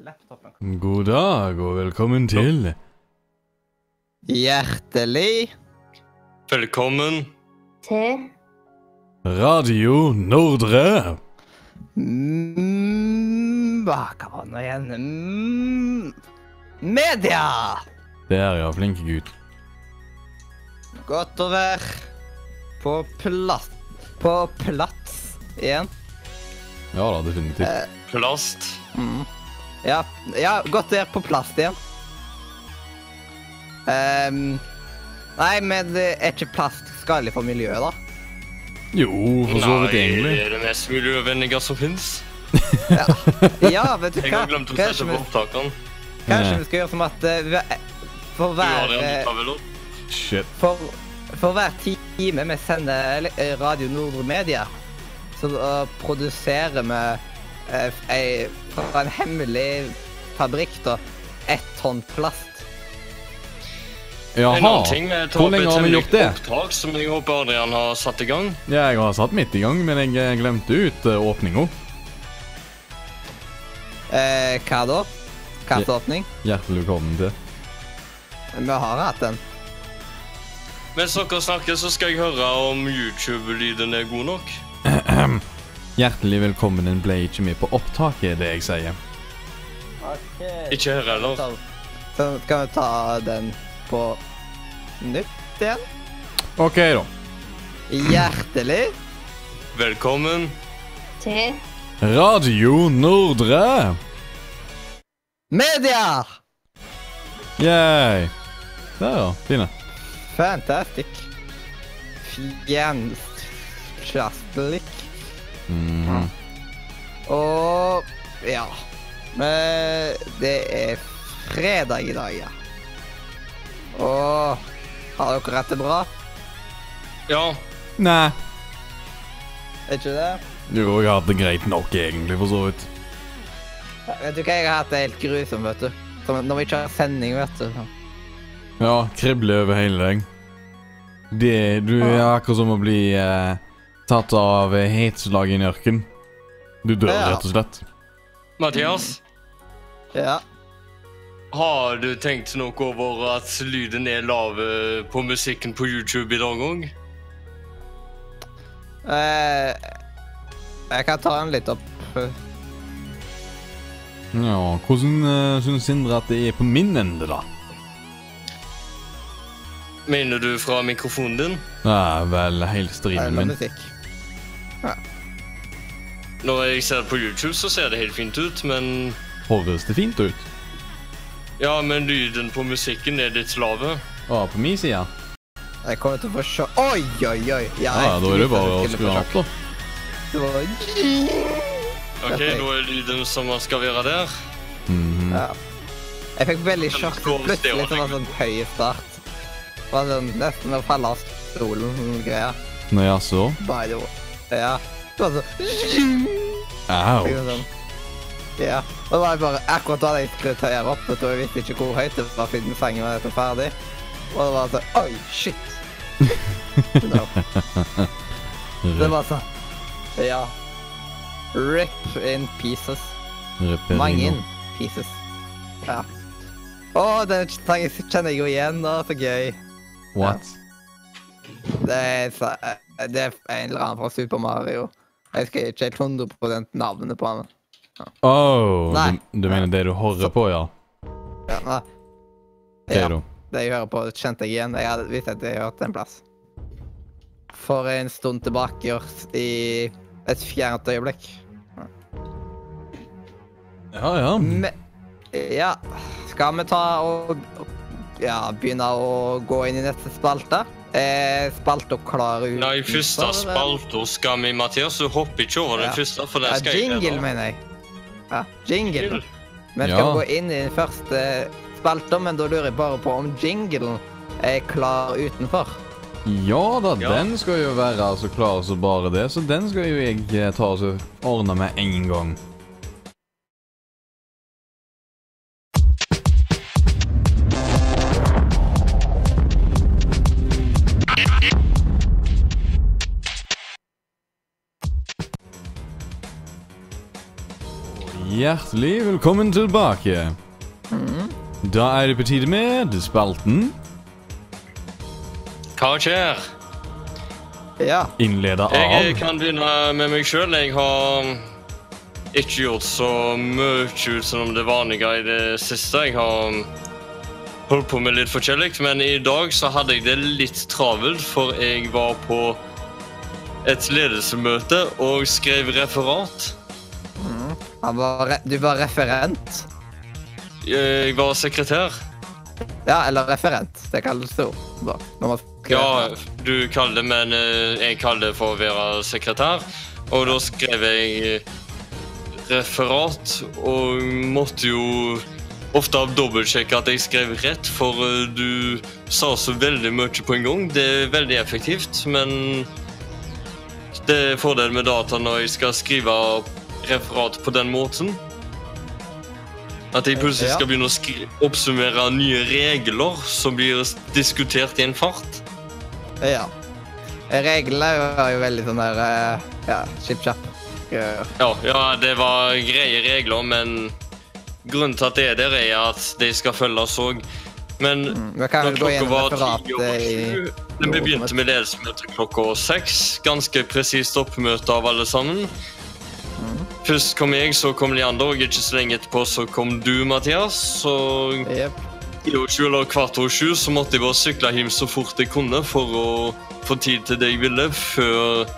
laptopen. God dag og velkommen til Hjertelig Velkommen. til Radio Nordre. mm, Hva kan man det nå igjen? Mm, media! Der, ja. Flinke gutt. Godt å være på plass På plass igjen. Ja da, definitivt. Eh, Plast. mm. Ja, ja, godt være på plass igjen. Ehm, nei, men det er ikke plast skadelig for miljøet, da? Jo, for så vidt Nei, det er det mest miljøvennlige som fins. Ja, ja vet du Jeg hva? har glemt å sette på vi, opptakene. kanskje vi skal gjøre som at uh, for hver opp. Shit. For, for hver time vi sender eh, Radio Nordre Media, så uh, produserer vi eh, ei, fra en hemmelig fabrikk da, ett tonn plast. Jaha. Hvor lenge har vi gjort det? opptak som jeg håper Adrian har satt i gang. Ja, jeg har satt midt i gang, men jeg eh, glemte ut uh, åpninga. Eh, hva da? Hva slags åpning? Hjertelig velkommen til. Vi har hatt den. Mens dere snakker, så skal jeg høre om YouTube-lyden er god nok. Hjertelig velkommen. Den ble ikke med på opptaket, det jeg sier. Ikke her heller. Så, skal vi ta den på nytt igjen. OK, da. Hjertelig Velkommen. til Radio Nordre. media! Yay. Der, ja. Fine. Fantastic. Fantastic. Mhm. Og ja. Men det er fredag i dag, ja. Og har dere hatt det bra? Ja, Nei. Er ikke det? Jo, jeg har hatt det greit nok, egentlig, for så vidt. Vet du hva, jeg har hatt det helt grusomt, vet du. Som når vi ikke har sending, vet du. Ja, kribler over hele deg. Det, du er akkurat som å bli eh, tatt av eh, hetslag i en ørken. Du dør Ja. rett og slett. Mathias. Ja. Har du tenkt noe over at lyden er lav eh, på musikken på YouTube i dag òg? Eh, jeg kan ta den litt opp. Ja, Hvordan uh, syns Sindre at det er på min ende, da? Mener du fra mikrofonen din? Ja, vel, hele streamen Eller min. Musikk. Når jeg ser det på YouTube, så ser det helt fint ut, men Høres det fint ut? Ja, men lyden på musikken er litt lave. Å, på min side? Jeg kommer til å få se Oi, oi, oi. Ja, ja da er det bare å skru av, da. sjokk. Det var Ok, nå da er lyden som den skal være der. Mhm. Ja. Jeg fikk veldig sjokk. Plutselig så var det sånn høy start. Det var sånn nesten å falle av stolen. sånn greier. Nå jaså? By the way. Ja. Det var sånn Au. Sånn. Ja. Og det var jeg bare akkurat da jeg skulle ta her opp, vet du, jeg visste ikke hvor høyt det var siden sangen var ferdig. Og det var sånn Oi, shit. No. Det var sånn Ja. Rip in pieces. Mange in pieces. Ja. Å, den sangen kjenner jeg jo igjen. Å, så gøy. What? Det er, det er en eller annen fra Super Mario. Jeg husker ikke helt 100 navnet på han. Oh, Nei. du, du mener det du hører på, ja? Ja, ja, det jeg hører på, kjente jeg igjen. Jeg hadde visst at jeg hørte en plass. For en stund tilbake i et fjernt øyeblikk. Ja, ja. Me Ja, skal vi ta og ja, begynne å gå inn i neste spalte? Er spalta klar ut? Nei, første spalta skal vi, Mathias. Du hopper ikke over den Ja. første, for Ja, den skal jeg jingle, redde. mener jeg. Ja, jingle. Jingle. Vi skal Ja. gå inn i den første spalta, men da lurer jeg bare på om jinglen er klar utenfor. Ja da, Ja. den skal jo være så klar som bare det, så den skal jo jeg eh, ta og ordne med en gang. Hjertelig velkommen tilbake. Mm. Da er det på tide med spalten Hva skjer? Ja. innleda Jeg kan begynne med meg sjøl. Jeg har ikke gjort så mye utenom det vanlige i det siste. Jeg har holdt på med litt forskjellig, men i dag så hadde jeg det litt travelt, for jeg var på et ledelsesmøte og skrev referat. Han var du var referent. Jeg var sekretær. Ja, eller referent. Det kalles det jo. Ja, du kaller det, men eh, jeg kaller det for å være sekretær. Og da skrev jeg eh, referat, og måtte jo ofte dobbeltsjekke at jeg skrev rett, for eh, du sa så veldig mye på en gang. Det er veldig effektivt, men det er fordelen med data når jeg skal skrive referat på den måten. At jeg plutselig skal begynne å oppsummere nye regler som blir diskutert i en fart. Ja. Reglene er jo veldig sånn der eh, Ja, chip-chap. Ja, ja, det var greie regler, men grunnen til at det er der, er at de skal følges òg. Men mm, når klokka var ti over sju Vi begynte med ledelsesmøte klokka seks. Ganske presist oppmøte av alle sammen. Først kom jeg, så kom Leander, og ikke så lenge etterpå så kom du, Mathias. Så yep. år eller kvart over sju så måtte jeg bare sykle hjem så fort jeg kunne for å få tid til det jeg ville, før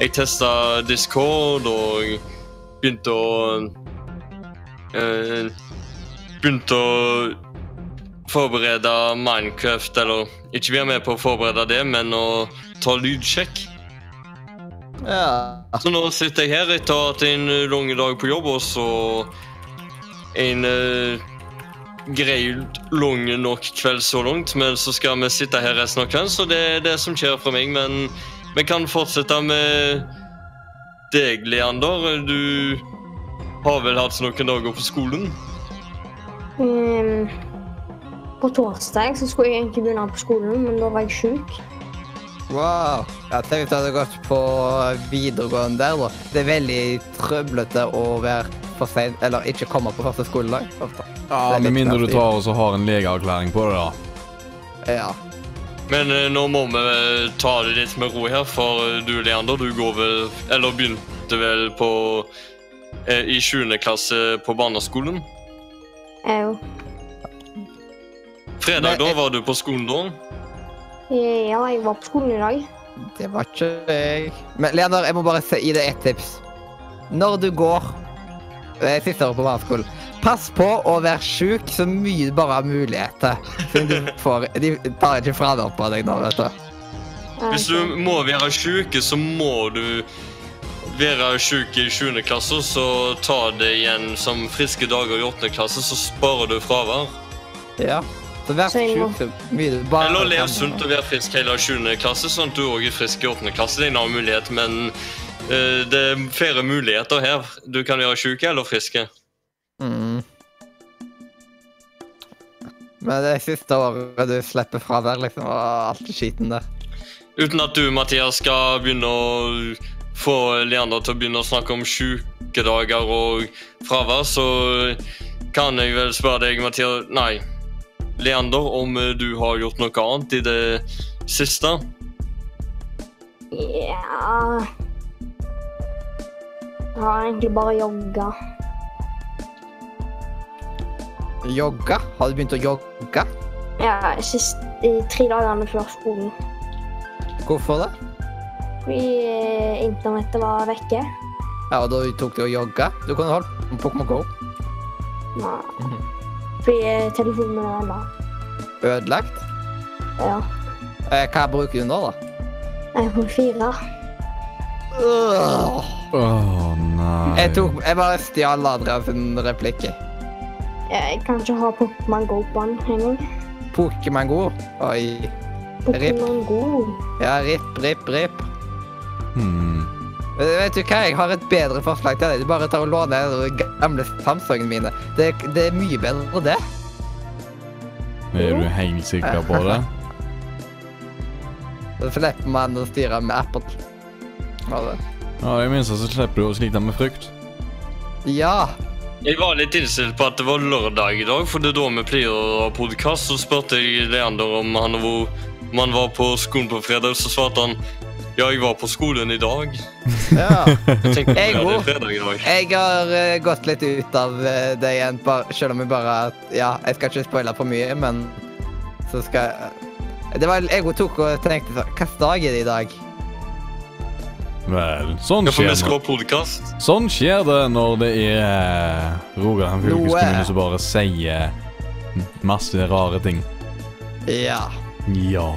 jeg testa Discord og begynte å eh, Begynte å forberede Minecraft, eller ikke være med på å forberede det, men å ta lydsjekk. Ja. Så nå sitter jeg her etter at en eh, lang dag på jobb, og så en uh, grei, lang nok kveld så langt. Men så skal vi sitte her resten av kvelden, så det er det som skjer for meg. Men vi kan fortsette med deg, Leander. Du har vel hatt noen dager på skolen? Um, på torsdag så skulle jeg egentlig begynne på skolen, men da var jeg sjuk. Wow. Jeg tenkte du hadde gått på videregående der, da. Det er veldig trøblete å være for sein, eller ikke komme på første skoledag. ofte. Ja, Med mindre du tar og så har en legeerklæring på det, da. Ja. Men eh, nå må vi eh, ta det litt med ro her, for eh, du, Leander, du går vel Eller begynte vel på eh, I 7. klasse på barneskolen. Au. Fredag, Men, da eh, var du på skolen da? Ja, jeg var på skolen i dag. Det var ikke jeg. Men Leander, jeg må bare gi deg ett tips. Når du går eh, siste året på barneskolen, pass på å være sjuk så mye du bare har mulighet til. Siden du får, de tar ikke fravær på deg nå, vet du. Hvis du må være sjuk, så må du være sjuk i 7. klasse, så ta det igjen som friske dager i 8. klasse, så sparer du fravær. Ja. Så vær Så jeg må- sjuk så mye du bare Eller å leve sunt og være frisk hele 7. klasse, sånn at du òg er frisk i 8. klasse. Det er en annen mulighet, men uh, det er flere muligheter her. Du kan være sjuk eller frisk. Mm. Men det siste året du slipper fravær, liksom, og alt det skiten der. Uten at du, Mathias, skal begynne å få Leander til å begynne å snakke om sjukedager og fravær, så kan jeg vel spørre deg, Mathias Nei, Leander, om eh, du har gjort noe annet i det siste? Ja Jeg har egentlig bare jogga. Jogga? Har du begynt å jogge? Ja, sist de tre dagene før skolen. Hvorfor det? Fordi eh, internettet var vekke. Ja, og da tok du og jogga? Du kunne holdt på med Pokémon GO. Nei. Fordi telefonen min er ennå. Ødelagt? Ja. Eh, hva bruker du nå, da? iPhone 4. Øh. Åh, nei. Jeg, tok, jeg bare stjal Adrian sin replikk. jeg. Jeg kan ikke ha Pokémon Go på den engang. Pokémon Go. Oi. Pokémon Go. Ja, rip, rip, rip. Hmm. Vet du hva, jeg har et bedre forslag til deg. Du bare tar og låner de gamle Samsungene mine. Det, det er mye bedre, enn det. Er du helt sikker på det? Så slipper man å styre med Apple. Det. Ja, I det minste så slipper du å slite med frukt. Ja. Jeg var litt innstilt på at det var lørdag i dag, for det er da vi pleier å ha podkast. Så spurte jeg Leander om han, var, om han var på skolen på fredag, så svarte han jeg var på skolen i dag. Ja. Jeg Jeg. Jeg har uh, gått litt ut av uh, det igjen, bare, selv om jeg bare Ja, jeg skal ikke spoile for mye, men så skal jeg Det var jeg tok og tenkte sånn Hvilken dag er det i dag? Vel, sånn Ja, skjer, det. sånn skjer det når det er eh, Rogaland fylkeskommune som bare sier masse rare ting. Ja. Ja.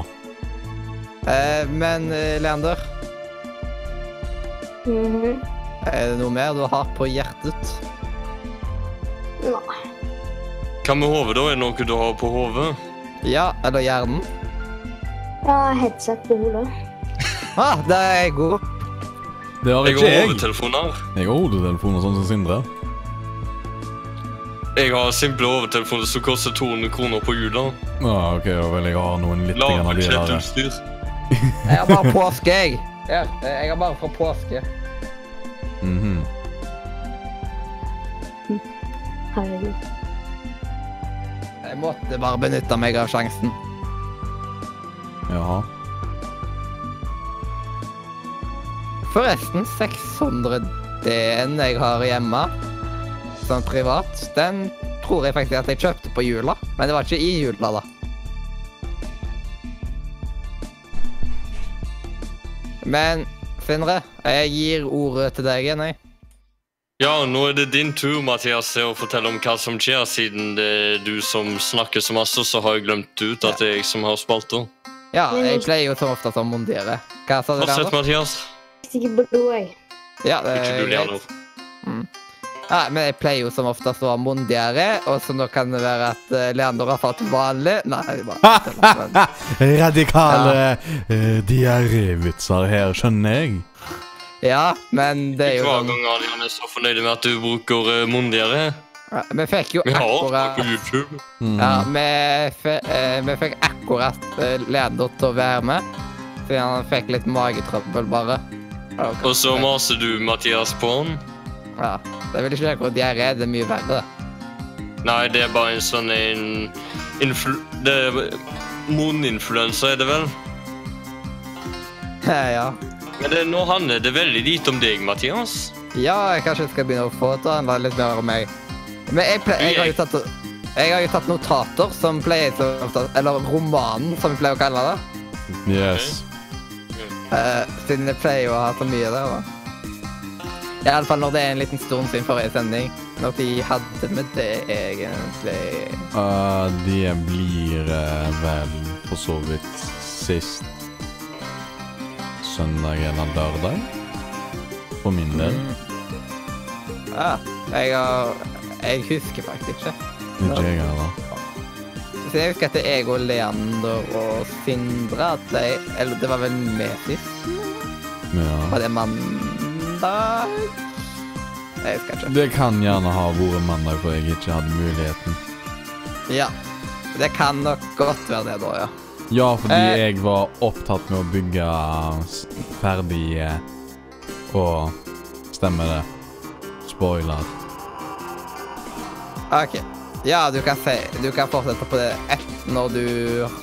Eh, men Leander Leander, -hmm. er det noe mer du har på hjertet? Nei. Hva med hodet, da? Er det noe du har på hodet? Ja, eller hjernen? Har headset på hodet. Ah, der er jeg god. Det har ikke Jeg Jeg har hodetelefoner. Jeg har hodetelefoner sånn som Sindre. Jeg har simple hodetelefoner som koster 200 kroner på jula. Ah, ok, ja, vel, jeg har noen litt. Lavbudsjettutstyr. Jeg har bare påske, jeg. Ja, jeg har bare fra påske. Mhm. Herregud. Jeg måtte bare benytte meg av sjansen. Jaha. Forresten, 600-en jeg har hjemme, sånn privat, den tror jeg faktisk at jeg kjøpte på jula. Men det var ikke i jula, da. Men Sindre, jeg gir ordet til deg igjen, jeg. Ja, nå er det din tur, Mathias, til å fortelle om hva som skjer, siden det er du som snakker så masse, så har jeg glemt ut at det er jeg som har spalta. Ja, jeg pleier jo som oftest å mondere. Hva sa du, Fortsett, Leander? Mathias. Stikker blod, jeg. Ja, det er greit. Leander. Ja, men jeg pleier jo som oftest å ha mondigere, og så nå kan det være at uh, Leander har fått vanlig Nei, det er bare men, Radikale eh, diarévitser her, skjønner jeg. Ja, men det er jo Hver gang Adrian er så fornøyd med at du bruker uh, ja, Vi fikk jo Vi har det akkurat på YouTube. Mm. Ja, vi, eh, vi fikk akkurat uh, Leander til å være med, fordi han fikk litt magetrøbbel, bare. Og så maser du Mathias på han. Ja, Det vil ikke akkurat diaré, det er mye verre. Nei, det er bare en sånn en influ... Det er moninfluensa, er det vel? ja. Men det, nå handler det veldig lite om deg, Mathias. ja, jeg kanskje skal begynne å få til å litt mer om meg. Men jeg, ple jeg har jo tatt jeg har jo tatt notater som pleier så ofte Eller romanen, som vi pleier å kalle det. Yes. Uh, siden jeg pleier å ha så mye der, da. Iallfall når det er en liten stund siden forrige sending. Når de hadde med det, egentlig. Uh, det blir uh, vel for så vidt sist søndag eller lørdag. For min del. Ja, jeg har Jeg husker faktisk ikke. Ikke jeg heller. Så jeg husker at det jeg og Leander og Sindre at jeg, Eller det var vel med sist? Ja. Var det mandag? Jeg husker ikke. Det kan gjerne ha vært mandag, for jeg ikke hadde muligheten. Ja. Det kan nok godt være det, da, ja. Ja, fordi Eh. jeg var opptatt med å bygge ferdig eh, Og stemmer det. Spoiler. OK. Ja, du kan, si, du kan fortsette på det ett når du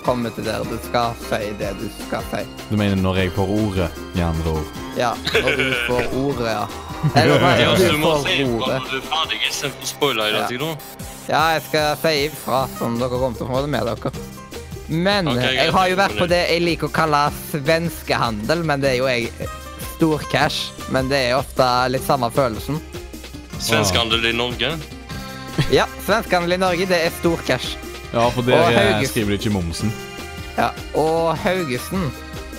kommer til der du skal si det du skal si. Du mener når jeg får ordet, i andre ord? Ja, når du får ordet, ja. Eller nei, du, du du må får si ordet. når du er ferdig, istedenfor spoiler i Ja. tiden. Ja, jeg skal si ifra som dere kommer til å få det med dere. Men okay, jeg har jo vært på det jeg liker å kalle svenskehandel, men det er jo jeg storcash. Men det er ofte litt samme følelsen. Svenskehandel i Norge. Ja, svenskehandel i Norge, det er stor cash. Ja, for Hauges- skriver de ikke momsen. Ja, og Haugesund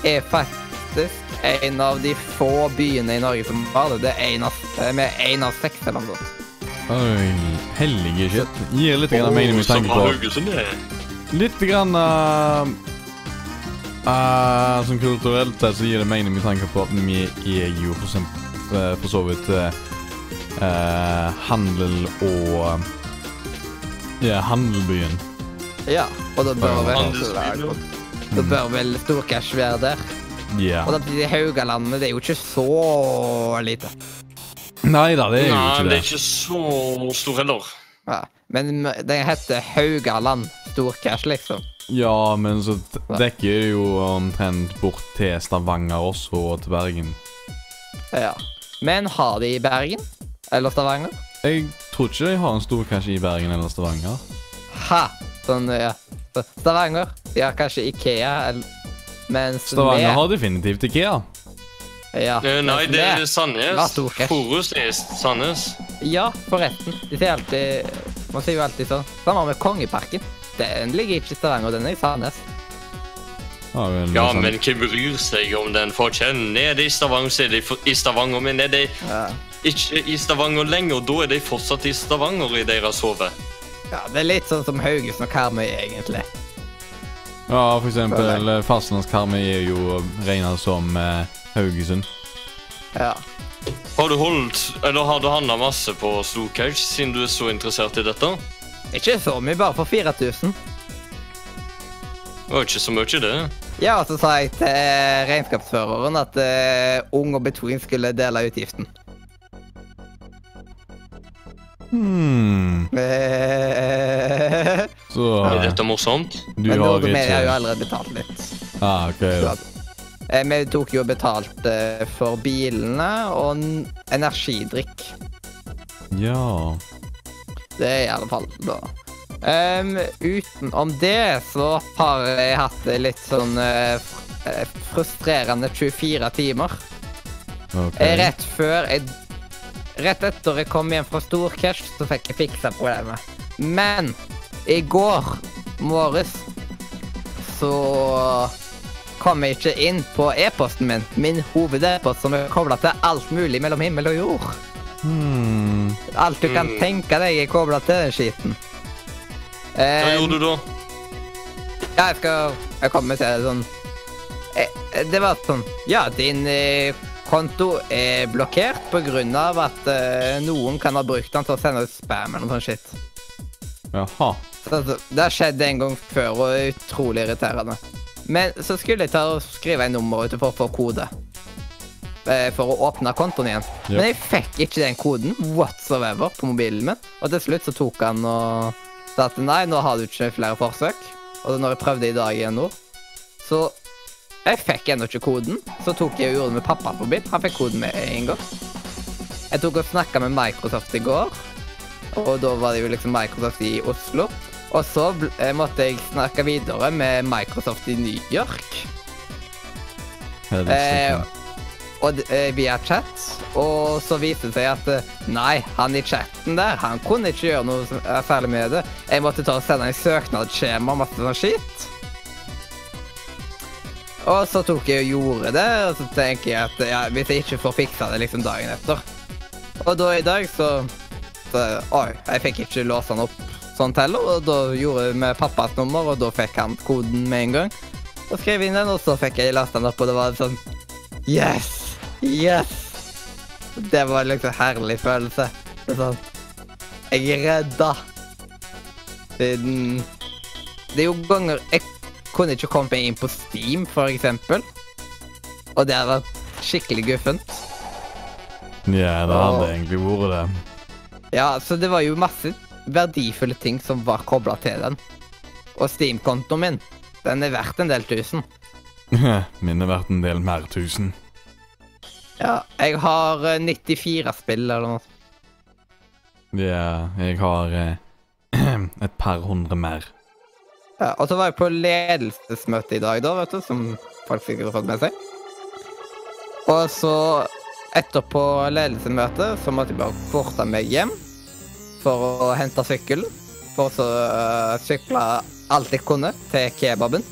er faktisk en av de få byene i Norge som har det. Det er en av, med én av seks eller noe sånt. Oi, hellige shit. Gir litt grann mening med tanke på Litt grann uh, uh, Som kulturelt sett så gir det mening med tanke på at vi er jo for, eksempel, uh, for så vidt eh, eh, handel og Ja, handelbyen. Ja, og da bør vel det bør vel storcash være der. Ja. Og de Haugalandet det er jo ikke så lite. Nei da, det er jo Nei, ikke det Nei, det. er ikke så stor heller. Ja. Men den heter Haugaland Storcash, liksom. Ja, men så dekker jo omtrent bort til Stavanger også, og til Bergen. Ja. Men har de i Bergen? Eller Stavanger? Jeg tror ikke de har en stor cash i Bergen eller Stavanger. Ha! Sånn, ja. Stavanger. De har kanskje Ikea, eller Mens Stavanger vi- har definitivt Ikea. ja, Uh, Nei, det er Sandnes. Forus er Sandnes. Ja, forresten. De sier alltid Man sier jo alltid sånn. Samme med Kongeparken. Den ligger ikke i Stavanger, den er i Sandnes. Ja, men, Ja, men hvem bryr seg om den forskjellen? nede i Stavanger, så er det i Stavanger. Men nede i Ja. Ikke i Stavanger lenger, da er de fortsatt i Stavanger i deres hode. ja, det er litt sånn som Haugesund og Karmøy, egentlig. Ja, for eksempel Fastlands-Karmøy er jo regnet som eh, Haugesund. Ja. Har du holdt, eller har du handla masse på Slowcage, siden du er så interessert i dette? Ikke så mye, bare for 4000. Det var ikke så mye, det. Ja, og så sa jeg til regnskapsføreren at uh, Ung og Between skulle dele utgiften. Hmm. Så Er dette morsomt? du Men har Nord Media har jo ikke allerede betalt litt. Ah, ok. da. Eh, Vi tok jo betalt eh, for bilene og n- energidrikk. Ja. Det er i alle fall da. Um, utenom det så har jeg hatt det litt sånn eh, fr- eh, frustrerende 24 timer. Ok. Eh, Rett før jeg Rett etter jeg kom hjem fra Storcash, så fikk jeg fiksa problemet. Men i går morges så kom jeg ikke inn på e-posten min. Min hoved-e-post som er kobla til alt mulig mellom himmel og jord. Hmm. Alt du kan hmm. tenke deg er kobla til den skiten. Hva Eh, gjorde du da? Ja, jeg skal Jeg kommer til det sånn eh, Det var sånn Ja, din eh, konto er blokkert av at eh, noen kan ha brukt den til å sende ut spam eller noe sånt shit. Jaha. Så, det har skjedd en gang før og er utrolig irriterende. Men så skulle jeg ta og skrive en nummer ute for kode. eh, For å åpne kontoen igjen. Yep. Men jeg fikk ikke den koden whatsoever på mobilen min. Og til slutt så tok han og sa at nei, nå har du ikke flere forsøk. Og når jeg prøvde i dag igjen nå, så jeg fikk ennå ikke koden. Så tok jeg og gjorde det med pappa på bit. Han fikk koden med en gang. Jeg tok og snakka med Microsoft i går, og da var det jo liksom Microsoft i Oslo. Og så eh, måtte jeg snakke videre med Microsoft i New York. Eh, og, eh, via chat. Og så viste det seg at eh, nei, han i chatten der, han kunne ikke gjøre noe er særlig med det. Jeg måtte ta og sende en søknadsskjema og masse sånn shit. Og så tok jeg og gjorde det, og så tenker jeg at ja, hvis jeg ikke får fiksa det liksom dagen etter Og da i dag så, så Oi, jeg fikk ikke låse den opp sånt heller, og da gjorde jeg med pappas nummer, og da fikk han koden med en gang. Og skrev inn den, og så fikk jeg lasta den opp, og det var sånn Yes! Yes! Det var liksom en herlig følelse. Det sånn Jeg er redda. Siden Det er jo ganger jeg kunne ikke komme meg inn på Steam, for eksempel. Og det har vært skikkelig guffent. Ja, det hadde og... egentlig vært det. Ja, så det var jo masse verdifulle ting som var kobla til den. Og Steam-kontoen min, den er verdt en del tusen. Min er verdt en del mer tusen. Ja, jeg har eh, 94 spill eller noe. Ja, jeg har eh, et par hundre mer. Ja, og så var jeg på ledelsesmøte i dag, da, vet du, som folk sikkert har fått med seg. Og så, etterpå ledelsesmøtet, så måtte jeg bare forte meg hjem for å hente sykkelen. For så uh, sykle alt jeg kunne til kebaben.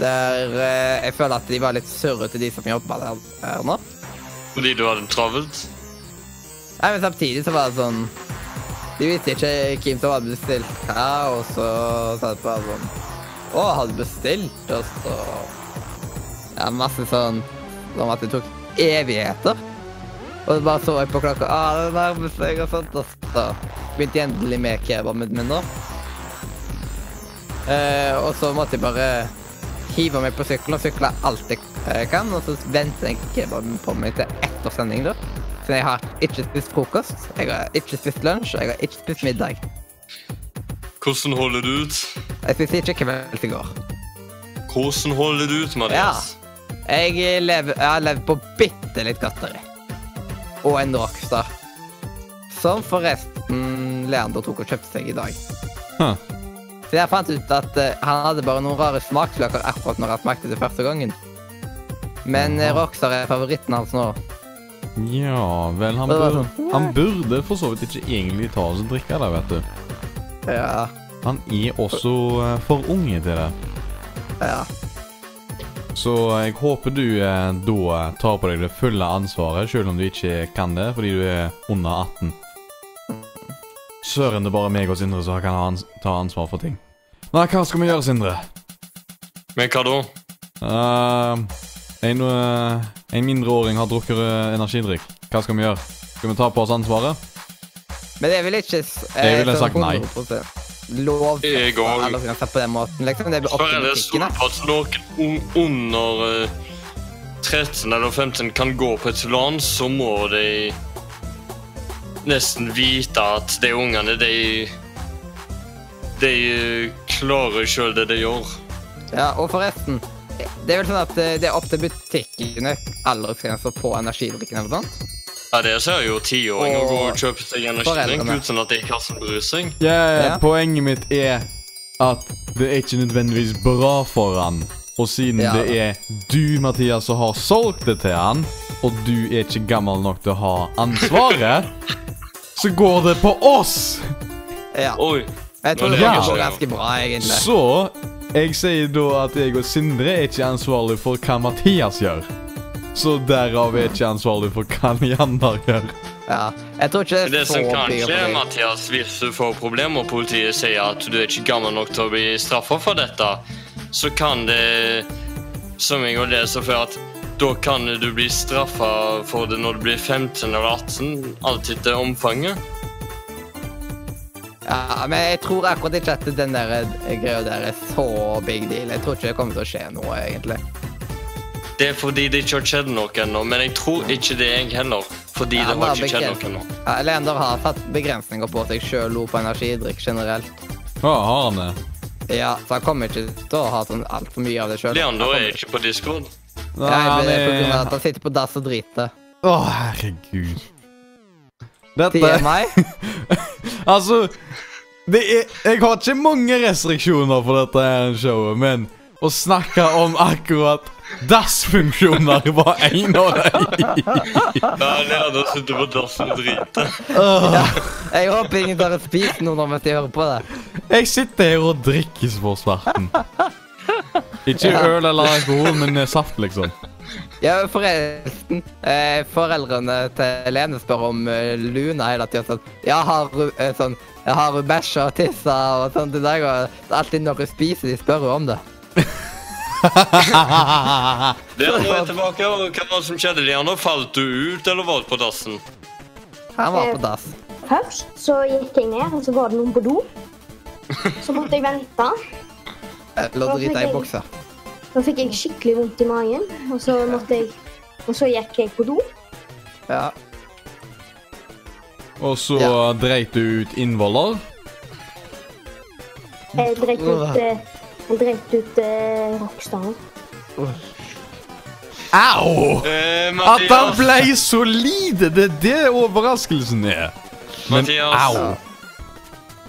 Der uh, jeg føler at de var litt surrete, de som jobba der, der nå. Fordi du hadde travelt? Nei, men samtidig så var det sånn De visste ikke hvem som hadde bestilt hva, og så sa de bare sånn Å, hadde bestilt? Og så Ja, masse sånn Som at det tok evigheter. Og så bare så jeg på klokka Å, det nærmer seg, og sånt. Og så begynte jeg endelig med kebaben min nå. Eh, og så måtte jeg bare hive meg på sykkelen og sykle alt jeg eh, kan, og så venter jeg kebaben på meg til etter sending, da. Så jeg har ikke spist frokost, jeg har ikke spist lunsj, og jeg har ikke spist middag. Hvordan holder du ut? Jeg spiste ikke kveld i går. Hvordan holder du ut, Mathias? Jeg, lever, jeg har levd på bitte litt godteri. Og en rockstar. Som forresten Leander tok og kjøpte seg i dag. Huh. Så jeg fant ut at uh, han hadde bare noen rare smaksløker akkurat når han smakte det første gangen. Men uh, rockstar er favoritten hans nå. Ja vel, han, burde, bur, sånn, han burde for så vidt ikke egentlig ta oss og drikke det, vet du. Ja, Han er også eh, for unge til det. ja. Så jeg håper du eh, da tar på deg det fulle ansvaret, selv om du ikke kan det, fordi du er under 18. Søren, det er bare meg og Sindre som kan ans ta ansvar for ting. Nei, hva skal vi gjøre, Sindre? Men hva da? Ehm, en, eh, en mindreåring har drukket eh, energidrikk. Hva skal vi gjøre? Skal vi ta på oss ansvaret? Men jeg vil ikke s- Jeg ville sånn sagt nei. 100% Lov Jeg går- alle kan se på den måten. Liksom, det blir opp til er det butikkene. sånn at noen under eh, 13 eller 15 kan gå på et land, så må de nesten vite at de ungene, de De eh, klarer sjøl det de gjør. Ja, og forresten, det er vel sånn at eh, det er opp til butikkene aldersgrenser på energidrikken eller noe sånt? Ja, Det ser jo tiåringer Og gå og kjøpe seg energidrikk uten at de ikke kassen sånn seg. Ja, Ja. Poenget mitt er at det er ikke nødvendigvis bra for han. Og siden Ja. det er du, Mathias, som har solgt det til han, og du er ikke gammel nok til å ha ansvaret, så går det på oss! Ja. Oi. Jeg tror det går ganske bra, egentlig. Så jeg sier da at jeg og Sindre er ikke ansvarlig for hva Mathias gjør. Så derav er jeg ikke ansvarlig for hva Leander gjør. Ja. Jeg tror ikke det er Det som kanskje. Mathias, hvis du får problemer og politiet sier at du er ikke gammel nok til å bli straffa for dette, så kan det, som jeg har lest før, at da kan du bli straffa for det når du blir 15 eller 18, alt etter omfanget. Ja, men jeg tror akkurat ikke at den der eh, greia der er så big deal. Jeg tror ikke det kommer til å skje noe, egentlig. Det er fordi det ikke har skjedd noe ennå, men jeg tror ikke det jeg heller. Fordi Ja, det har ikke skjedd noe ennå. Ja, Leander har satt begrensninger på seg sjøl på energidrikk generelt. Å, har han det? Ja, så han kommer ikke til å ha sånn altfor mye av det sjøl. Leander er ikke på Discord. Nei, det er på grunn av er at han sitter på dass og driter. Å, herregud. Dette TMI? Altså det er, Jeg har ikke mange restriksjoner på dette showet, men å snakke om akkurat dassfunksjoner var en av dem. Ja, Leander sitter på dassen og driter. Jeg håper ingen tar spiser noe mens de hører på det. Jeg sitter her og drikker for svarten. Ikke øl eller alkohol, men saft, liksom. Ja, forresten. Eh, foreldrene til Lene spør om eh, Luna hele tida. Sånn, ja, har hun eh, sånn, jeg har hun bæsja og tissa og sånt i dag? Og det er alltid når hun spiser, de spør hun om det. Leander er tilbake, og hva var det som skjedde? Lene, falt du ut, eller var du på dassen? Han var på dass. Først så gikk jeg ned, og så var det noen på do. Så måtte jeg vente. Eller drita i buksa. Da fikk jeg skikkelig vondt i magen, og så måtte jeg Og så gikk jeg på do. Ja. Og så Ja. dreit du ut innvoller. Jeg dreit ut eh, Jeg dreit ut eh, rockstaren. Au! Eh, At han ble så lite! Det er det overraskelsen er. Men Mathias. au.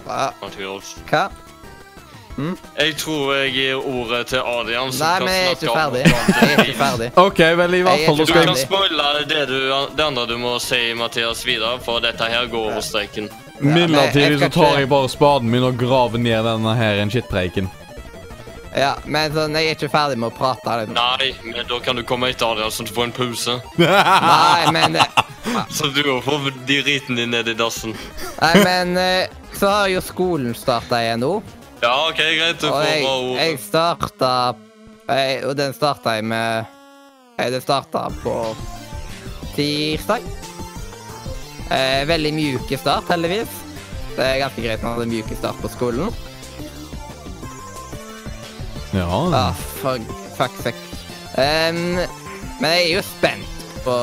Hva? Mathias. Hva? Jeg tror jeg gir ordet til Adrian. som Nei, men jeg er ikke ferdig. Jeg er ikke ferdig. OK, vel, i hvert er fall Du kan spoile det, du, det andre du må si, Mathias, videre, for dette her går over streken. Midlertidig så tar jeg bare spaden min og graver ned denne her en skittpreiken. Ja, men sånn, jeg er ikke ferdig med å prate. Liksom. Nei, men da kan du komme etter Adrian, så du får en pause. Nei, men eh, Så du òg får de riten din ned i dassen. Nei, men eh, så har jo skolen starta igjen nå. Ja, OK, greit. Du Og får jeg, bra ordet. jeg starta jeg, Og den starta jeg med jeg, Det starta på tirsdag. Eh, veldig mjuke start, heldigvis. Det er ganske greit når det er mjuke start på skolen. Ja, Ah, fuck, fuck fuck. Um, men jeg er jo spent på,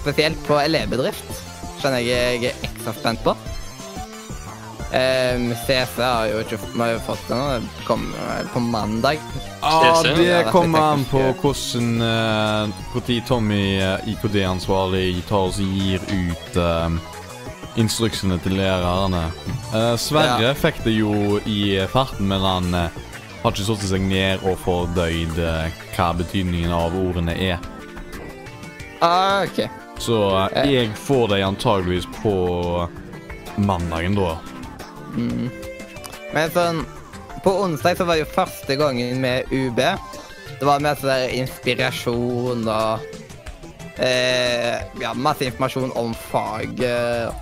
spesielt på elevbedrift, skjønner jeg jeg er ekstra spent på. Um, CC har jo ikke vi har jo fått det nå. Det kommer på mandag. Ja, det kommer an på hvordan Når Tommy, eh, IKD-ansvarlig, tar oss gir ut uh, instruksene til lærerne. Uh, Sverre Ja. fikk det jo i farten, men han eh, har ikke satt seg ned og fordøyd eh, hva betydningen av ordene er. Ah, ok. Så eh, jeg får dem antageligvis på mandagen, da. Men sånn På onsdag så var det jo første gangen med UB. Det var mer sånn der inspirasjon og eh, Ja, masse informasjon om fag. Eh,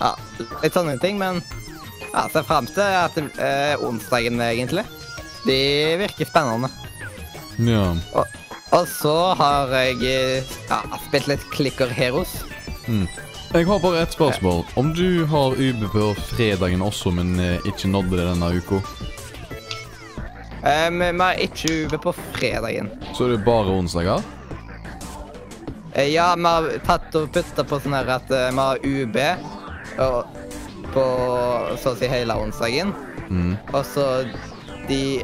ja, litt sånne ting, men ja, ser fram til at det, eh, onsdagen, egentlig. De virker spennende. Ja. Og, og så har jeg ja, spilt litt Clicker Heroes. Jeg har bare ett spørsmål. Om du har UB på fredagen også, men eh, ikke nådde det denne uka, Um, vi har ikke UB på fredagen. så er det bare onsdager? Eh, Ja, vi har tatt og putta på sånn her at vi har UB på så å si hele onsdagen. Mm. Og så de,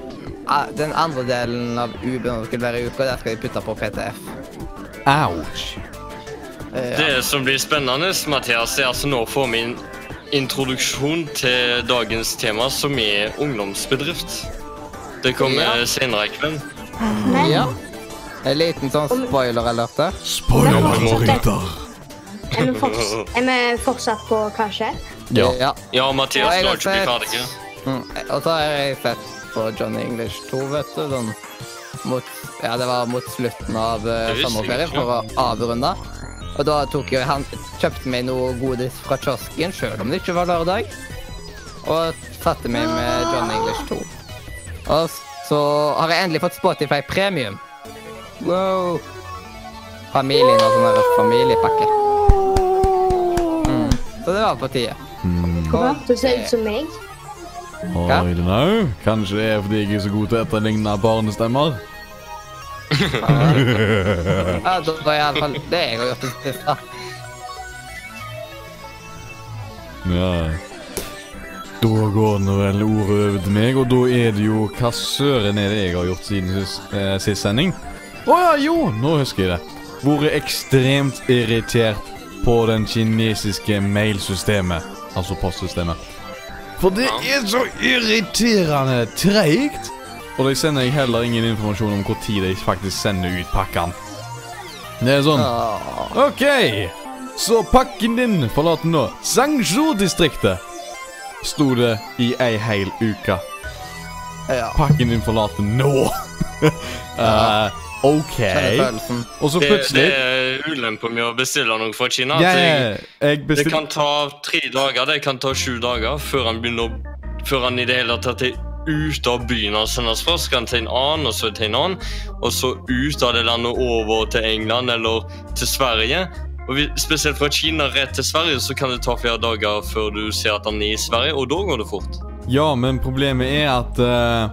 den andre delen av UB som skulle være i uka, der skal de putte på PTF. Ouch! Det som blir spennende, Mathias, er altså nå får vi en introduksjon til dagens tema, som er ungdomsbedrift. Det kommer Ja. senere i kveld. Men ja. En liten sånn spoiler-alert der. Spoiler-rytter! er vi, forts er vi fortsatt på hva skjer? Ja. ja. Ja, Mathias, jeg du har har ikke blitt ferdig. Mm, og så har jeg sett på Johnny English 2, vet du. Sånn mot Ja, det var mot slutten av uh, sommerferien for å avrunde. Og da tok jeg han kjøpte meg noe godis fra kiosken, sjøl om det ikke var lørdag. Og satte meg med John English 2. Og så har jeg endelig fått Spotify Premium. Wow. Familien og sånn familiepakke. Mm. Så det var på tide. Mm. Du ser ut som meg. Oi, I don't know. Kanskje det er fordi jeg er så god til å etterligne barnestemmer? Ja, da var iallfall det jeg har gjort det siste. Ja. Da går nå vel ordet over til meg, og da er det jo Hva søren er det jeg har gjort siden sist, eh, sist sending? Å ja, jo, nå husker jeg det. Vært ekstremt irritert på den kinesiske mailsystemet. Altså postsystemet. For det er så irriterende treigt! Og de sender jeg heller ingen informasjon om hvor tid de faktisk sender ut pakkene. Det er sånn Ok, så pakken din forlater nå Sangsjo-distriktet. Sto det i ei hel uke. Ja. Pakken din forlater nå. uh, ok. Og så Det, det er ulempen med å bestille noe fra Kina. Ja, jeg, jeg det kan ta tre dager, det kan ta sju dager før han begynner å Før han i det hele tatt er ute av byen han sendes fra. Så kan han til en annen, og så til en annen. Og så ut av det landet over til England eller til Sverige. Og Spesielt fra Kina rett til Sverige så kan det ta flere dager før du ser at han er i Sverige, og da går det fort. Ja, men problemet er at uh,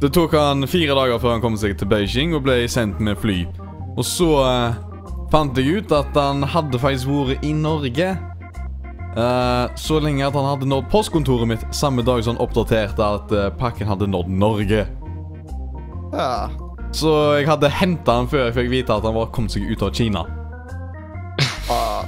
det tok han fire dager før han kom seg til Beijing og ble sendt med fly. Og så uh, fant jeg ut at han hadde faktisk vært i Norge. Eh, så lenge at han hadde nådd postkontoret mitt samme dag som han oppdaterte at uh, pakken hadde nådd Norge. Ja. Så jeg hadde henta han før jeg fikk vite at han var kommet seg ut av Kina. Åh.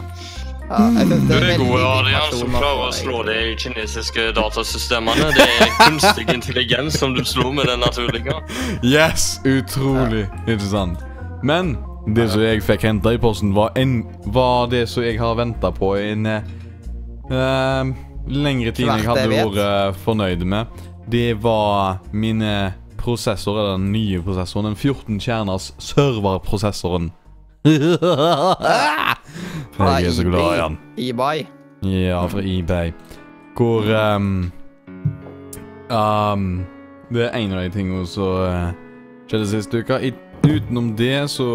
Ja, jeg synes det er er veldig Adrian, som klarer å slå de kinesiske datasystemene. Det er kunstig intelligens som du slo med den naturlige. Yes! Utrolig interessant. Men det som jeg fikk henta i posten, var, en, var det som jeg har venta på en eh, eh, lengre tid enn jeg hadde vært eh, fornøyd med. Det var mine prosessorer, eller den nye prosessoren. Den 14 kjerners serverprosessoren. Fra jeg er så glad i den. eBay. Ja, fra eBay. Hvor um, um, Det er en av de tingene som uh, skjedde sist uke. I, utenom det så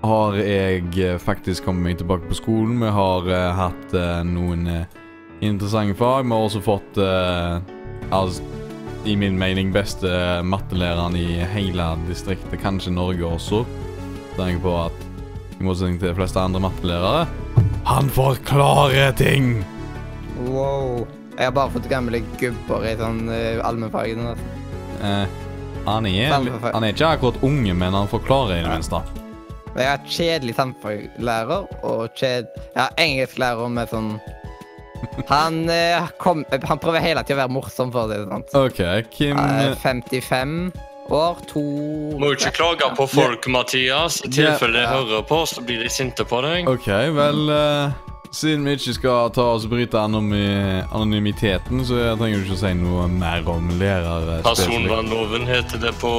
har jeg eh, faktisk kommet meg tilbake på skolen. Vi har uh, hatt uh, noen uh, interessante fag. Vi har også fått altså, i min mening beste mattelæreren i hele distriktet, kanskje Norge også. Tenker på at i motsetning til de fleste andre mattelærere Han forklarer ting! Wow. Jeg har bare fått gamle gubber i sånn uh, allmennfagene. Eh, han, er, han er ikke akkurat unge, men han forklarer i det minste. Jeg har kjedelig samfunnslærer og kjed... Ja, engelsklærer med sånn han, eh, kom, han prøver hele tiden å være morsom, for det sånn. OK, Kim Eh, 55 år, to Må jo ikke klage på folk, Mathias. I tilfelle de hører på, så blir de sinte på deg. OK, vel eh, Siden vi ikke skal ta oss bryte anomy anonymiteten, så jeg trenger du ikke å si noe mer om lærere. Personvernloven heter det på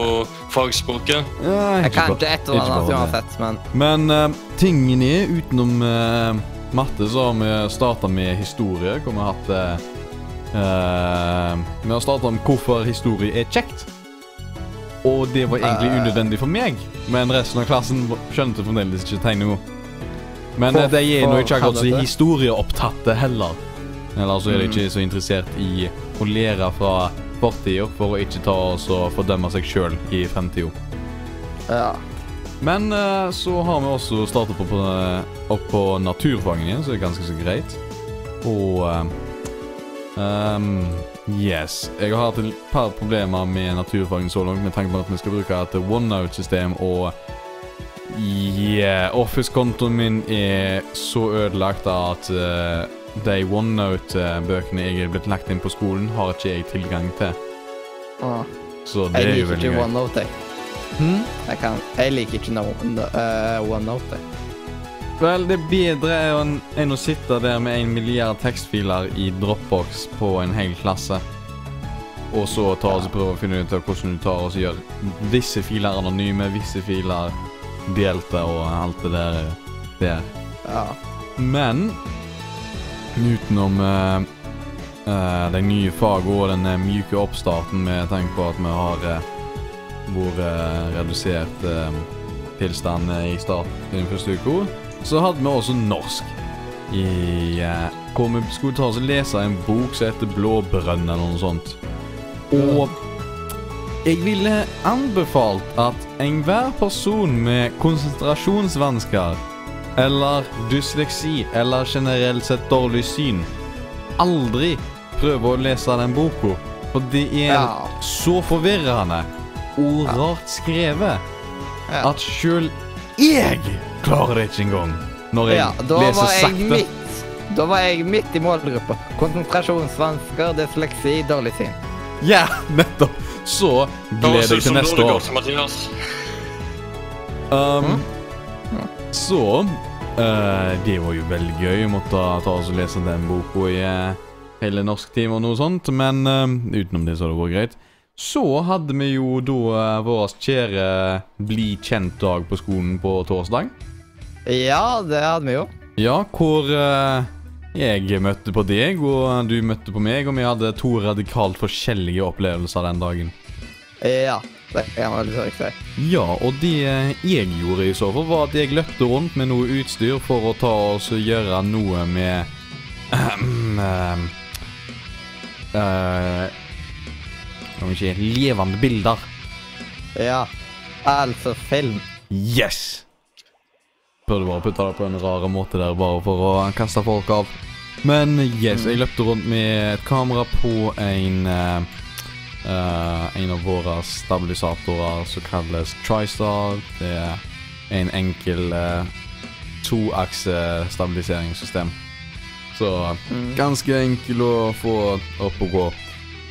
fagspråket. Ja, Jeg kan ikke et eller annet uansett, men Men uh, tingen er, utenom uh, matte, så har vi starta med historie. Hvor vi har hatt eh, eh, Vi har starta om hvorfor historie er kjekt. Og det var egentlig unødvendig for meg, men resten av klassen skjønte fremdeles ikke tegninga. Men for, de er nå ikke akkurat så historieopptatte heller. Eller så er de Mm. ikke så interessert i å lære fra fortida for å ikke ta oss og fordømme seg sjøl i fremtida. ja. Men eh, så har vi også startet på, på, eh, opp på Naturfangen igjen, så det er ganske så greit. Og eh, ehm, Yes. Jeg har hatt et par problemer med Naturfangen så langt, med tanke på at vi skal bruke et OneNote-system, og yeah, Office-kontoen min er så ødelagt at uh, de OneNote-bøkene jeg er blitt lagt inn på skolen, har ikke jeg tilgang til. Å. Så det Jeg er jo liker veldig ikke gøy. OneNote. jeg. Hmm? Jeg, kan, jeg liker ikke no, no, eh, OneNote. jeg. Vel, det er bedre enn, enn å sitte der med en milliard tekstfiler i Dropbox på en hel klasse. Og så ta oss og prøve å finne ut av hvordan du tar og gjør visse filer anonyme, visse filer delte og alt det der. der. Ja. Men utenom uh, uh, de nye fagene og den eh, myke oppstarten med tanke på at vi har vært eh, redusert tilstand eh, i starten i den første uka, så hadde vi også norsk. I, eh, hvor vi skulle ta oss og lese en bok som heter Blåbrønn eller noe sånt. Og jeg ville anbefalt at enhver person med konsentrasjonsvansker eller dysleksi eller generelt sett dårlig syn aldri prøver å lese den boka. For det er Ja. så forvirrende og Ja. rart skrevet Ja. at sjøl jeg klarer det ikke engang når jeg leser var jeg sakte. midt Da var jeg midt i målgruppa. Konsentrasjonsvansker, dysleksi, dårlig syn. Ja, nettopp. Så jeg ut til neste år. Um, Mm. Så uh, Det var jo veldig gøy. å måtte ta oss og lese den boka i uh, hele norsktimen og noe sånt. Men uh, utenom det så har det vært greit. Så hadde vi jo da uh, vår kjære bli kjent-dag på skolen på torsdag. Ja, det hadde vi jo. Ja, hvor eh, jeg møtte på deg, og du møtte på meg, og vi hadde to radikalt forskjellige opplevelser den dagen. Ja, det kan man vel si. Ja, og det jeg gjorde i så fall, var at jeg løpte rundt med noe utstyr for å ta oss og gjøre noe med um, uh, eh, Kan vi si Levende bilder. Ja. Altså film. Yes! Prøvde bare putta det på en rar måte der, bare for å kaste folk av. Men yes, jeg løpte rundt med et kamera på en eh, eh, En av våre stabilisatorer som kalles TriStar. Det er en enkel uh, toaksestabiliseringssystem. Så Mm. ganske enkel å få opp og gå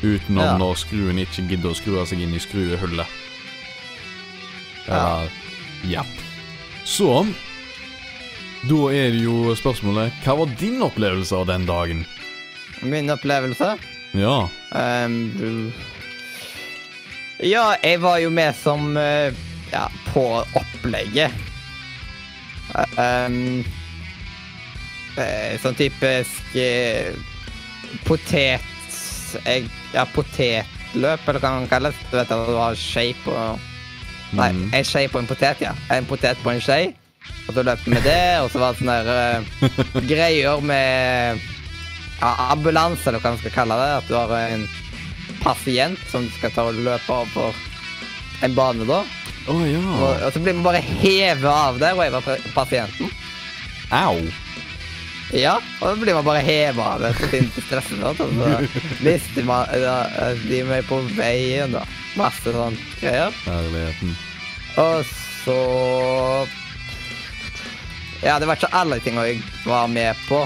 utenom Ja. når skruen ikke gidder å skru seg inn i skruehullet. Eller Ja. Så Da er det jo spørsmålet Hva var din opplevelse av den dagen? Min opplevelse Ja. Um, Ja, jeg var jo med som eh, Ja, på opplegget. Eh, sånn typisk eh, potet... Ja, potetløp, eller hva man kalles. Du vet at du har skje på Nei, Mm. en skje på en potet, ja. En potet på en skje. Og så løp vi med det, og så var det sånne der, eh, greier med ja, ambulanse, eller hva man skal kalle det. At du har en pasient som du skal ta og løpe over en bane, da. Å ja. Og, og så blir man bare hevet av der, og jeg var pasienten. Au. Ja, og så blir man bare hevet av det. Så fint stressen og så mister man ja, de er på veien, da. Masse sånn greier. Herligheten. Og så Ja, det var ikke alle tingene jeg var med på.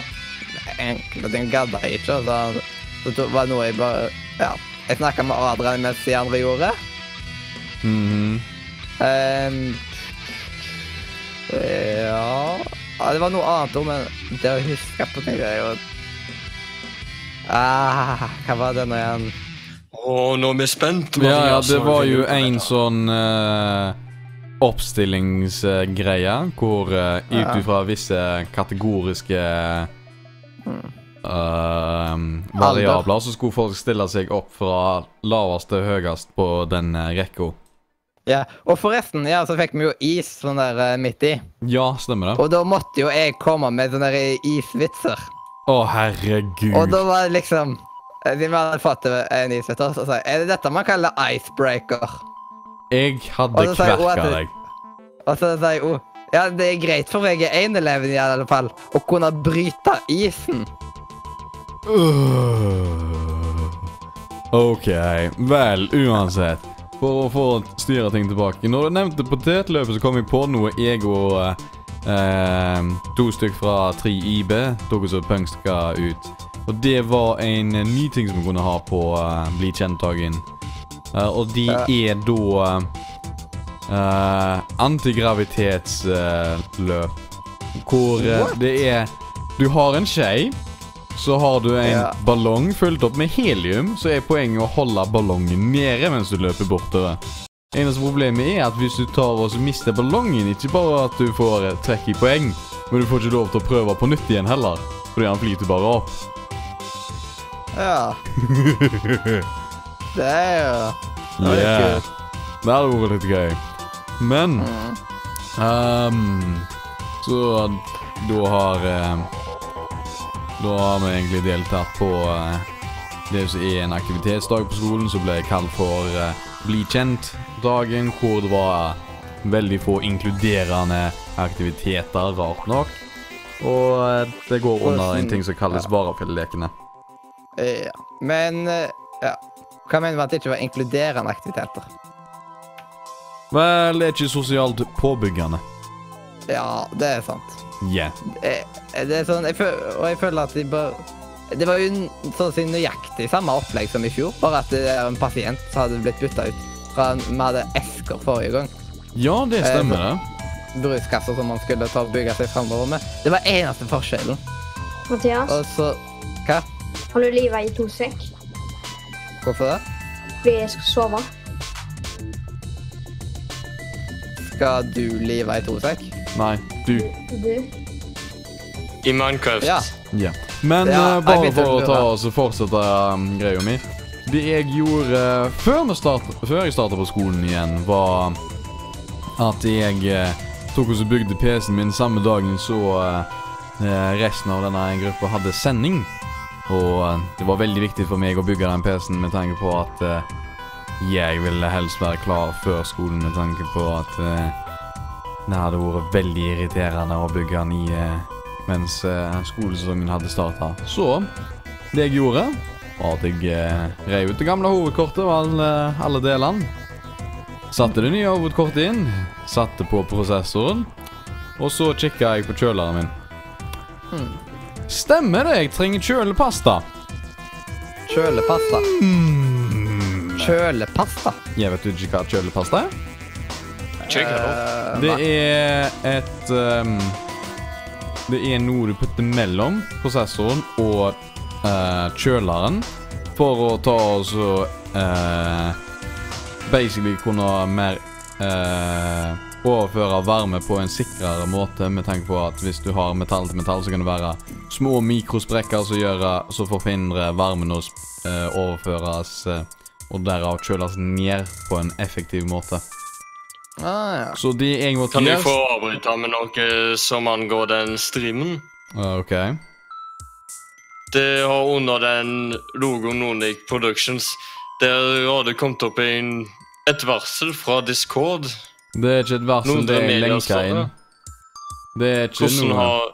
Enkelte ting gadda jeg ikke. Så, det var noe jeg bare Ja. Jeg snakka med Adrian mens de andre gjorde. Mhm. Ehm, ja ja, Det var noe annet òg, men det å huske på ting er jo ah, Hva var det nå igjen? Å, nå er vi spent. Ja, ja, det var jo av en sånn uh, oppstillingsgreie hvor uh, ut ifra visse kategoriske Mm. eh, variabler så skulle folk stille seg opp fra lavest til høyest på den uh, rekka. Ja, Og forresten, ja, så fikk vi jo is sånn der eh, midt i. Ja, stemmer det. Og da måtte jo jeg komme med sånne der isvitser. Å, herregud. Og da var det liksom De Siden vi hadde fått en isvitser, så sa jeg Er det dette man kaller icebreaker? Jeg hadde kverka deg. Og så sa jeg òg ja, det er greit for meg, én eleven i alle fall, å kunne bryte isen. Øh. OK. Vel, uansett. For å få styre ting tilbake. Når du nevnte potetløpet, så kom jeg på noe jeg og eh, to stykk fra 3IB tok oss og punkska ut. Og det var en eh, ny ting som vi kunne ha på eh, Bli kjent-dagen. Eh, og de er da uh, antigravitetsløp. hvor eh, det er Du har en skje. Så har du en Ja. ballong fylt opp med helium, så er poenget å holde ballongen nede mens du løper bortover. Eneste problemet er at hvis du tar og mister ballongen, ikke bare at du får trekk i poeng, men du får ikke lov til å prøve på nytt igjen heller, fordi han flyter bare opp. Ja. Det er jo det Yeah. Det hadde vært litt gøy. Men Mm. um, Så da har eh, Da har vi egentlig deltatt på eh, det som er en aktivitetsdag på skolen som ble kalt for eh, Bli kjent-dagen, hvor det var veldig få inkluderende aktiviteter, rart nok. Og det går under en ting som kalles Ja. varafellelekene. Ja. Men ja. Hva mener du med at det ikke var inkluderende aktiviteter? Vel, det er ikke sosialt påbyggende. Ja, det er sant. Yeah. Det, Det er sånn, jeg føl og jeg føler at de bør Det var jo sånn si nøyaktig samme opplegg som i fjor, bare at det er en pasient som hadde blitt bytta ut fra Vi hadde esker forrige gang. Ja, det stemmer, Eh, det. Bruskasser som man skulle ta og bygge seg framover med. Det var eneste forskjellen. Mathias, Og så Hva? har du livet i to sekk? Hvorfor det? Fordi jeg skal sove. Skal du live i tosekk? Nei, du. Du? I Minecraft. Ja. Ja. Men Ja, uh, bare for å ta oss og fortsette um, greia mi Det jeg gjorde uh, før, vi start, før jeg starta på skolen igjen, var at jeg uh, tok og så bygde PC-en min samme dagen så eh, resten av denne gruppa hadde sending. Og eh, det var veldig viktig for meg å bygge den PC-en med tanke på at eh, jeg ville helst være klar før skolen med tanke på at eh, det hadde vært veldig irriterende å bygge den i eh, mens eh, skolesesongen hadde starta. Så det jeg gjorde, var at jeg eh, rev ut det gamle hovedkortet og alle, alle delene. Satte det nye hovedkortet inn, satte på prosessoren, og så kikka jeg på kjøleren min. Hmm. Stemmer det, jeg trenger kjølepasta. Kjølepasta. Mm. Kjølepasta? Jeg vet ikke hva kjølepasta er. Uh, Det er et um, Det er noe du putter mellom prosessoren og uh, kjøleren for å ta og så eh, Basically kunne mer eh, overføre varme på en sikrere måte med tanke på at hvis du har metall til metall, så kan det være små mikrosprekker som gjør så forhindrer varmen å eh, overføres eh, og derav kjøles ned på en effektiv måte. Ah, ja. Så de jeg måtte Kan gjøre få avbryte med noe som angår den streamen? Ah, OK. Det har under den logoen Nordic Productions Der har det kommet opp en, et varsel fra Discord Det er ikke et vers som det er lenka inn. det. Er ikke Hvordan noe har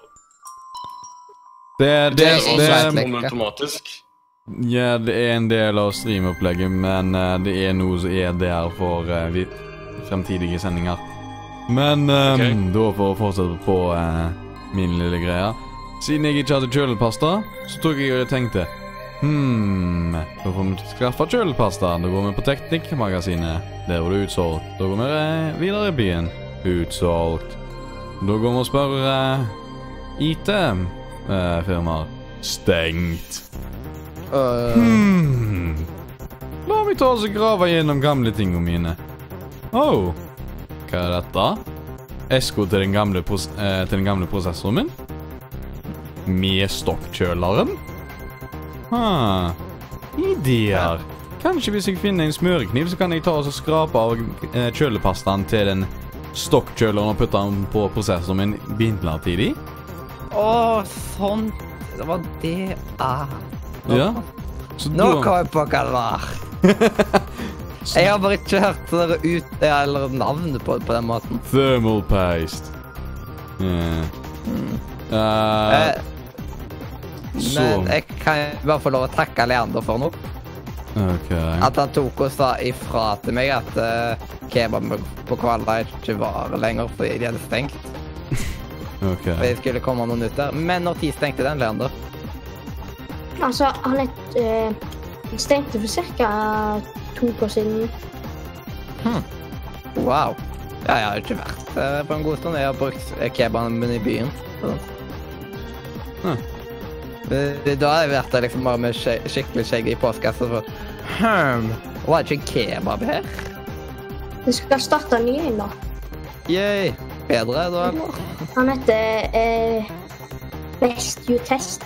Det er, det, det er det, automatisk? ja, det er en del av streamopplegget, men uh, det er noe som er der for uh, fremtidige sendinger. Men um, okay. da for å fortsette på uh, min lille greie Siden jeg ikke hadde kjølepasta, så tok jeg og tenkte Hm, da får vi skaffe kjølepasta. Da går vi på Teknikkmagasinet. Der var det utsolgt. Da går vi eh, videre i byen. Utsolgt. Da går vi og spør uh, IT-firmaer. Stengt. Uh. Hmm. La meg ta oss og grave gjennom gamle tingene mine. Oh, hva er dette? Esko til den gamle, pros uh, til den gamle prosessoren min? Med stokkjøleren? Ah, ideer. Kanskje hvis jeg finner en smørekniv, så kan jeg ta og skrape av eh, kjølepastaen til den stokkjøleren og putte den på prosessoren min midlertidig. Å, sånn. Det var det ah. Nå, Ja. Så nå da- kom jeg på hva det var. Jeg har bare ikke hørt dere ut eller navnet på det på den måten. Thermal paste. Yeah. Eh, Eh, så men jeg kan bare få lov å takke Leander for noe. OK. At han tok og sa ifra til meg at uh, kebab på Kvala ikke var lenger fordi de hadde stengt. ok. For det skulle komme noen ut der. Men når tid stengte den, Leander? Altså, han er uh, stengte for ca. to år siden. Wow. Ja, jeg har ikke vært uh, på en god stund. Jeg har brukt kebaben min i byen. Så. Hm. Da har jeg vært der liksom bare med skje skikkelig skjegg i postkassa. for, Hm, var det ikke kebab her? Vi skal starte en ny en, da. Yay. Bedre da, eller? Han heter eh, Best You Test.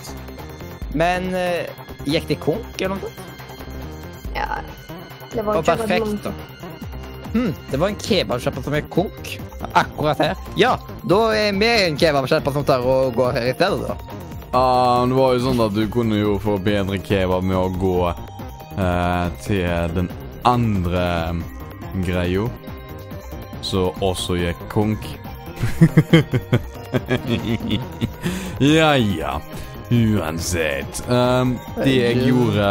Men eh, gikk det konk eller noe sånt? Ja, det var Det var jo ikke perfekt, da. Hm, det var en kebabsjappa som gikk konk. Akkurat her. Ja, da er vi en kebabsjappa som tar og går her i stedet, da. Ah, det var jo sånn at du kunne jo få bedre kebab med å gå eh, til den andre greia. Så også gikk konk. ja, ja. Uansett. Um, det jeg gjorde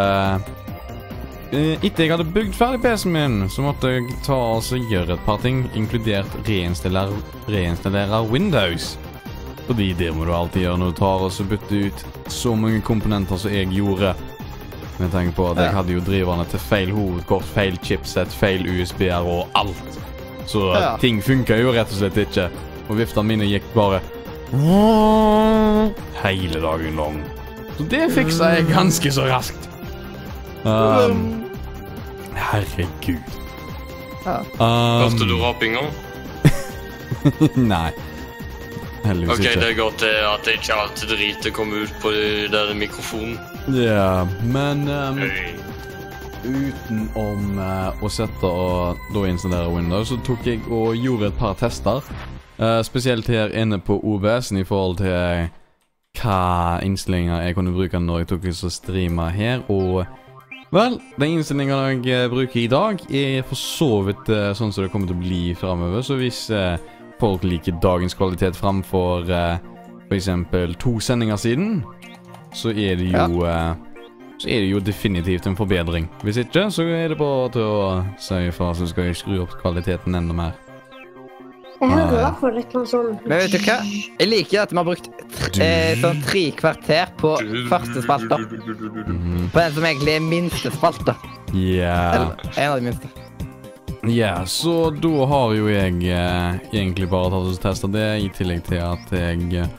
eh, Etter jeg hadde bygd ferdig PC-en min, så måtte jeg ta og gjøre et par ting, inkludert reinstallere, reinstallere Windows. Fordi det må du alltid gjøre når du tar og så bytter ut så mange komponenter som jeg gjorde. Med tanke på at jeg hadde jo driverne til feil hovedkort, feil chipset, feil USB-er og alt. Så Ja. ting funka jo rett og slett ikke. Og viftene mine gikk bare hele dagen lang. Så det fiksa jeg ganske så raskt. Um, herregud. Ja. Um, Hørte du rapinga? Nei. Heldigvis Ok, ikke. det er godt eh, at ikke alt dritet kom ut på den mikrofonen. Ja, men um, Hey. utenom uh, å sette og da installere Windows, så tok jeg og gjorde et par tester. Uh, spesielt her inne på OBS-en i forhold til hva innstillinger jeg kunne bruke når jeg tok og streama her. Og vel, den innstillinga jeg eh, bruker i dag, er for så vidt uh, sånn som det kommer til å bli framover. Så hvis eh, folk liker dagens kvalitet framfor uh, f.eks. to sendinger siden, så er det jo eh, så er det jo definitivt en forbedring. Hvis ikke, så er det bare til å si ifra, så skal jeg skru opp kvaliteten enda mer. Jeg hører i hvert fall litt eller sånn Men vet du hva? Jeg liker at vi har brukt eh, sånn tre kvarter på første spalta. Mm -hmm. På den som egentlig er minste spalta. Ja. Eller en av de minste. Ja, så da har jo jeg eh, egentlig bare tatt og testa det, i tillegg til at jeg eh,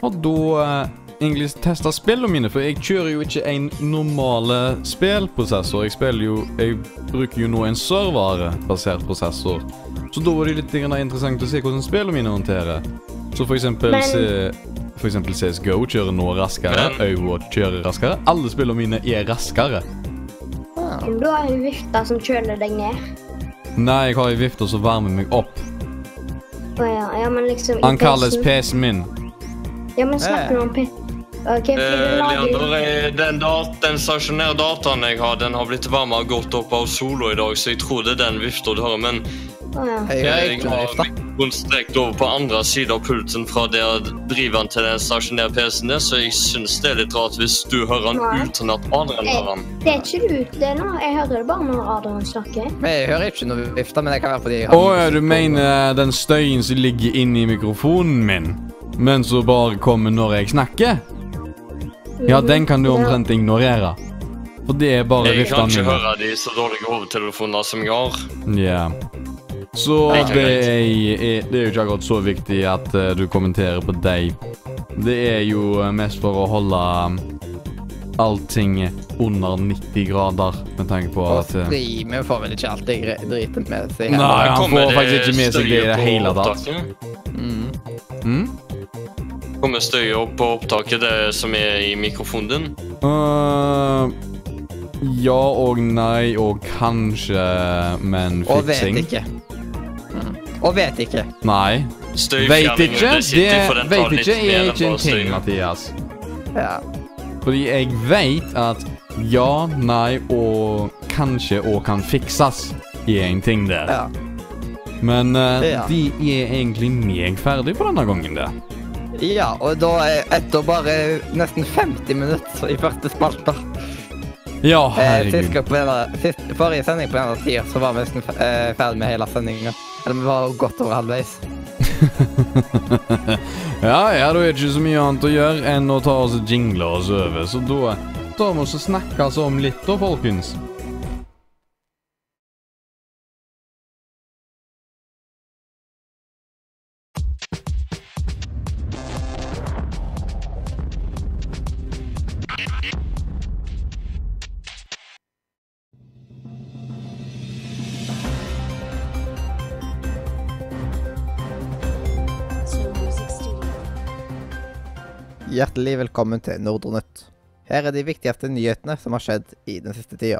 har da eh, egentlig testa spillene mine, for jeg kjører jo ikke en normale spillprosessor. Jeg spiller jo Jeg bruker jo nå en serverbasert prosessor. Så da var det litt interessant å se hvordan spillene mine håndterer. Så for eksempel Men- se, For eksempel CSGO kjører nå raskere. Overwatch kjører raskere. Alle spillene mine er raskere. Ah. du har en vifte som kjøler deg ned. Nei, jeg har ei vifte som varmer meg opp. Å ja, ja, men liksom Han kalles PC-en- min. Ja, men snakker du om PC. Okay, Eh, Leander, eh, den, dat den stasjonære dataen jeg har, den har blitt varma godt opp av sola i dag, så jeg tror det er den vifta du har. Men. Jeg har Jeg har vifte. strekt over på andre siden av pulten fra der driver han til den stasjonære PC-en, er, så jeg syns det er litt rart hvis du hører han uten at Adrian hører han. Det er ikke du. Det nå. Jeg hører det bare når Adrian snakker. Men jeg hører ikke noe vifte, men det kan være fordi Å ja, du mener den støyen som ligger inni mikrofonen min, men som bare kommer når jeg snakker? Ja, den kan du omtrent ignorere. For det er bare Jeg kan ikke høre de så dårlige hovedtelefonene som jeg har. Ja. Så det er, det er jo ikke akkurat så viktig at eh, du kommenterer på deg. Det er jo eh, mest for å holde um, allting under 90 grader, med tanke på Og at Og streamer får vel ikke alltid driten med seg. Nei, han får faktisk ikke med seg det i det hele tatt. Mm. mm? Kommer støyet opp på opptaket, det som er i mikrofonen din? Uh, ja og nei og kanskje, men Og vet fiksing ikke. Og vet ikke. Nei. Vet ikke. Det litt ikke er ikke en ting. Mathias. Ja. Fordi jeg vet at ja, nei og kanskje og kan fikses er en ting der. ja. Men eh, Ja. de er egentlig meg ferdig på denne gangen, det. Ja, og da er etter bare nesten 50 minutter i første spalte. Ja, eh, herregud. Eh, på denne, sist, Forrige sending på denne tida så var vi nesten eh, ferdig med hele sendinga. Eller vi var godt over halvveis. Ja, da er det ikke så mye annet å gjøre enn å ta oss og jingle oss over, så da tar vi oss og snakker om litt da, folkens. Hjertelig velkommen til Nordre-Nytt. Her er de viktigste nyhetene som har skjedd i den siste tida.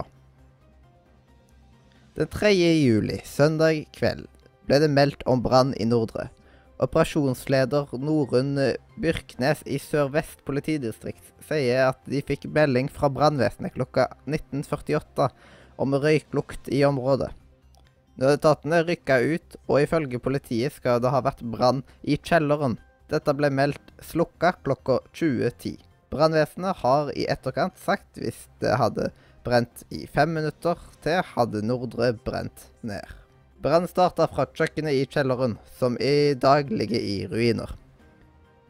Den 3. juli, søndag kveld, ble det meldt om brann i Nordre. Operasjonsleder Norunn Byrknes i Sør-Vest politidistrikt sier at de fikk melding fra brannvesenet klokka 19.48 om røyklukt i området. Nødetatene rykka ut, og ifølge politiet skal det ha vært brann i kjelleren. Dette ble meldt slukka klokka 20.10. Brannvesenet har i etterkant sagt hvis det hadde brent i fem minutter til, hadde Nordre brent ned. Brann starta fra kjøkkenet i kjelleren, som i dag ligger i ruiner.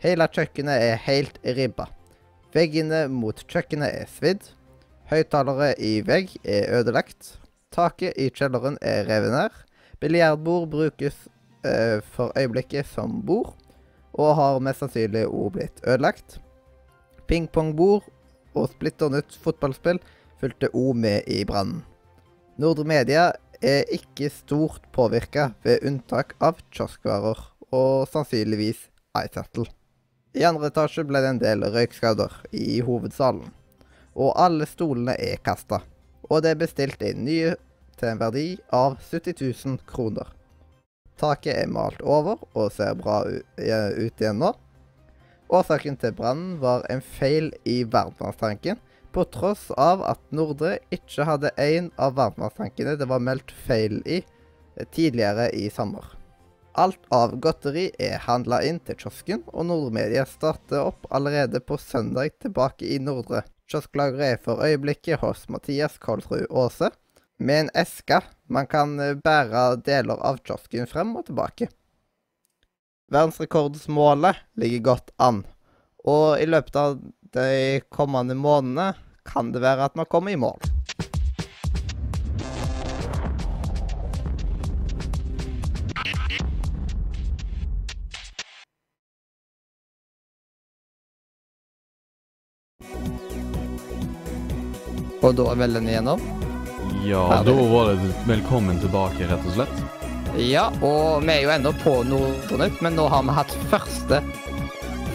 Hele kjøkkenet er helt ribba. Veggene mot kjøkkenet er svidd. Høyttalere i vegg er ødelagt. Taket i kjelleren er revet ned. Biljardbord brukes eh, for øyeblikket som bord og har mest sannsynlig òg blitt ødelagt. Pingpongbord og splitter nytt fotballspill fulgte òg med i brannen. Nordre Media er ikke stort påvirka, ved unntak av kioskvarer og sannsynligvis iSettle. I andre etasje ble det en del røykskader i hovedsalen, og alle stolene er kasta. Og det er bestilt inn nye til en verdi av 70 000 kroner. Taket er malt over og ser bra ut igjen nå. Årsaken til brannen var en feil i varmtvannstanken, på tross av at Nordre ikke hadde en av varmtvannstankene det var meldt feil i eh, tidligere i sommer. Alt av godteri er handla inn til kiosken, og Nordre Media starter opp allerede på søndag tilbake i Nordre. Kiosklageret er for øyeblikket hos Mathias Kolsrud Aase, med en eske man kan eh, bære deler av kiosken frem og tilbake. Verdensrekordsmålet ligger godt an, og i løpet av de kommende månedene kan det være at man kommer i mål. Og da er vel igjennom? Ja, da var det velkommen tilbake, rett og slett. Ja, og vi er jo ennå på Nordnytt, men nå har vi hatt første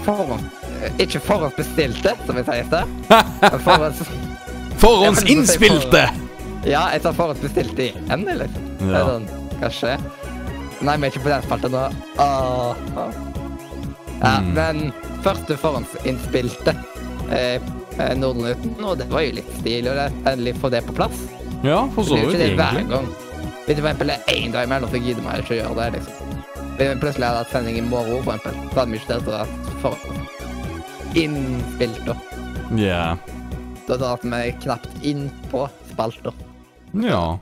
forhånd... eh, Ikke forhåndsbestilte, som vi sier det. Forhånds... Forhåndsinnspilte! Ja, jeg tar forhåndsbestilte igjen, er Ja. sånn, hva skjer? Nei, vi er ikke på den spalten nå. Åh. Ja, Mm. men første forhåndsinnspilte eh, eh, Nordnytten, og det var jo litt stilig å endelig få det på plass. Ja, for så det vidt, det egentlig. Hvis det for er én dag imellom, så gidder man ikke å gjøre det. liksom. Hvis vi plutselig hadde hatt sending i morgen, for eksempel, så hadde vi ikke dra for innspilt, da. Ja. Da drar vi knapt innpå spalter. Ja.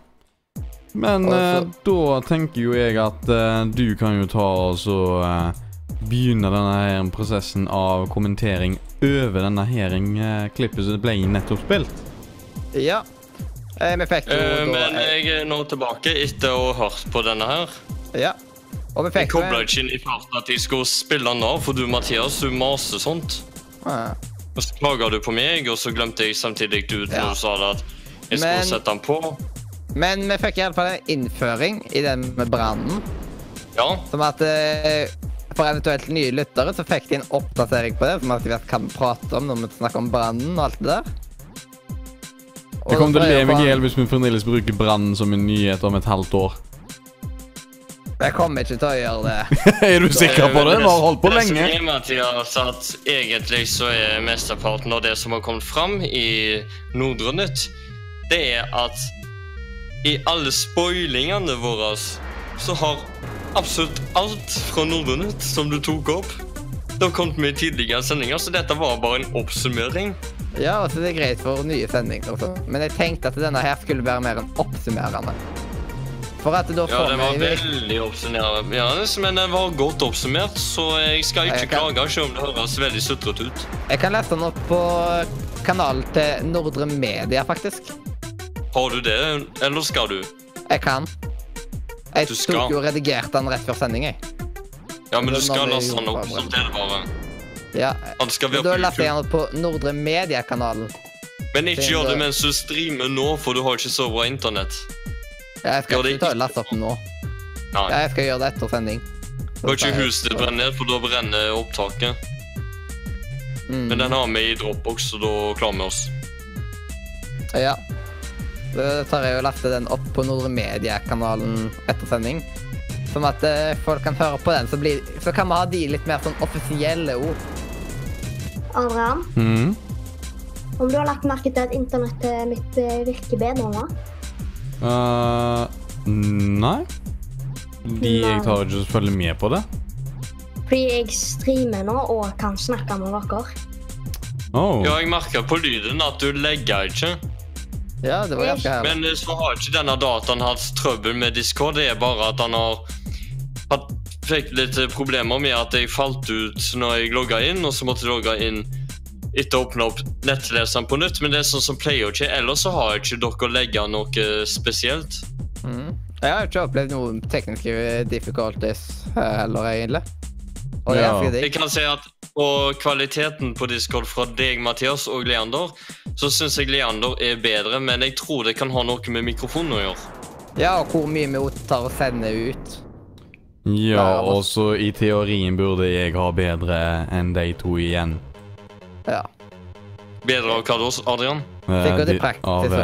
Men eh, da tenker jo jeg at eh, du kan jo ta og så eh, begynne denne her prosessen av kommentering over denne her eh, klippet som ble nettopp spilt. Ja. Eh, vi fikk jo Eh, da Men jeg er nå tilbake etter å ha hørt på denne her. Ja. Og vi fikk jo kobla ikke inn i farten at jeg skulle spille den av, for du Mathias, du maser sånt. Ja. Og så klaga du på meg, og så glemte jeg samtidig ut når Ja. du sa det at jeg skulle Men- sette den på. Men vi fikk iallfall en innføring i den med brannen. Ja. Som at eh, for eventuelt nye lyttere så fikk de en oppdatering på det. Som at de vet hva vi prater om når vi snakker om brannen og alt det der. Jeg kommer til å leve le meg i hjel hvis vi fremdeles bruker brannen som en nyhet om et halvt år. Jeg kommer ikke til å gjøre det. er du sikker på det? Vi har holdt på det lenge. Mathias, at egentlig så er mesteparten av det som har kommet fram i Nordre Nytt, det er at i alle spoilingene våre så har absolutt alt fra Nordre Nytt som du tok opp, det har kommet med i tidligere sendinger, så dette var bare en oppsummering. Ja, altså det er greit for nye sendinger og sånn. Men jeg tenkte at denne her skulle være mer enn oppsummerende. For at da Ja, den det var vi veldig oppsummerende, men den var godt oppsummert, så jeg skal Jeg ikke kan- klage, selv om det høres veldig sutrete ut. Jeg kan lese den opp på kanalen til Nordre Media, faktisk. Har du det, eller skal du? Jeg kan. Jeg Du skal. tok jo og redigerte den rett før sending, jeg. Ja, men du skal laste den opp, som det bare. Ja. Han skal være da laster jeg den på Nordre Media-kanalen. Men ikke gjør det mens du streamer nå, for du har ikke så bra internett. Ja, jeg skal ikke ta laste opp nå. Nei. Ja, jeg skal gjøre det etter sending. Har ikke huset ditt brenne ned, for da brenner opptaket. Mm. Men den har vi i Dropbox, så da klarer vi oss. Ja. Da tar jeg og laster den opp på Nordre Media-kanalen etter sending. Sånn at eh, folk kan høre på den, så, blir, så kan vi ha de litt mer sånn offisielle ord. Adrian, Mm. om du har lagt merke til at internettet mitt eh, virker bedre nå? Uh, nei. De jeg tar ikke selvfølgelig med på det. Fordi jeg streamer nå og kan snakke med dere. Oh. Ja, jeg merka på lyden at du legger ikke. Ja, det var ganske herlig. Men eh, så har ikke denne dataen hatt trøbbel med Discord. Det er bare at han har hatt, fikk litt problemer med at jeg falt ut når jeg logga inn, og så måtte jeg logge inn etter å åpne opp nettleseren på nytt. Men det er sånn som pleier ikke. Ellers så har ikke dere legget noe spesielt. Mm. Jeg har ikke opplevd noen tekniske difficulties eh, heller, egentlig. Og det er Ja. ganske Jeg kan si at på kvaliteten på Discord fra deg, Mathias, og Leander, så syns jeg Leander er bedre, men jeg tror det kan ha noe med mikrofonen å gjøre. Ja, og hvor mye vi tar og sender ut. Ja, også, og så i teorien burde jeg ha bedre enn de to igjen. Ja. Bedre av hva da, Adrian? Eh, de- Av så.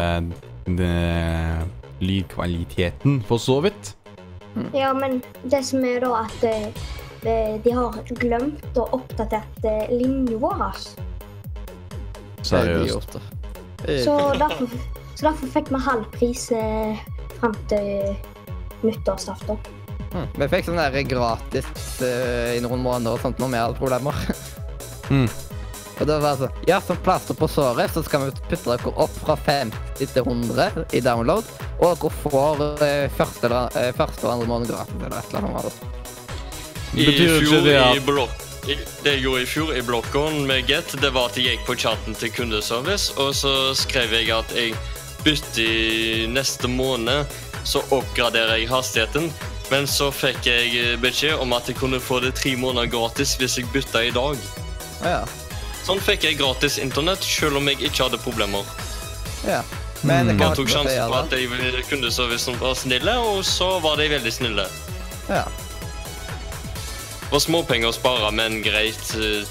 eh, lydkvaliteten, for så vidt. Ja, men det som er da at eh, de- de har glemt å oppdatere linja vår. Det er Seriøst. Eh, Så derfor, så derfor fikk vi halv pris eh, fram til nyttårsaften. Mm. Vi fikk sånn der gratis uh, i noen måneder og sånt når vi hadde problemer. Mm. Og da var det sånn Ja, som plaster på såret, så skal vi putte dere opp fra 50 til 100 i download. Og dere får uh, første, eller- eh, første og andre måned gratis eller et eller annet. I fjor det i blokk... Det jeg gjorde i fjor i blokken med Get, det var at jeg gikk på chatten til kundeservice, og så skrev jeg at jeg bytter i neste måned, så oppgraderer jeg hastigheten. Men så fikk jeg beskjed om at jeg kunne få det tre måneder gratis hvis jeg bytta i dag. Ja. Sånn fikk jeg gratis internett, selv om jeg ikke hadde problemer. ja. Men Mm. Jeg tok sjansen på at jeg, kundeservicen var snille, og så var de veldig snille. Ja. Det var småpenger å spare, men greit. eh,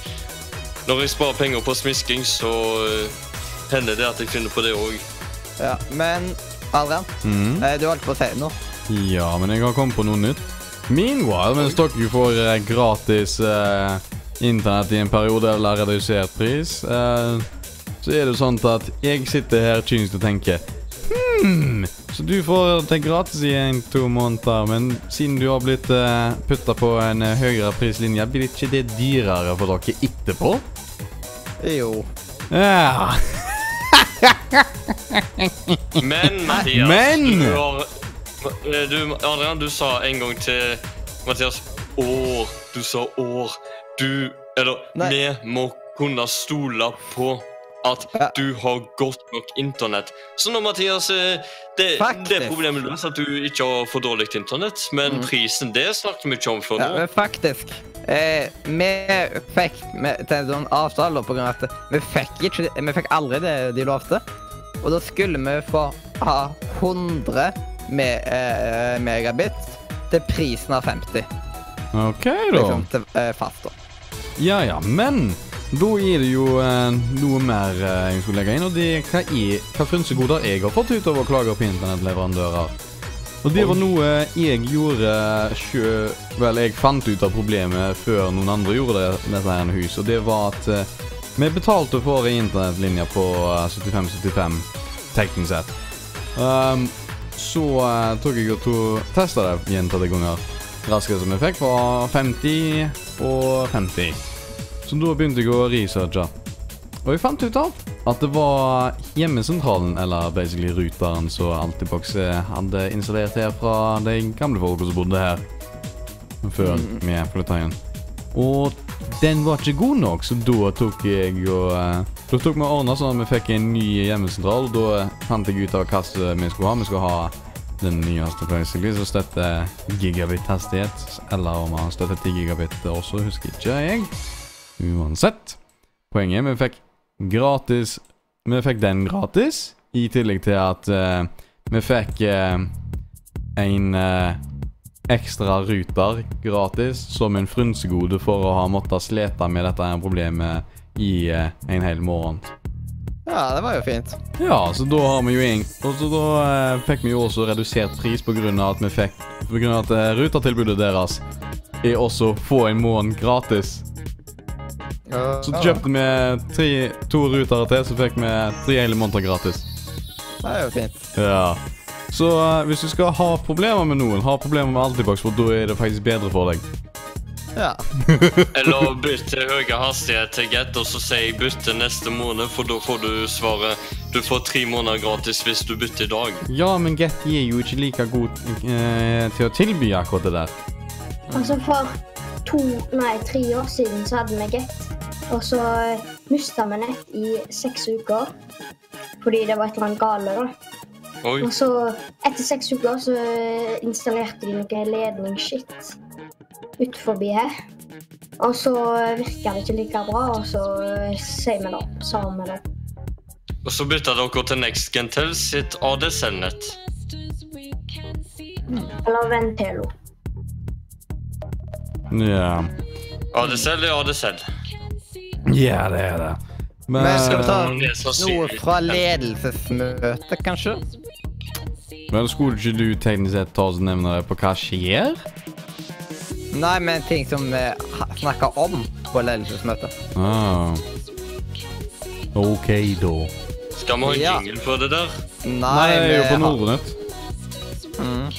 Når jeg sparer penger på smisking, så eh, hender det at jeg finner på det òg. ja. Men Adrian, mm. eh, du holdt på å si noe. Ja, men jeg har kommet på noe nytt. Meanwhile, mens dere får eh, gratis eh, internett i en periode eller redusert pris, eh, så er det sånn at jeg sitter her kynisk og tenker Hmm, Så du får det gratis i en-to måneder, men siden du har blitt uh, putta på en eh, høyere prislinje, blir ikke det dyrere for dere etterpå? Jo. Ja. Men Mathias Men! Du, har, eh, du, Adrian, du sa en gang til Mathias år. Du sa år. Du Eller Nei. vi må kunne stole på at Ja. du har godt nok internett. Så nå, Mathias eh, det, det problemet løst at du ikke har for dårlig internett, men Mm. prisen det snakket vi ikke om før Ja, nå. men faktisk. Eh, vi fikk med, til en sånn avtale på grunn av at vi fikk, ikke, vi fikk aldri det de lovte. Og da skulle vi få ha 100 me, eh, megabit til prisen av 50. OK, da. Liksom, til, eh, fast da. Ja ja, men da er det jo eh, noe mer eh, jeg skulle legge inn, og det hva, er, hva frynsegoder jeg har fått utover å klage på internettleverandører. Og det var noe jeg gjorde sjø... Vel, jeg fant ut av problemet før noen andre gjorde det, dette her hus, og det var at eh, vi betalte for en internettlinje på eh, 7575 teknisk sett. Um, så uh, tok jeg og to testa det gjentatte ganger. Raskest som jeg fikk, var 50 og 50. Så da begynte jeg å researche. Og jeg fant ut av at det var hjemmesentralen, eller basically ruteren, som Altibox eh, hadde installert her fra de gamle folka som bodde her. Før vi flytta igjen. Og den var ikke god nok, så da tok jeg og eh, Da tok vi og ordna sånn at vi fikk en ny hjemmesentral. Da fant jeg ut av hva vi skulle ha. Vi skulle ha den nyeste basically, som støtter gigabit-hastighet. Eller om han støtter 10 gigabit også, husker ikke jeg. Uansett. Poenget er vi fikk gratis Vi fikk den gratis, i tillegg til at uh, vi fikk uh, en uh, ekstra ruter gratis som en frynsegode for å ha måttet slite med dette problemet i eh, en hel morgen. Ja, det var jo fint. Ja, så da har vi jo en Og så da eh, fikk vi jo også redusert pris av at vi fikk På grunn av at eh, rutertilbudet deres er også få en måned gratis. Så kjøpte vi tre, to rutere til, så fikk vi tre hele måneder gratis. Det er jo fint. Ja. Så eh, hvis du skal ha problemer med noen, ha problemer med Altibox, for da er det faktisk bedre for deg. Ja. Eller bytt til høyere hastighet til Get, og så sier jeg bytte neste måned, for da får du svaret Du får tre måneder gratis hvis du bytter i dag. Ja, men Get er jo ikke like god eh, til å tilby akkurat det der. Altså For to, nei, tre år siden så hadde vi Get. Og så mista vi nett i seks uker. Fordi det var et eller annet gale. da. Oi. Og så etter seks uker så installerte de noe ledningsskitt ut forbi her. Og så virker det ikke like bra, og så sier vi det. Sa vi det. Og så bytta dere til Next Gentel sitt ADC-nett. Eller Ventelo. Ja. ADC er ADC? Ja, det er det. Men, Men skal vi ta noe fra ledelsesmøtet, kanskje? men skulle ikke du teknisk sett ta oss nevne det på hva skjer? Nei, men ting som vi snakka om på ledelsesmøtet. Ah. OK, da. Skal vi ha en Ja. jingle for det der? Nei, Nei, jeg er jo på Nordnett. Mm.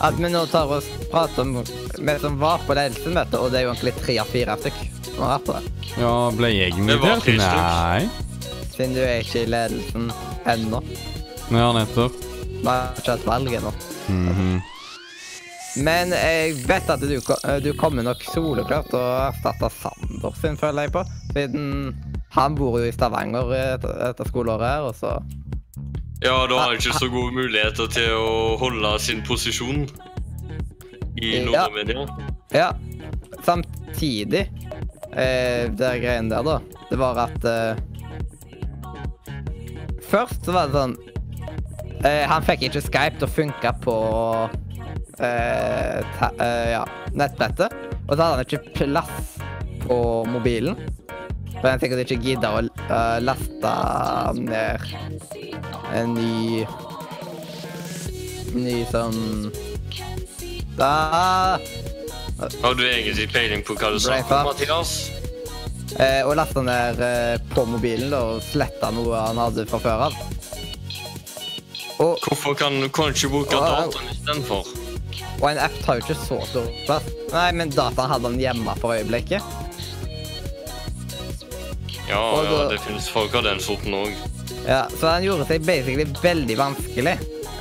At vi nå tar og prater om vi som var på ledelsesmøtet, og det er jo egentlig tre av fire stykk som har vært på det. Ja, ble jeg invitert? stykker. Nei. Siden du er ikke i ledelsen ennå. Ja, nettopp. Vi har ikke hatt valg ennå. Mhm. Men jeg vet at du, du kommer nok soleklart til å erstatte Sander sin, føler jeg på. Siden han bor jo i Stavanger etter, etter skoleåret her, og så Ja, da har han ikke så gode muligheter til å holde sin posisjon i Ja. Nordmedia. Ja. Samtidig eh, Det greiene der, da, det var at eh, Først så var det sånn eh, Han fikk ikke Skype til å funke på eh, eh, ja, nettbrettet. Og så hadde han ikke plass på mobilen. For han sikkert ikke gidda å uh, laste ned en ny Ny sånn Da Har du egentlig peiling på hva du sa. Mathias? Eh, og lasta ned eh, på mobilen da, og sletta noe han hadde fra før av. Hvorfor kan du ikke bruke dataen istedenfor? Og en app tar jo ikke så stor plass. Nei, men dataen hadde han hjemme for øyeblikket. Ja, Og ja, da- det finnes folk av den sorten òg. Ja, så han gjorde seg basically veldig vanskelig.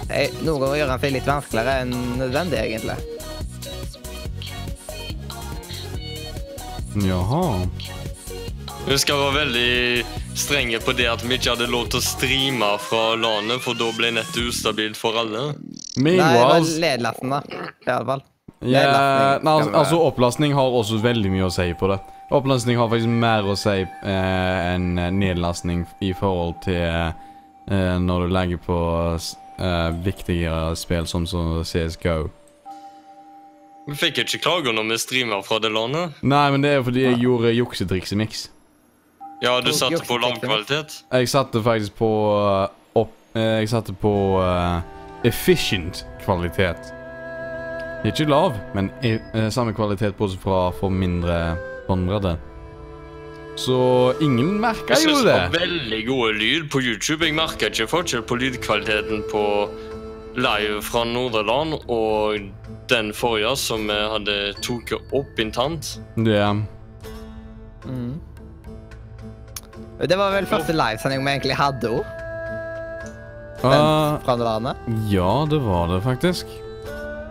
Eh, Noen ganger gjør han seg litt vanskeligere enn nødvendig, egentlig. Jaha. Vi skal være veldig strenge på det at vi ikke hadde lov til å streame fra LAN-et, for da ble nettet ustabilt for alle. Nei, det var Meanwhile da. I alle fall. Ja, nei, altså, altså Opplastning har også veldig mye å si på det. Opplastning har faktisk mer å si eh, enn eh, nedlastning i forhold til eh, når du legger på eh, viktigere spill som, som CSGO. Vi fikk ikke klager når vi streamer fra det LAN-et. Nei, men det er fordi jeg gjorde juksetriks i mix. Ja, du satte på lav kvalitet? Jeg satte faktisk på eh, opp eh, Jeg satte på eh, efficient kvalitet. Ikke lav, men i, eh, samme kvalitet bortsett fra for mindre båndbredde. Så ingen merka Jeg syns det var veldig gode lyd på YouTube. Jeg merka ikke forskjell på lydkvaliteten på live fra Nordreland og den forrige som vi hadde tatt opp internt. Det Mm. Det var vel første livesending vi egentlig hadde òg. Ah, Fra det landet. Ja, det var det faktisk.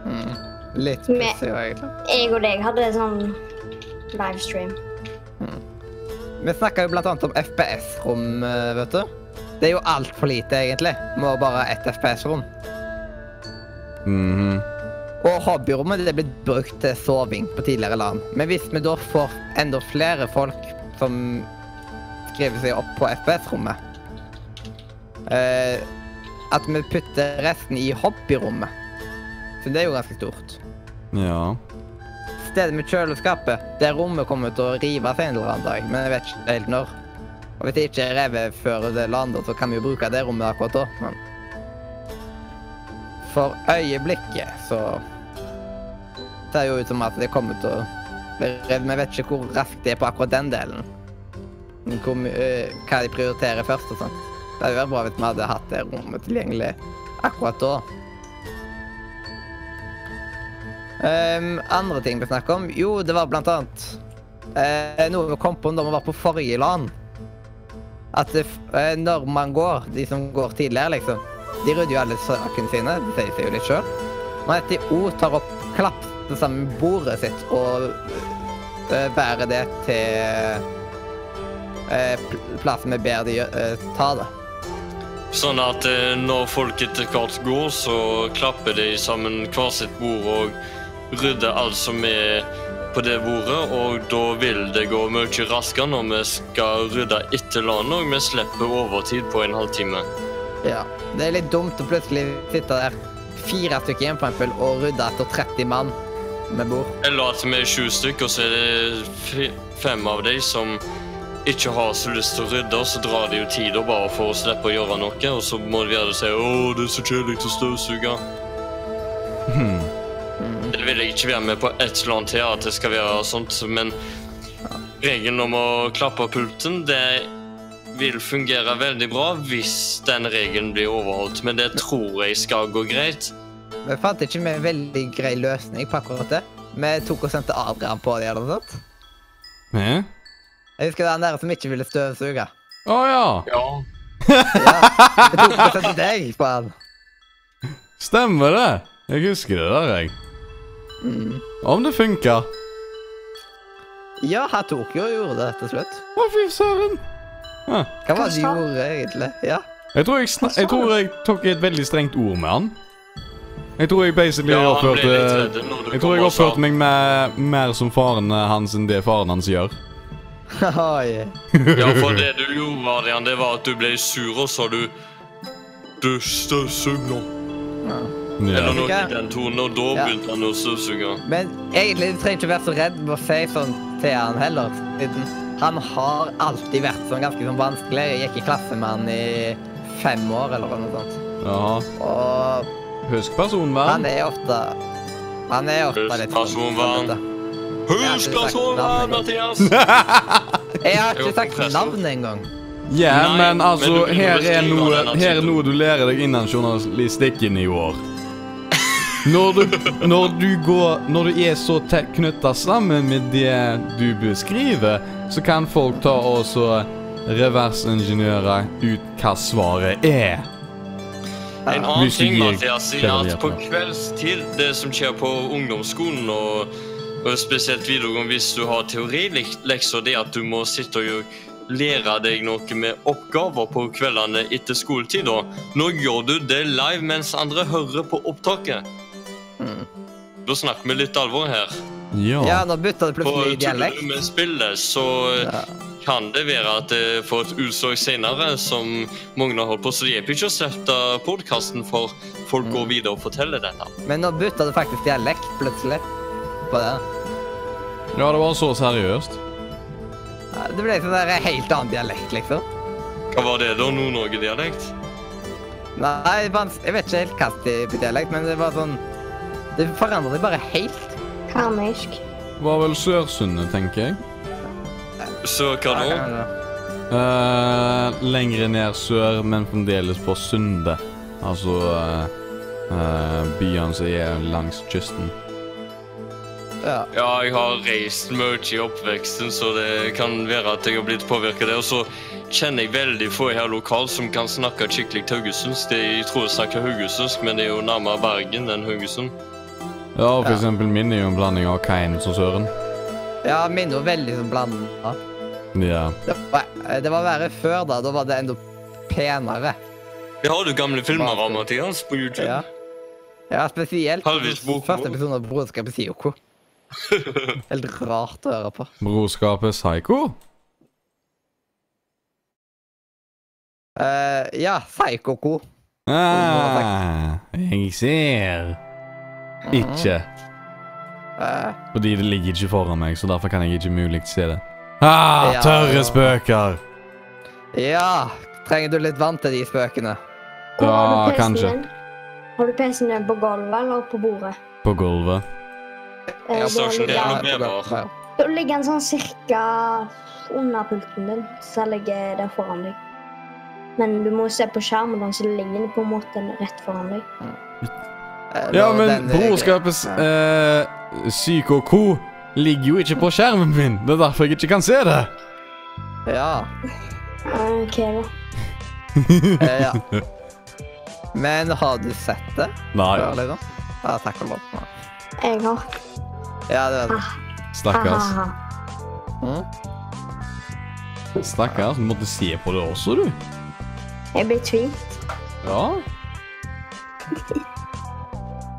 Hmm. Litt pussig òg, egentlig. Jeg og deg hadde sånn livestream. Vi snakka jo blant annet om FPS-rom, eh, vet du. Det er jo altfor lite, egentlig. Må bare ha ett FPS-rom. Mhm. Og hobbyrommet det er blitt brukt til soving på tidligere land. Men hvis vi da får enda flere folk som skriver seg opp på FPS-rommet eh, At vi putter resten i hobbyrommet. Så det er jo ganske stort. Ja. Stedet med kjøleskapet, det rommet kommer til å rive seg en eller annen dag, men jeg vet ikke helt når. Og hvis det ikke er revet før det lander, så kan vi jo bruke det rommet akkurat da. Men for øyeblikket så ser det jo ut som at det kommer til å Vi. Vet ikke hvor raskt det er på akkurat den delen. Hvor, øh, hva de prioriterer først og sånt. Det hadde vært bra hvis vi hadde hatt det rommet tilgjengelig akkurat da. Um, andre ting vi snakker om? Jo, det var blant annet uh, noe vi kom på da vi var på forrige LAN. At det, f- eh, når man går, de som går tidligere, liksom, de rydder jo alle sakene sine. Det sier seg jo litt sjøl. Men at de òg tar opp klapp sammen med bordet sitt og uh, bærer det til plassen vi ber de ta det. Sånn at eh, når folk etter hvert går, så klapper de sammen hver sitt bord og rydder alt som er på det bordet, og da vil det gå mye raskere når vi skal rydde etter landet, og vi slipper overtid på en halvtime. Ja. Det er litt dumt å plutselig sitte der fire stykker igjen, for eksempel, og rydde etter 30 mann med bord. Eller at vi er sju stykker, og så er det fem av de som ikke har så lyst til å rydde, og så drar de jo tid og bare for å slippe å gjøre noe, og så må de gjerne si 'Å, det er så kjedelig å støvsuge'. Hmm. Det vil jeg ikke være med på et eller annet til, at det skal være sånt, men regelen om å klappe pulten, det vil fungere veldig bra hvis den regelen blir overholdt, men det tror jeg skal gå greit. Vi fant ikke med en veldig grei løsning på akkurat det. Vi tok og sendte Adrian på det, eller noe sånt. Hæ? Jeg husker den der som ikke ville støvsuge. Å ja. Ja. Ja, Jeg tok og sendte deg på han. Stemmer det. Jeg husker det der, jeg. Mm. Om det funka. Ja, han tok jo og gjorde det til slutt. Å, fy søren. Ja. Hva var det du gjorde, egentlig? Ja. Jeg tror jeg, sna- jeg tror jeg tok et veldig strengt ord med han. Jeg tror jeg basically Ja, oppførte Jeg tror jeg oppførte meg med, mer som faren hans enn det faren hans gjør. Ja, for det du gjorde, Adrian, det var at du ble sur, og så du Du støvsuger. Eller noe i den tonen, og da Ja. begynte han å støvsuge. Men egentlig du trenger ikke være så redd med å si sånn til han heller. Siden han har alltid vært sånn ganske sånn vanskelig. Jeg gikk i klasse med han i fem år eller noe sånt. Jaha. Og Husk han personvern. er ofte Han er ofte litt personvern. sånn, du. Husk Ja, sove, Mathias! Jeg har ikke sagt navnet engang. Ja, yeah, men altså, men her er, noe, her er noe du lærer deg innen journalistikken i år. Når du, når du går Når du er så tett knytta sammen med det du beskriver, så kan folk ta og reversingeniører reversingeniøre ut hva svaret er. En annen ting, Mathias, er at på kveldstid, det som skjer på ungdomsskolen, og, og spesielt videregående hvis du har teorilekser, det er at du må sitte og lære deg noe med oppgaver på kveldene etter skoletid. Nå gjør du det live mens andre hører på opptaket. Mm. Da snakker vi litt alvor her. Ja. Ja, nå bytta det På plutselig tuller dialekt. du med spillet, så Ja. kan det være at det får et utslag senere som mange har holdt på. Så det hjelper ikke å sette podkasten for folk går videre og forteller dette. Men nå bytta det faktisk dialekt plutselig. På det. ja, det var så seriøst. Ja, Det ble sånn der helt annen dialekt, liksom. Hva var det da? Nord-Norge-dialekt? Nei, vans- jeg vet ikke helt hva type dialekt, men det var sånn Det forandret seg bare helt. Karmøysk. Det var vel Sørsundet, tenker jeg. Så hva nå? Eh, lengre ned sør, men fremdeles på Sundet. Altså uh, byene som er langs kysten. Ja. Ja, jeg har reist mye i oppveksten, så det kan være at jeg har blitt påvirket der. Og så kjenner jeg veldig få her lokalt som kan snakke skikkelig haugesundsk. De jeg tror jeg snakker haugesundsk, men det er jo nærmere Bergen enn Haugesund. Ja, for Ja. eksempel min er jo en blanding av Kains og Søren. ja min er jo veldig sånn blanda. Ja. Det var, det var verre før, da. Da var det enda penere. Vi har du gamle filmer av, Mathias, på YouTube. Ja. Ja, spesielt første episode av Broderskapet Sioko. Helt rart å høre på. Brorskapet Psycho? Eh, ja, Psycho-ko. Ah, jeg ser. Ikke. Eh, Fordi det ligger ikke foran meg, så derfor kan jeg ikke mulig se det. Ah, Ja, tørre ja. spøker! ja, trenger du litt vann til de spøkene? Ja, kanskje. Har du PC-en din på gulvet eller på bordet? På gulvet. Eh, Ja, da det jeg. Noe på- bare. Da ligger en sånn cirka under pulten din, så ligger det foran deg. Men du må se på skjermen, så ligger den på en måte rett foran deg. Eh, Ja, men den, eh, brorskapets ja. eh, Psycho Co ligger jo ikke på skjermen min. Det er derfor jeg ikke kan se det. Ja. OK, da. eh, ja. Men har du sett det Nei, liksom? Ja, takk for lov. Jeg har Ja, det vet jeg. stakkars. Mm. Stakkars. Du måtte se på det også, du. Jeg ble tvingt. Ja.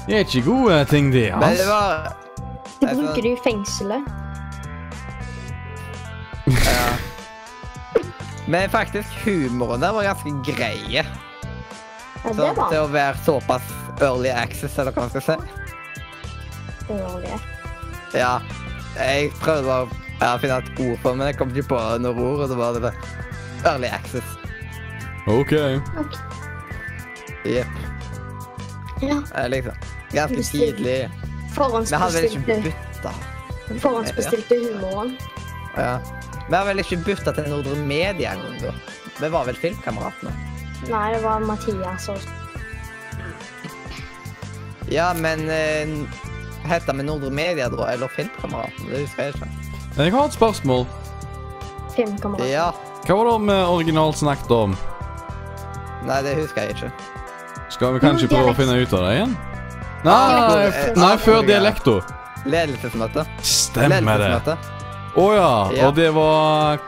Det er ikke gode ting, det, Men det var Det bruker du i fengselet. ja. Men faktisk, humoren der var ganske greie. Ja, Så, det var til å være såpass early access, eller hva man skal si. det. Var det. Ja. Jeg prøvde bare å finne et ord for det, men jeg kom ikke på noe ord, og så var det bare Early access. OK. Jepp. Ja. Eh, Liksom. Ganske Bestilt. tidlig. Vi hadde vel ikke Forhåndsbestilte, bytta. forhåndsbestilte humoren. Ja. Vi har vel ikke bytta til Nordre Media engang, da. Vi var vel filmkameratene. Nei, det var Mathias og Ja, men eh, Hette vi Nordre Media da, eller Filmkameraten? Det husker jeg ikke. Jeg har et spørsmål. Filmkameraten. Ja. Hva var det vi originalt snakket om? Nei, det husker jeg ikke. Skal vi kanskje prøve å finne ut av det igjen? Nei, Dialekt. nei før dialekta. Ledelsesmøte. Stemmer det. Å ja. Ja. Og det var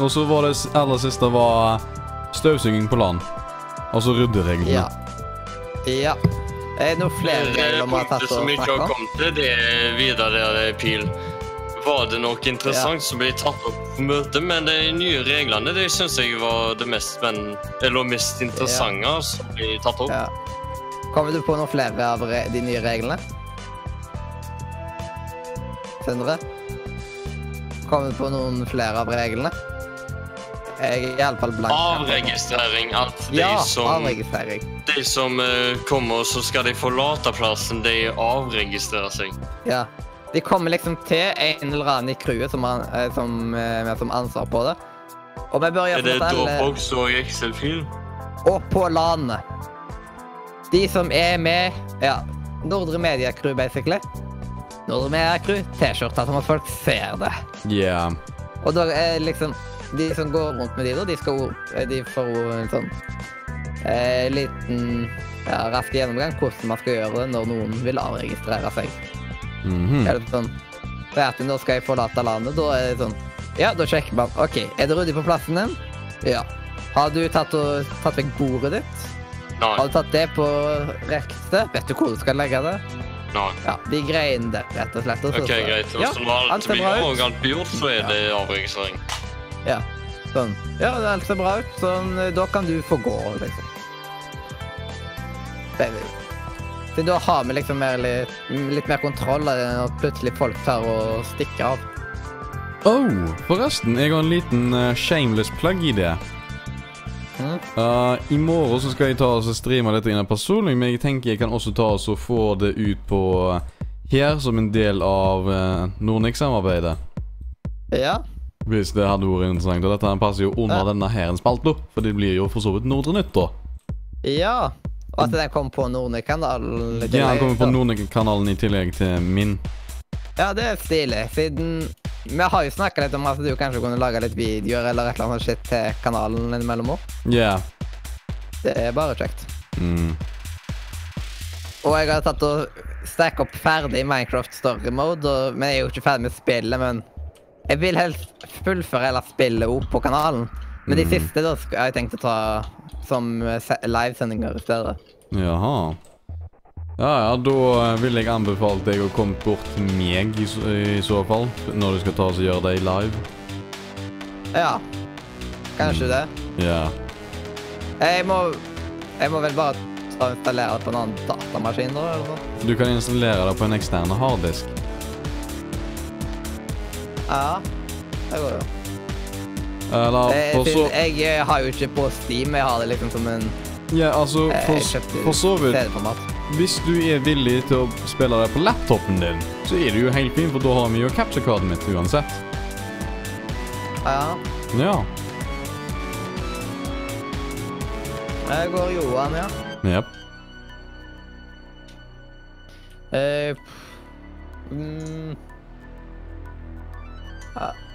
Og så var det aller siste var støvsuging på land. Altså ryddereglene. Ja. Ja. Er det noen flere Det regler vi har tatt punktet som ikke har kommet til, det er videre der, Pil. Var det noe interessant som ble tatt opp på møtet? Men de nye reglene det syns jeg var det mest spennende, eller mest interessante som ble tatt opp. Ja. Kommer du på noen flere av de nye reglene? Sindre? Kommer du på noen flere av reglene? Jeg er iallfall blank. Avregistrering. At de Ja, som, avregistrering. De som eh, kommer, så skal de forlate plassen. De avregistrerer seg. Ja. De kommer liksom til en eller annen i crewet som har eh, som, eh, som ansvar på det. Og vi bør Er det gjøre alle Dropbox og Excel-fil? Og på landet. De som er med Ja, Nordre Media Crew, basically. Nordre Media Crew, T-skjorta, sånn at folk ser det. Yeah. Og da er liksom De som går rundt med de, da, de skal jo- De får jo en sånn eh, liten ja, rask gjennomgang hvordan man skal gjøre det når noen vil avregistrere seg. Mhm. Er det sånn Det er at nå skal jeg forlate landet, da er det sånn Ja, da sjekker man. OK, er det ryddig på plassen din? Ja. Har du tatt, og, tatt vekk bordet ditt? Nei. Har du tatt det på rekte? Vet du hvor du skal legge det? Nei. Ja, de greiene der, rett og slett. Også, OK, greit. Ja, så når alt blir bra og ut. gjort, så er det avregistrering. Ja, sånn. Ja, det alt ser bra ut. Sånn, da kan du få gå, liksom. Så da har vi liksom mer, litt, litt mer kontroll enn at plutselig folk tar og stikker av. Oh, forresten, jeg har en liten uh, shameless plug-idé. Mhm. Uh, I morgen så skal jeg ta og streame dette inn personlig, men jeg tenker jeg kan også ta og få det ut på eh, her som en del av uh, Nornic-samarbeidet. Ja. Hvis det hadde vært interessant. Og dette passer jo under Ja. denne her spalta, for det blir jo for så vidt Nordre Nytt, da. Ja. Og at den kom på Nordnytt-kanalen. Ja, den kommer på Nornic-kanalen i tillegg til min. Ja, det er stilig, siden vi har jo snakka litt om at du kanskje kunne lage litt videoer eller et eller annet shit til kanalen innimellom òg. Yeah. Det er bare kjekt. Mm. Og jeg har tatt og stacka opp ferdig Minecraft story mode, og, men jeg er jo ikke ferdig med spillet, men jeg vil helst fullføre hele spillet opp på kanalen. Men de Mm. siste da skal jeg tenkt å ta som eh, se- livesendinger i stedet. Jaha. Ja, ja, da eh, vil jeg anbefale deg å komme bort meg i, så- i så fall, når du skal ta oss og gjøre det live. Ja. Kanskje det. Ja. Jeg må, jeg må vel bare installere det på en annen datamaskin, da, eller noe? Du kan installere det på en ekstern harddisk. Ja. Det går jo. Eller jeg, så jeg eh, har jo ikke på Steam, jeg har det liksom som en Ja, altså, eh, for så vidt Hvis du er villig til å spille det på laptopen din, så er det jo helt fint, for da har vi jo capture-kartet mitt uansett. Ja. Ja. Jeg går Johan, ja. Jepp. Uh, mm, ja.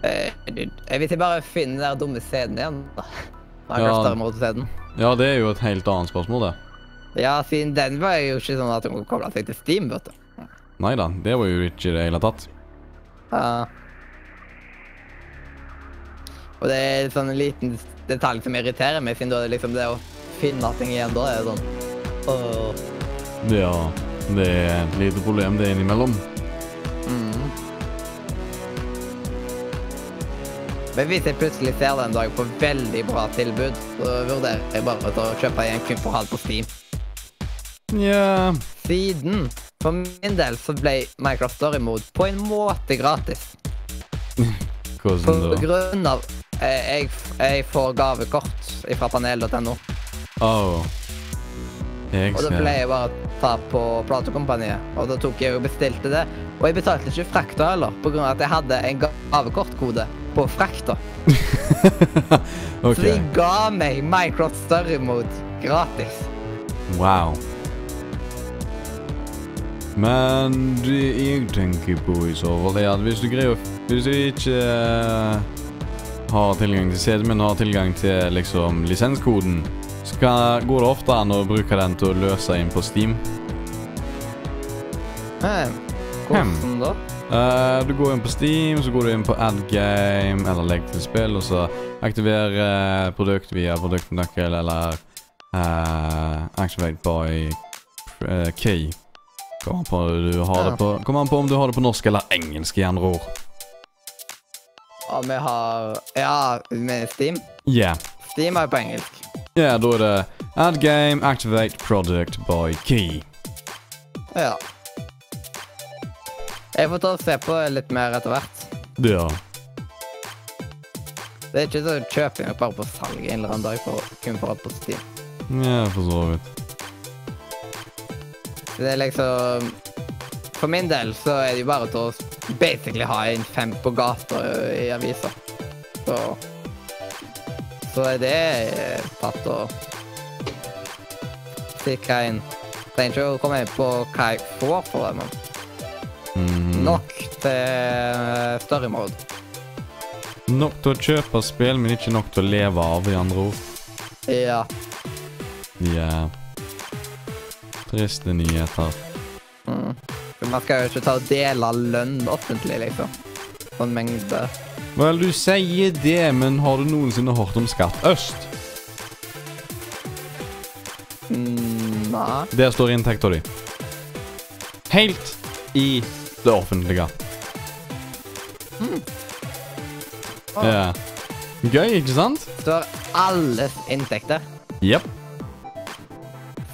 Eh, jeg bare finne den der dumme CD-en igjen, da. Ja. Ja, det er jo et helt annet spørsmål, det. Ja, siden den var jo ikke sånn at hun kobla seg til Steam, vet du. Nei da, det var jo ikke det hele tatt. Ja. Og det er sånn en liten detalj som irriterer meg, siden da er det liksom det å finne ting igjen, da er sånn Åh. Ja, det er et lite problem det innimellom. Men hvis jeg plutselig ser det en dag på veldig bra tilbud, så vurderer jeg bare å kjøpe en kun for halv på Steam. Nja Siden, for min del, så ble Minecraft Story Mode på en måte gratis. Hvordan da? På grunn av eh, jeg, jeg får gavekort fra panel.no. Åh. Jeg Og da ble jeg bare ta på platekompaniet. Og da tok jeg og bestilte det. Og jeg betalte ikke frakta heller, på grunn av at jeg hadde en gavekortkode på frakta. okay. Så de ga meg Minecraft Story Mode gratis. Wow. Men det jeg tenker på i så fall, er at hvis du greier Hvis du ikke eh, har tilgang til CD, men har tilgang til liksom lisenskoden, kan, går det ofte an å bruke den til å løse inn på Steam. Hey. Hvordan da? Uh, du går inn på Steam, så går du inn på add game eller legg til spill, og så aktiver uh, produkt via produktnøkkel eller uh, activate by uh, key. Kommer an, på, du har Ja. det på, kommer an på om du har det på norsk eller engelsk i andre ord. Ja, vi har Ja, med Steam. Yeah. Steam er jo på engelsk. Ja, da er det add game, activate product by key. Ja. Jeg får ta og se på litt mer etter hvert. Ja. Det er ikke så kjøper jeg bare på salg en eller annen dag for kun for alt på Steam. Ja, for så vidt. Det er liksom For min del så er det jo bare til å basically ha en fem på gata i avisa. Så Så er det eh, tatt og Cirka en Trenger ikke å komme inn på hva jeg får for det, men mm. nok til story mode. Nok til å kjøpe spill, men ikke nok til å leve av, i andre ord. Ja. Ja. Triste nyheter. Mm. Man skal jo ikke ta og dele lønn offentlig, liksom. Sånn mengde. Vel, du sier det, men har du noensinne hørt om Skatt Øst? Mm, nei. Der står inntekta di. Helt i det offentlige. Å, Ja. Gøy, ikke sant? Står alles inntekter. Jepp.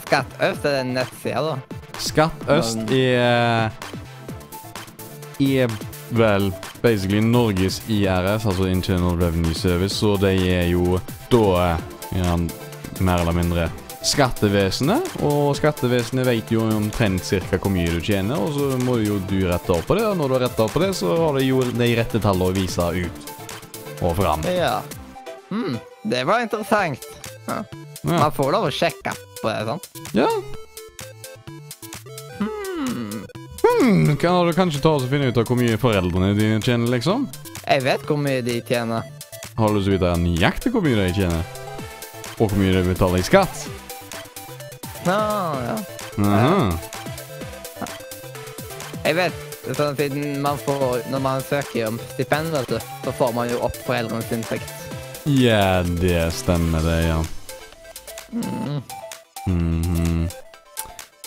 Skatt Øst er den nettsida, da. Skatt Øst er Er vel basically Norges IRS, altså Internal Revenue Service, så de er jo da ja, mer eller mindre skattevesenet. Og skattevesenet vet jo omtrent cirka hvor mye du tjener, og så må jo du rette opp på det. Og når du har retta opp på det, så har de jo de rette tallene å vise ut og fram. Ja. Mm, det var interessant. Ja. Ja. Man får lov å sjekke på det, sant? ja. Hmm. Hmm, kan du kanskje ta oss og finne ut av hvor mye foreldrene dine tjener, liksom? Jeg vet hvor mye de tjener. Har du så vidt nøyaktig hvor mye de tjener? Og hvor mye de betaler i skatt? Ja, ja. Aha. Jeg vet, sånn siden man får, når man søker om stipend, vet du, så får man jo opp foreldrenes inntekt. Ja, det stemmer det, ja. Mm. Mhm.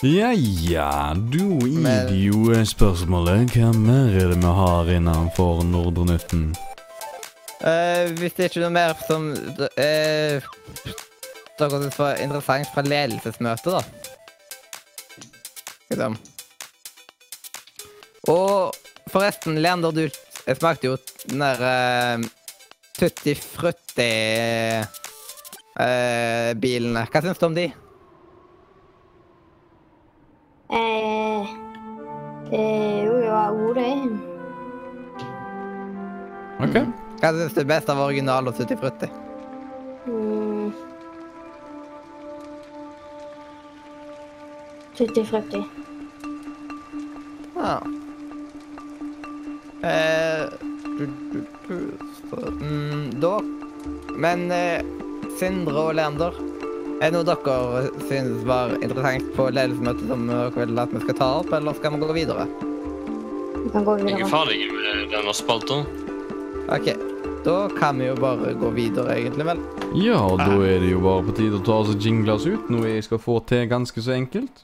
Ja, ja, du er Men- det jo spørsmålet hva mer er det vi har innenfor Nordre Nytten? Eh, hvis det er ikke noe mer som uh, dere synes var interessant fra ledelsesmøtet, da. Liksom. Og forresten, Leander, du jeg smakte jo den der uh, Tutti Frutti-bilene. Hva syns du om de? Eh, eh, jo, det var gode. Ok. Hva syns du er best av original og Tutti Frutti? Mm. Tutti frutti. Ja. Eh, du, du, du, så, mm, da Men eh, Sindre og Leander, er noe dere synes var interessant på ledelsesmøtet som dere vil at vi skal ta opp, eller skal vi gå videre? Vi kan gå videre. Jeg er ferdig med denne spalta. OK. Da kan vi jo bare gå videre, egentlig, vel. Ja, og da er det jo bare på tide å ta oss og jingle oss ut, noe jeg skal få til ganske så enkelt.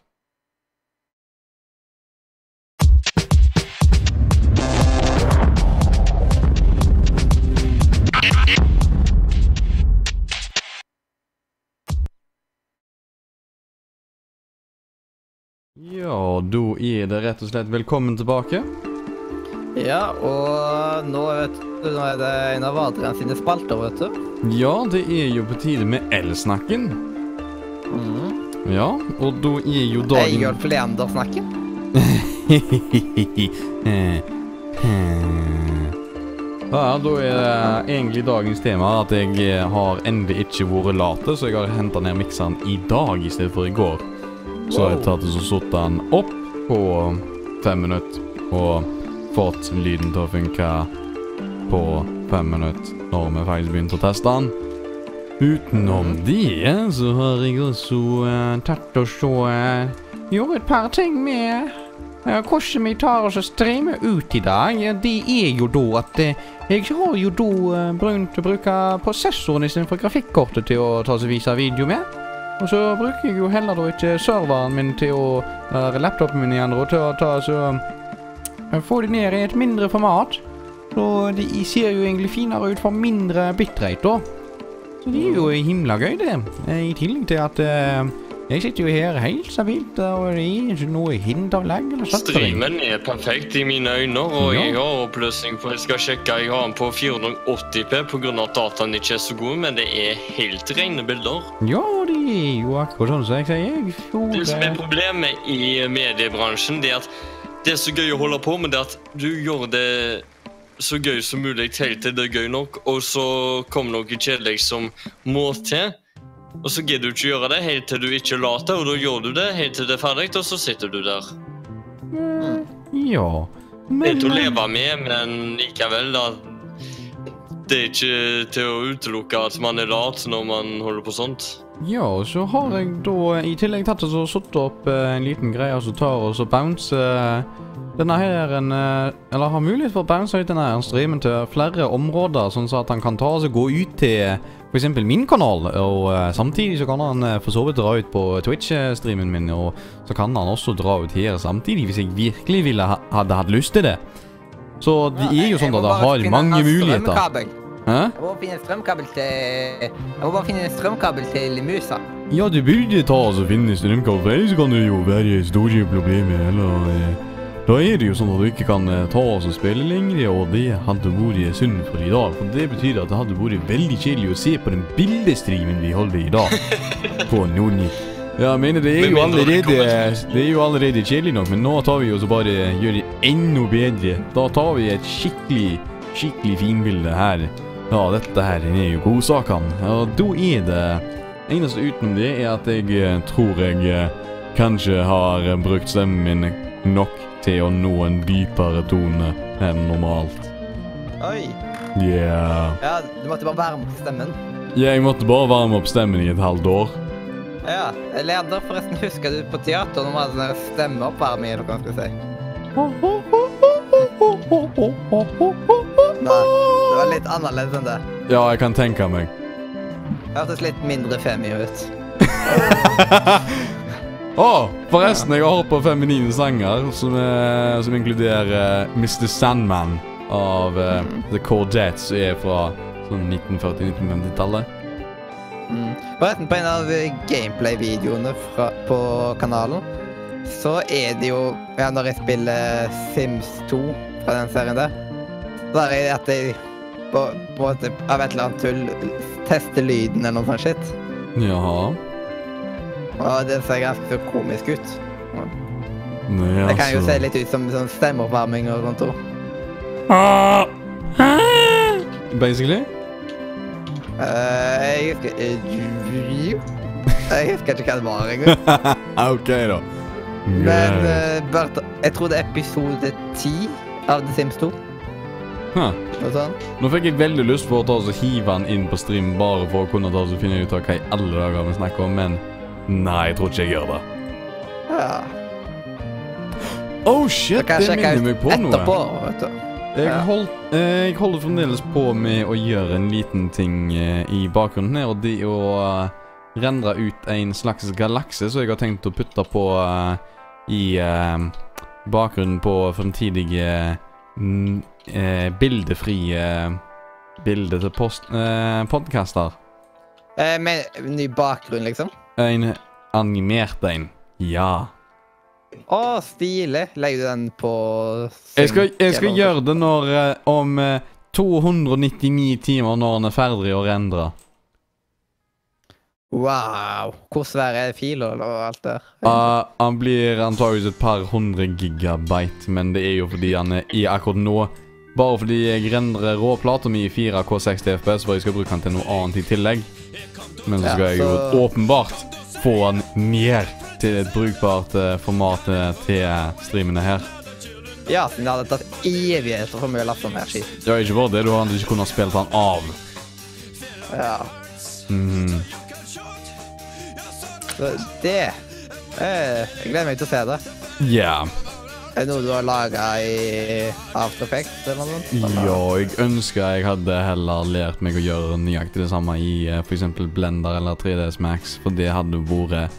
Ja, da er det rett og slett velkommen tilbake. Ja, og nå, vet du, nå er det en av Adrian sine spalter, vet du. Ja, det er jo på tide med elsnakken. Ja, og da er jo dagen Eyolf Leander-snakken? ja, da er det egentlig dagens tema at jeg har endelig ikke vært late, så jeg har henta ned mikseren i dag i stedet for i går. Så har jeg tatt og så satt den opp på fem minutter og fått lyden til å funke på fem minutter når vi faktisk begynte å teste den. Utenom det så har jeg også uh, tatt og så uh, gjort et par ting med uh, hvordan vi tar oss og streamer ut i dag. Det er jo da at eh, jeg har jo da eh, begynt å bruke prosessoren istedenfor grafikkortet til å ta og vise video med. Og så bruker jeg jo heller da ikke serveren min til å Eller laptopen min igjen da, til å ta så eh, Få det ned i et mindre format. Så de ser jo egentlig finere ut for mindre bitrate da. Så det er jo himla gøy, det. Eh, I tillegg til at eh, jeg sitter jo her helt stabilt, og det er ikke noe hint av lag eller sånt. Streamen er perfekt i mine øyne, og Ja. jeg har oppløsning på Jeg skal sjekke, jeg har den på 480p pga. at dataen ikke er så god, men det er helt rene bilder. Ja, det er jo akkurat sånn som jeg sier. Jeg Det som er problemet i mediebransjen, det er at det er så gøy å holde på med det at du gjør det så gøy som mulig helt til det er gøy nok, og så kommer noe kjedelig som må til. Og så gidder du ikke gjøre det helt til du ikke later, og da gjør du det helt til det er ferdig, og så sitter du der. Ja. Men Det er til å leve med, men likevel, da. Det er ikke til å utelukke at man er lat når man holder på sånt. Ja, og så har jeg da i tillegg tatt og så satt opp eh, en liten greie som tar og så bounce eh, denne her en, eh, Eller har mulighet for å bounce ut denne her streamen til flere områder, sånn at han kan ta og så gå ut til f.eks. min kanal, og uh, samtidig så kan han uh, for så vidt dra ut på Twitch-streamen min, og så kan han også dra ut her samtidig, hvis jeg virkelig ville ha, hadde hatt lyst til det. Så det er jo sånn at jeg har mange muligheter. Hæ? Jeg må finne en strømkabel til Jeg må bare finne en strømkabel til musa. Ja, du burde ta og finne strømkabel, ellers kan det jo være store problemer. Eller eh, Da er det jo sånn at du ikke kan eh, ta oss og spille lenger, og det hadde vært synd for i dag. For det betyr at det hadde vært veldig kjedelig å se på den bildestreamen vi holder i dag. på Nordnytt. Ja, jeg mener, det er, jo allerede, det er jo allerede kjedelig nok, men nå tar vi oss og bare gjør det enda bedre. Da tar vi et skikkelig, skikkelig finbilde her. Ja, dette her er jo godsakene. Og da er det Eneste utenom det er at jeg eh, tror jeg eh, kanskje har brukt stemmen min nok til å nå en dypere tone enn normalt. Oi. Yeah. Ja, du måtte bare varme opp stemmen. Ja, Jeg måtte bare varme opp stemmen i et halvt år. Ja. Leder, forresten, husker du på teater når man hadde stemmeoppvarming, eller hva man skal si? Nei, det var litt annerledes enn det. Ja, jeg kan tenke meg. Hørtes litt mindre femi ut. Å, forresten, jeg har hørt på feminine sanger som, eh, som inkluderer uh, Mr. Sandman av eh, The Cordettes, som er fra sånn 1940-1950-tallet. Mm. Forresten, på en av eh, gameplay-videoene på kanalen, så er det jo Ja, når jeg spiller Sims 2 fra den serien der, så er det at jeg på, på av et eller annet tull tester lyden eller noe sånt shit. Jaha. Og det ser ganske så komisk ut. Nei, altså. Det kan jo altså. se litt ut som sånn stemmeoppvarming og sånt. også. Basically? Uh, jeg husker uh, Jeg husker ikke hva det var engang. OK, da. Men uh, eh, Bert, jeg tror det er episode 10 av The Sims 2. Huh. Sånn. sånt. Nå fikk jeg veldig lyst på å ta oss og hive den inn på stream bare for å kunne ta oss og finne ut av hva i alle dager vi snakker om, men nei, jeg tror ikke jeg gjør det. Ja. Oh shit, det, det minner meg på noe. etterpå. vet du. Jeg, hold, eh, jeg holder fremdeles på med å gjøre en liten ting eh, i bakgrunnen her, og det å eh, rendre ut en slags galakse som jeg har tenkt å putte på i bakgrunnen på fremtidige mm, bildefrie bilder til. Eh, med ny bakgrunn, liksom. En animert en. Ja. Å, stilig. Legger du den på Jeg skal, jeg skal gjøre det når eh, om eh, 299 timer når den er ferdig å rendre. Wow. Hvor svær er filen og alt der? Uh, han blir antageligvis et par hundre gigabyte, men det er jo fordi han er i akkurat nå Bare fordi jeg rendrer råplata mi i 4K 60 FPS, for jeg skal bruke den til noe annet i tillegg. Men så Ja, skal jeg jo åpenbart få den ned til et brukbart eh, format eh, til streamene her. Ja, siden det hadde tatt evigheter for meg å laste mer skitt. Ja, ikke bare det, du hadde ikke kunnet spille den av. Ja. Mhm. Så det eh, Jeg gleder meg til å se det. Ja. Er det noe du har laga i After Effects eller noe? sånt? Ja, jeg ønsker jeg hadde heller lært meg å gjøre nøyaktig det samme i eh, f.eks. Blender eller 3ds Max, for det hadde vært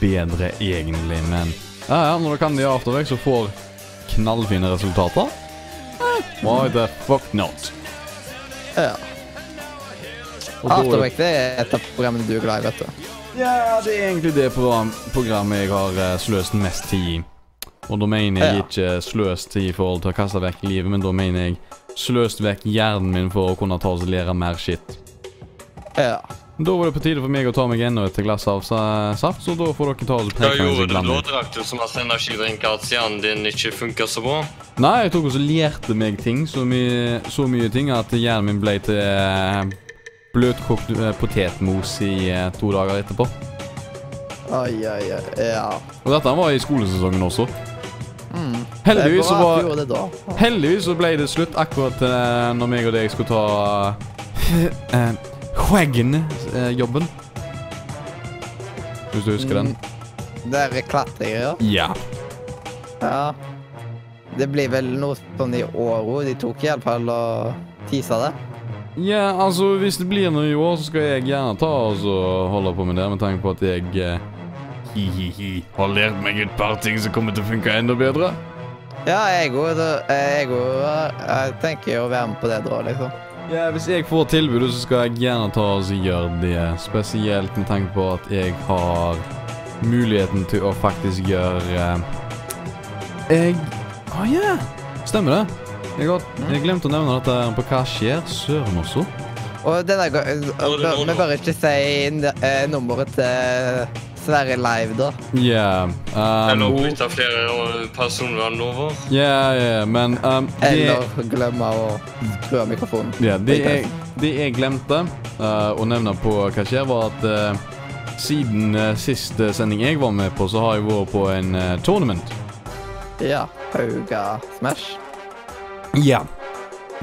bedre egentlig, men ja, ja, når du kan det i After Effects og får knallfine resultater eh, Why the fuck not? Ja. After Effects er et av programmene du er glad i, vet du. Ja, det er egentlig det program, programmet jeg har eh, sløst mest tid i. Og da mener jeg ikke sløst i forhold til å kaste vekk livet, men da mener jeg sløst vekk hjernen min for å kunne ta oss og lære mer shit. Ja. Da var det på tide for meg å ta meg enda et glass av saft, så da får dere ta og Hva gjorde du da? Drakk du så masse energidrink at hjernen din ikke funka så bra? Nei, jeg tok også lærte meg ting, så mye, så mye ting at hjernen min ble til eh, bløtkokt eh, potetmos i eh, to dager etterpå. Ai, ai, ai, Ja. Og dette var i skolesesongen også. Mm. Heldigvis så var. Heldigvis så ble det slutt akkurat uh, når meg og deg skulle ta uh, Skjeggen-jobben. Hvis du husker den? Mm. Det er klatregreier. Ja. Ja. Det blir vel noe sånn i år. De tok iallfall og tisa det. Ja, altså hvis det blir noe i år, så skal jeg gjerne ta og holde på med det, med tanke på at jeg eh, hi-hi-hi har lært meg et par ting som kommer til å funke enda bedre. Ja, jeg òg. Jeg jeg tenker å være med på det da, liksom. Ja, Hvis jeg får tilbudet, så skal jeg gjerne ta og gjøre det. Spesielt med tanke på at jeg har muligheten til å faktisk gjøre eh, Jeg Å ja! Stemmer det. Jeg, har, jeg glemte å nevne dette på Hva skjer? Søren også. Og denne gangen Vi bør ikke si eh, nummeret til Sverre Live, da. Ja Eller bryte flere eh, personnummer over? Ja, ja, men um, det, Eller glemme å skru mikrofonen. ja, det, jeg, det jeg glemte uh, å nevne på Hva skjer, var at uh, siden uh, siste sending jeg var med på, så har jeg vært på en uh, tournament. Ja. Hauga Smash. Ja.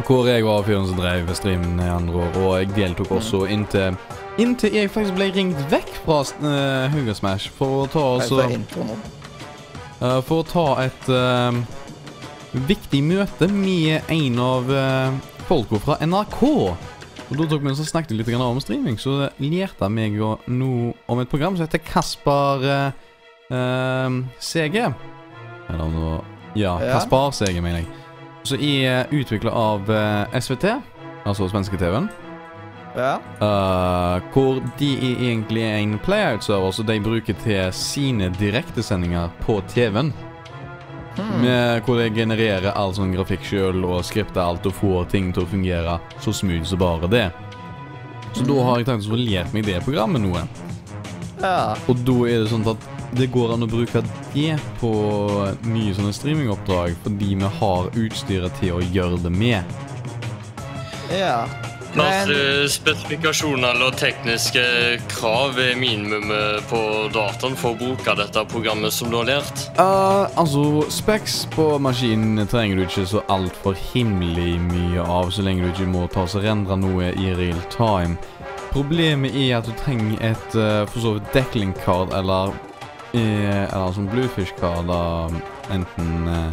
Hvor jeg var fyren som drev streamen i andre år, og jeg deltok også inntil Inntil jeg faktisk ble ringt vekk fra uh, Hugo Smash for å ta Altså uh, For å ta et uh, viktig møte med en av uh, folka fra NRK. Og Da tok vi og snakket litt om streaming, så lærte meg noe om et program som heter Kaspar uh, CG. Eller om det var Ja, Ja. Kaspar CG, mener jeg. Som er utvikla av SVT, altså svenske TV-en. Ja. Uh, hvor de er egentlig en playout-server som de bruker til sine direktesendinger på TV-en. Hmm. Med Hvor de genererer all sånn grafikk sjøl og skripter alt og får ting til å fungere så smooth som bare det. Så da har jeg tenkt å få lært meg det programmet noe. ja. Og da er det sånn at det går an å bruke det på nye sånne streamingoppdrag fordi vi har utstyret til å gjøre det med. Ja. Men spesifikasjoner eller tekniske krav er minimumet på dataen for å bruke dette programmet som du har lært? Uh, altså, specs på maskinen trenger du ikke så altfor himmelig mye av, så lenge du ikke må ta og rendre noe i real time. Problemet er at du trenger et uh, for så vidt decking card eller uh, Eller sånn bluefish card, da, enten uh,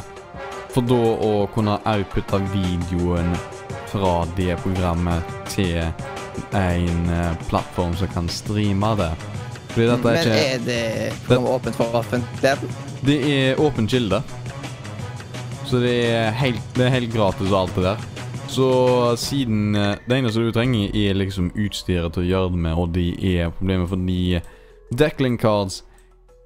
For da å kunne outputte videoen fra det programmet til en eh, plattform som kan streame det. Fordi dette er ikke Men er det programmet åpent for offentligheten? det er åpen kilde. Så det er helt, det er helt gratis og alt det der. Så siden eh, Det eneste du trenger, er liksom utstyret til å gjøre det med, og det er problemet fordi Deckling cards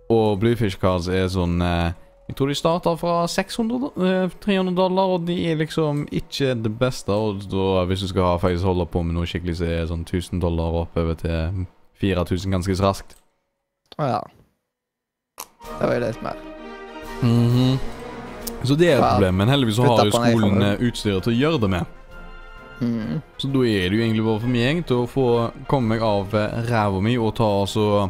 og Bluefish cards er sånn eh, Jeg tror de starter fra 600, eh, 300 dollar, og de er liksom ikke det beste. Og da, hvis du skal faktisk holde på med noe skikkelig, så er sånn 1000 dollar oppover til 4000 ganske raskt. Å ja. Det var jo litt mer. Mm Mhm. Så det er et problem, men heldigvis så har jo skolen eh, utstyret til å gjøre det med. Mm. Så da er det jo egentlig bare for meg til å få komme meg av eh, ræva mi og ta altså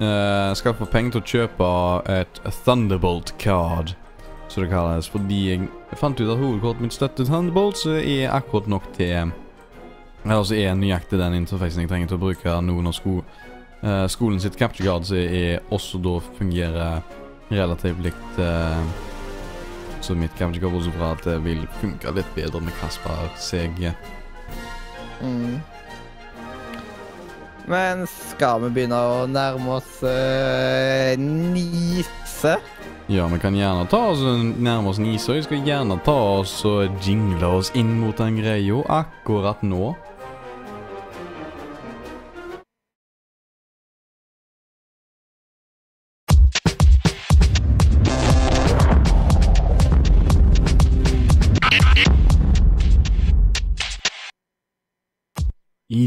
uh, få penger til å kjøpe et Thunderbolt card, som det kalles. Fordi jeg fant ut at hovedkortet mitt støtter Thunderbolt, så er akkurat nok til Eller så er nøyaktig den interfacen jeg trenger til å bruke nå når sko, uh, skolen sitt capture card så er også da fungerer relativt likt uh, Så mitt capture card bortsett fra at det vil funke litt bedre med Kasper CG. Mm. Men skal vi begynne å nærme oss uh, Nise? Ja, vi kan gjerne ta oss en- nærme oss Nisa. Vi skal gjerne ta oss og jingle oss inn mot den greia akkurat nå.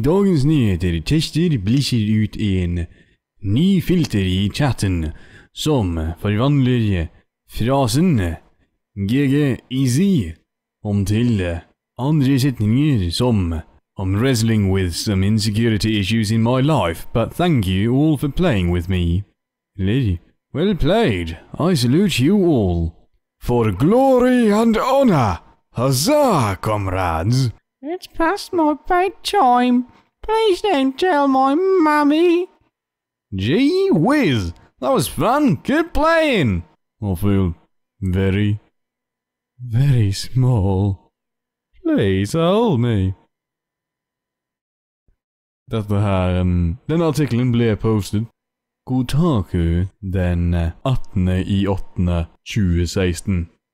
Dagens nyheter tester Blizzard ut en ny filter i chatten som forvandler frasen GG easy om til andre setninger som I'm wrestling with some insecurity issues in my life, but thank you all for playing with me. Well played. I salute you all. For glory and honor! Huzzah, comrades! It's past my bedtime. Please don't tell my mummy. Gee whiz! That was fun! Keep playing! I feel very, very small. Please hold me. Dette her um, Denne artikkelen ble postet Kotaku den eh, 18.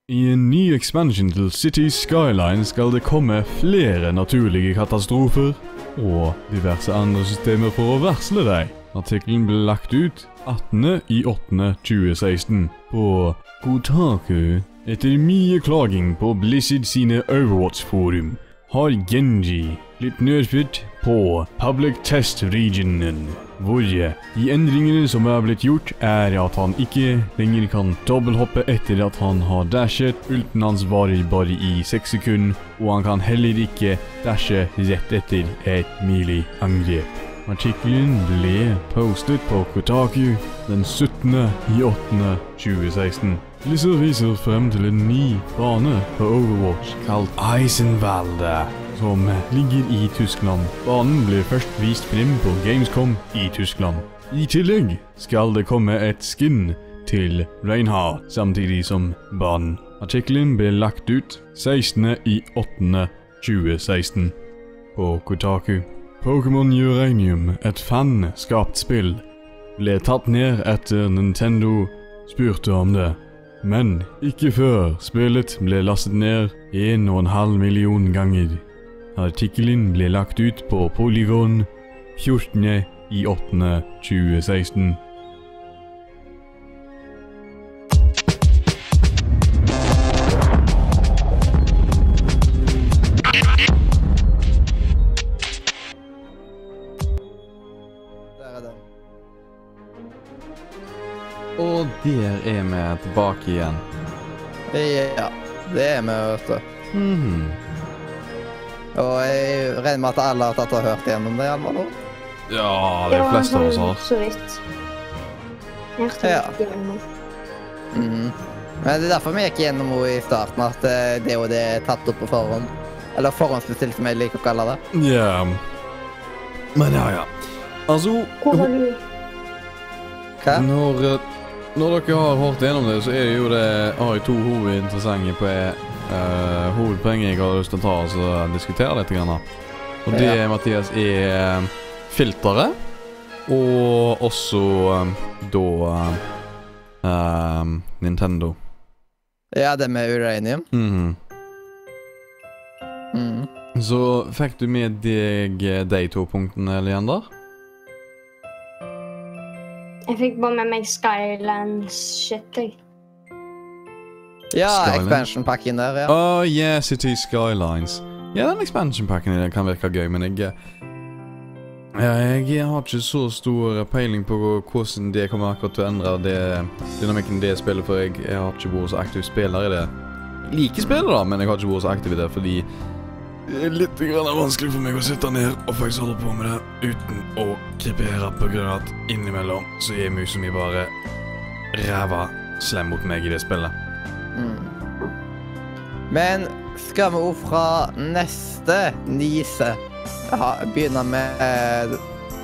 i 8. 2016. I en ny expansion til City Skyline skal det komme flere naturlige katastrofer og diverse andre systemer for å varsle deg. Artikkelen ble lagt ut 18. i 8. 2016 på Kotaku. Etter mye klaging på Blizzard sine Overwatch-forum har Genji blitt nerfet på Public Test Regionen, hvor de endringene som er blitt gjort, er at han ikke lenger kan dobbelthoppe etter at han har dashet. Ulten hans varer bare i seks sekunder, og han kan heller ikke dashe rett etter et melee-angrep. Artikkelen ble postet på Kotaku den 17. i 8. 2016. Blizzard viser frem til en ny bane på Overwatch kalt Eisenwalde, som ligger i Tyskland. Banen ble først vist frem på Gamescom i Tyskland. I tillegg skal det komme et skin til Reinhardt samtidig som banen. Artikkelen ble lagt ut 16. i 8. 2016 på Kotaku. Pokémon Uranium, et fanskapt spill, ble tatt ned etter Nintendo spurte om det. Men ikke før spillet ble lastet ned en og en halv million ganger. Artikkelen ble lagt ut på Polygon 14. i 8. 2016. Der er den. Og der er vi tilbake igjen. Ja, det er vi, vet du. Mhm. Og jeg regner med at alle har tatt og hørt gjennom det, Alvar nå? Ja, de fleste av oss har. Så vidt. Hjertet Ja. gikk igjennom. Mhm. Men det er derfor vi gikk gjennom henne i starten, at det det og det er tatt opp på forhånd. Eller forhåndsbestilt, som jeg liker å kalle det. Ja. Men ja, ja. Altså, Hvor var du? Hva? når, eh, når dere har hørt gjennom det, så er det jo det har jeg to hovedinteressante på uh, hovedpoenget jeg har lyst til å ta oss og diskutere litt. Grann. Og det, Ja. Mathias, er eh, filteret. Og også um, da um, Nintendo. Ja, det med uranium. Mhm. Mm. Så fikk du med deg eh, de to punktene, Leander? Jeg fikk bare med meg Skylands-shit, jeg. Ja, Skyline. expansion-pakken der, ja. Oh, yeah, City Skylines. Ja, den expansion-packen i det kan virke gøy, men jeg eh, ja, Jeg har ikke så stor peiling på hvordan det kommer akkurat til å endre det, dynamikken det spillet, for jeg, jeg har ikke vært så aktiv spiller i det. Liker spillet, da, men jeg har ikke vært så aktiv i det fordi det er litt grann vanskelig for meg å sitte ned og faktisk holde på med det uten å krepere av at innimellom så er musa mi bare ræva slem mot meg i det spillet. Mm. Men skal vi òg fra neste nise begynne med eh,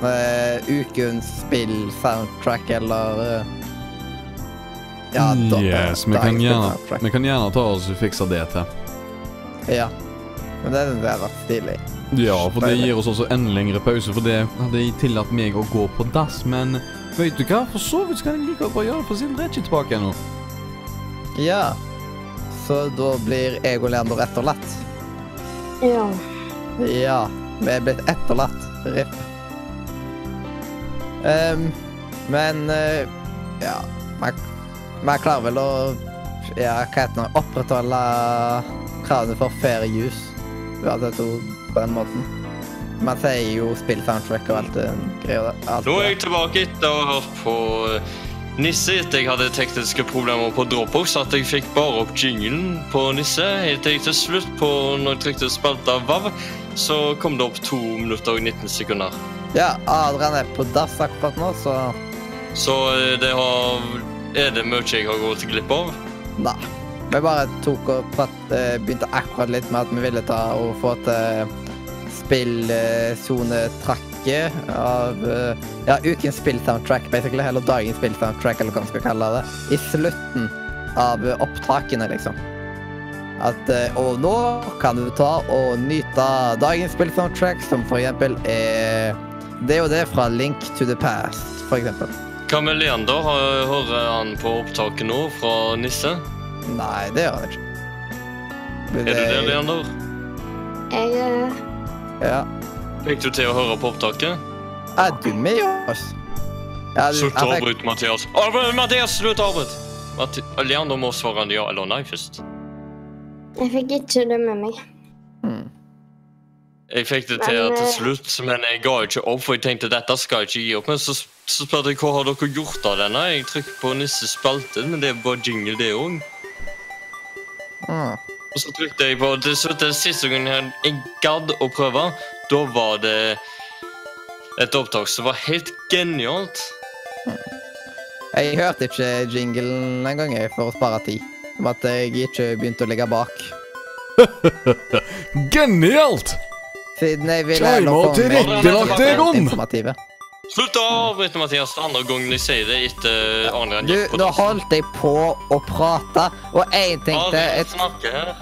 eh, ukens spill-soundtrack, eller eh, Ja, da- yes, vi kan, gjerne, vi kan gjerne ta oss og fikse det til. Ja. Men det hadde vært stilig. Ja, for det gir oss også en lengre pause, for det hadde tillatt meg å gå på dass, men vet du hva? For så vidt skal jeg like godt bare gjøre det, for siden er ikke tilbake ennå. Ja. Så da blir jeg og Leander etterlatt. Ja. Ja, vi er blitt etterlatt. RIP. Um, men uh, ja man klarer vel å ja, hva heter det, opprettholde kravene for fair use. Uansett på den måten. Man sier jo spill-soundtrack og alt det greia. Nå er jeg tilbake etter å ha hørt på eh, Nisse etter jeg hadde tekniske problemer på Dropbox. At jeg fikk bare opp jinglen på Nisse. Helt til til slutt, på når jeg trykte spalta av VAV, så kom det opp 2 minutter og 19 sekunder. Ja, Adrian er på dass akkurat nå, så Så eh, det har Er det mye jeg har gått glipp av? nei. Vi bare tok og prat, eh, begynte akkurat litt med at vi ville ta og få til spillsonetrakket av eh, Ja, ukens spill-soundtrack, basically. Eller dagens spill-soundtrack, eller hva man skal kalle det. I slutten av eh, opptakene, liksom. At eh, Og nå kan du ta og nyte dagens spill-soundtrack, som for eksempel er Det og det fra Link to the Past, for eksempel. Hva med Leander? Hører han på opptaket nå fra Nisse? Nei, det gjør han ikke. Er du det, Leander? Jeg er Ja. Fikk du til å høre på opptaket? Er du med oss? Ja, du, Slutt å avbryte, Mathias. Å, Mathias, slutt å avbryte! Leander må svare ja eller nei først. jeg fikk ikke det med meg. Hmm. Jeg fikk det til Men, til eh, slutt, men jeg ga ikke opp, for jeg tenkte dette skal jeg ikke gi opp. Men så, så spurte jeg hva har dere gjort av denne. Jeg trykket på Nisse spalte, men det er bare jingle, det òg. Hmm. Og så trykte jeg på til slutt det siste gangen jeg gadd å prøve. Da var det et opptak som var helt genialt. Jeg hørte ikke jinglen engang for å spare tid. Om at jeg ikke begynte å ligge bak. Genialt! Siden jeg ville Timer noe tilrettelagt, til Egon. Slutt å avbryte, Mathias. Andre gangen jeg sier det etter Arne. Du, nå holdt jeg på å prate, og jeg tenkte Adrian et, snakker her.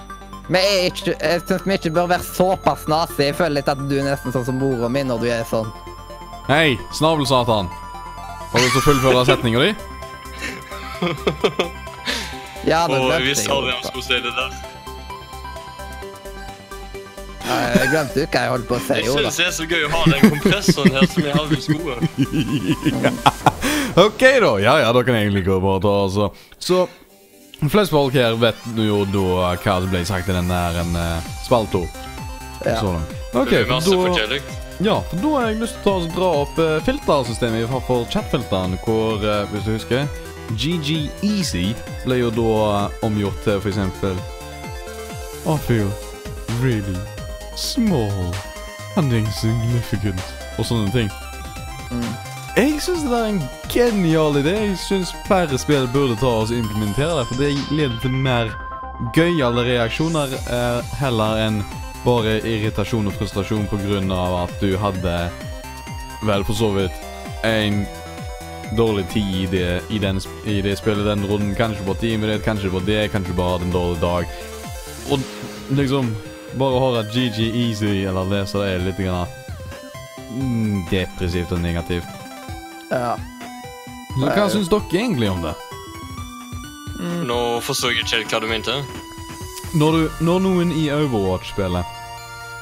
Vi er ikke, Jeg syns vi ikke bør være såpass nazi. Jeg føler litt at du er nesten sånn som mora mi når du er sånn. Hei, snabelsatan. Har du lyst til å fullføre setninga di? Ja, det Og glemte hvis. Adrian skulle si det der. Jeg glemte jo hva jeg holdt på å si. Jeg synes det er så gøy å ha den kompressoren her som jeg har i skoen. OK, da. Ja, ja, da kan jeg egentlig gå bare ta, altså. Så flest folk her vet jo da hva som ble sagt i den der en uh, spalto. Ja. Så langt. Det blir masse da, forskjellig. ja, for da har jeg lyst til å ta og dra opp uh, filtersystemet for, for chatfilteren, hvor, uh, hvis du husker GG Easy ble jo da eh, omgjort til eksempel I feel really small and insignificant og sånne ting. Mm. Jeg syns det er en genial idé. Jeg syns flere spill burde ta oss og implementere det, for det leder til mer gøyale reaksjoner eh, heller enn bare irritasjon og frustrasjon av at du hadde vel for så vidt en dårlig tid i det, i den, i det spillet den runden. Kanskje på teamet ditt, kanskje på det, kanskje bare hadde en dårlig dag. Og liksom Bare å høre GG Easy eller det er litt grann mm, depressivt og negativt. Ja. Så hva syns dere egentlig om det? Nå forstår jeg ikke helt hva du mente. Når, du, når noen i Overwatch-spillet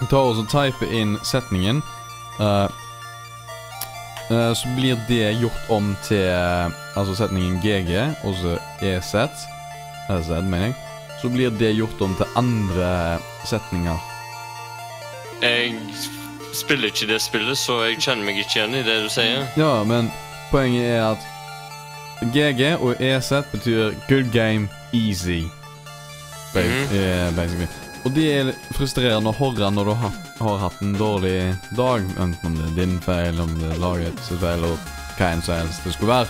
tar og typer inn setningen uh, uh, Så blir det gjort om til uh, Altså setningen GG, og så EZ EZ, mener jeg. Så blir det gjort om til andre setninger. Jeg spiller ikke det spillet, så jeg kjenner meg ikke igjen i det du sier. Ja, men poenget er at GG og EZ betyr good game, easy. Ba Mhm. eh, basically. Og det er frustrerende å høre når du har, har hatt en dårlig dag. Enten om det er din feil, om det er lagets feil, og hva enn som helst det skulle være.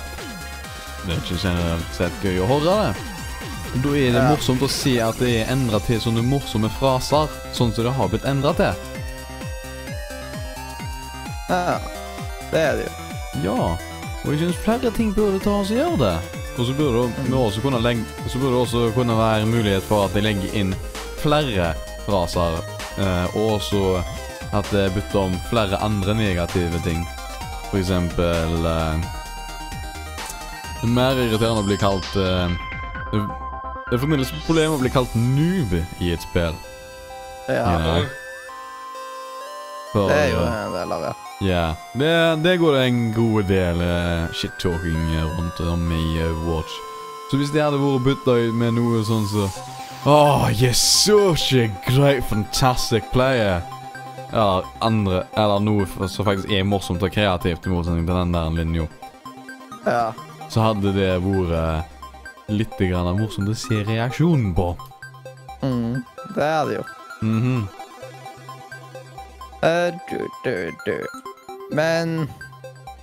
Det er ikke generelt sett gøy å høre det. Da er det Ja. morsomt å se at det er endra til sånne morsomme fraser, sånn som det har blitt endra til. Ja. Det er det jo. Ja, og jeg synes flere ting burde ta oss og gjøre det. Og så burde det også kunne legge, så burde det også kunne være mulighet for at de legger inn flere fraser, eh, og også at det er bytter om flere andre negative ting. For eksempel eh, Det er mer irriterende å bli kalt eh, det, er fremdeles et problem å bli kalt noob i et spill. Ja. Ja. For, Det er jo en del av det. Ja, det, det går en god del uh, shit-talking eh, rundt om i Overwatch. Så hvis det hadde vært bytta ut med noe sånn så Oh, you're such a great, fantastic player. Eller andre Eller noe som faktisk er morsomt og kreativt, i motsetning til den der linja. Ja. Så hadde det vært litt grann morsomt å se reaksjonen på. Mm, det er det jo. Mhm. Uh, du, du, du. Men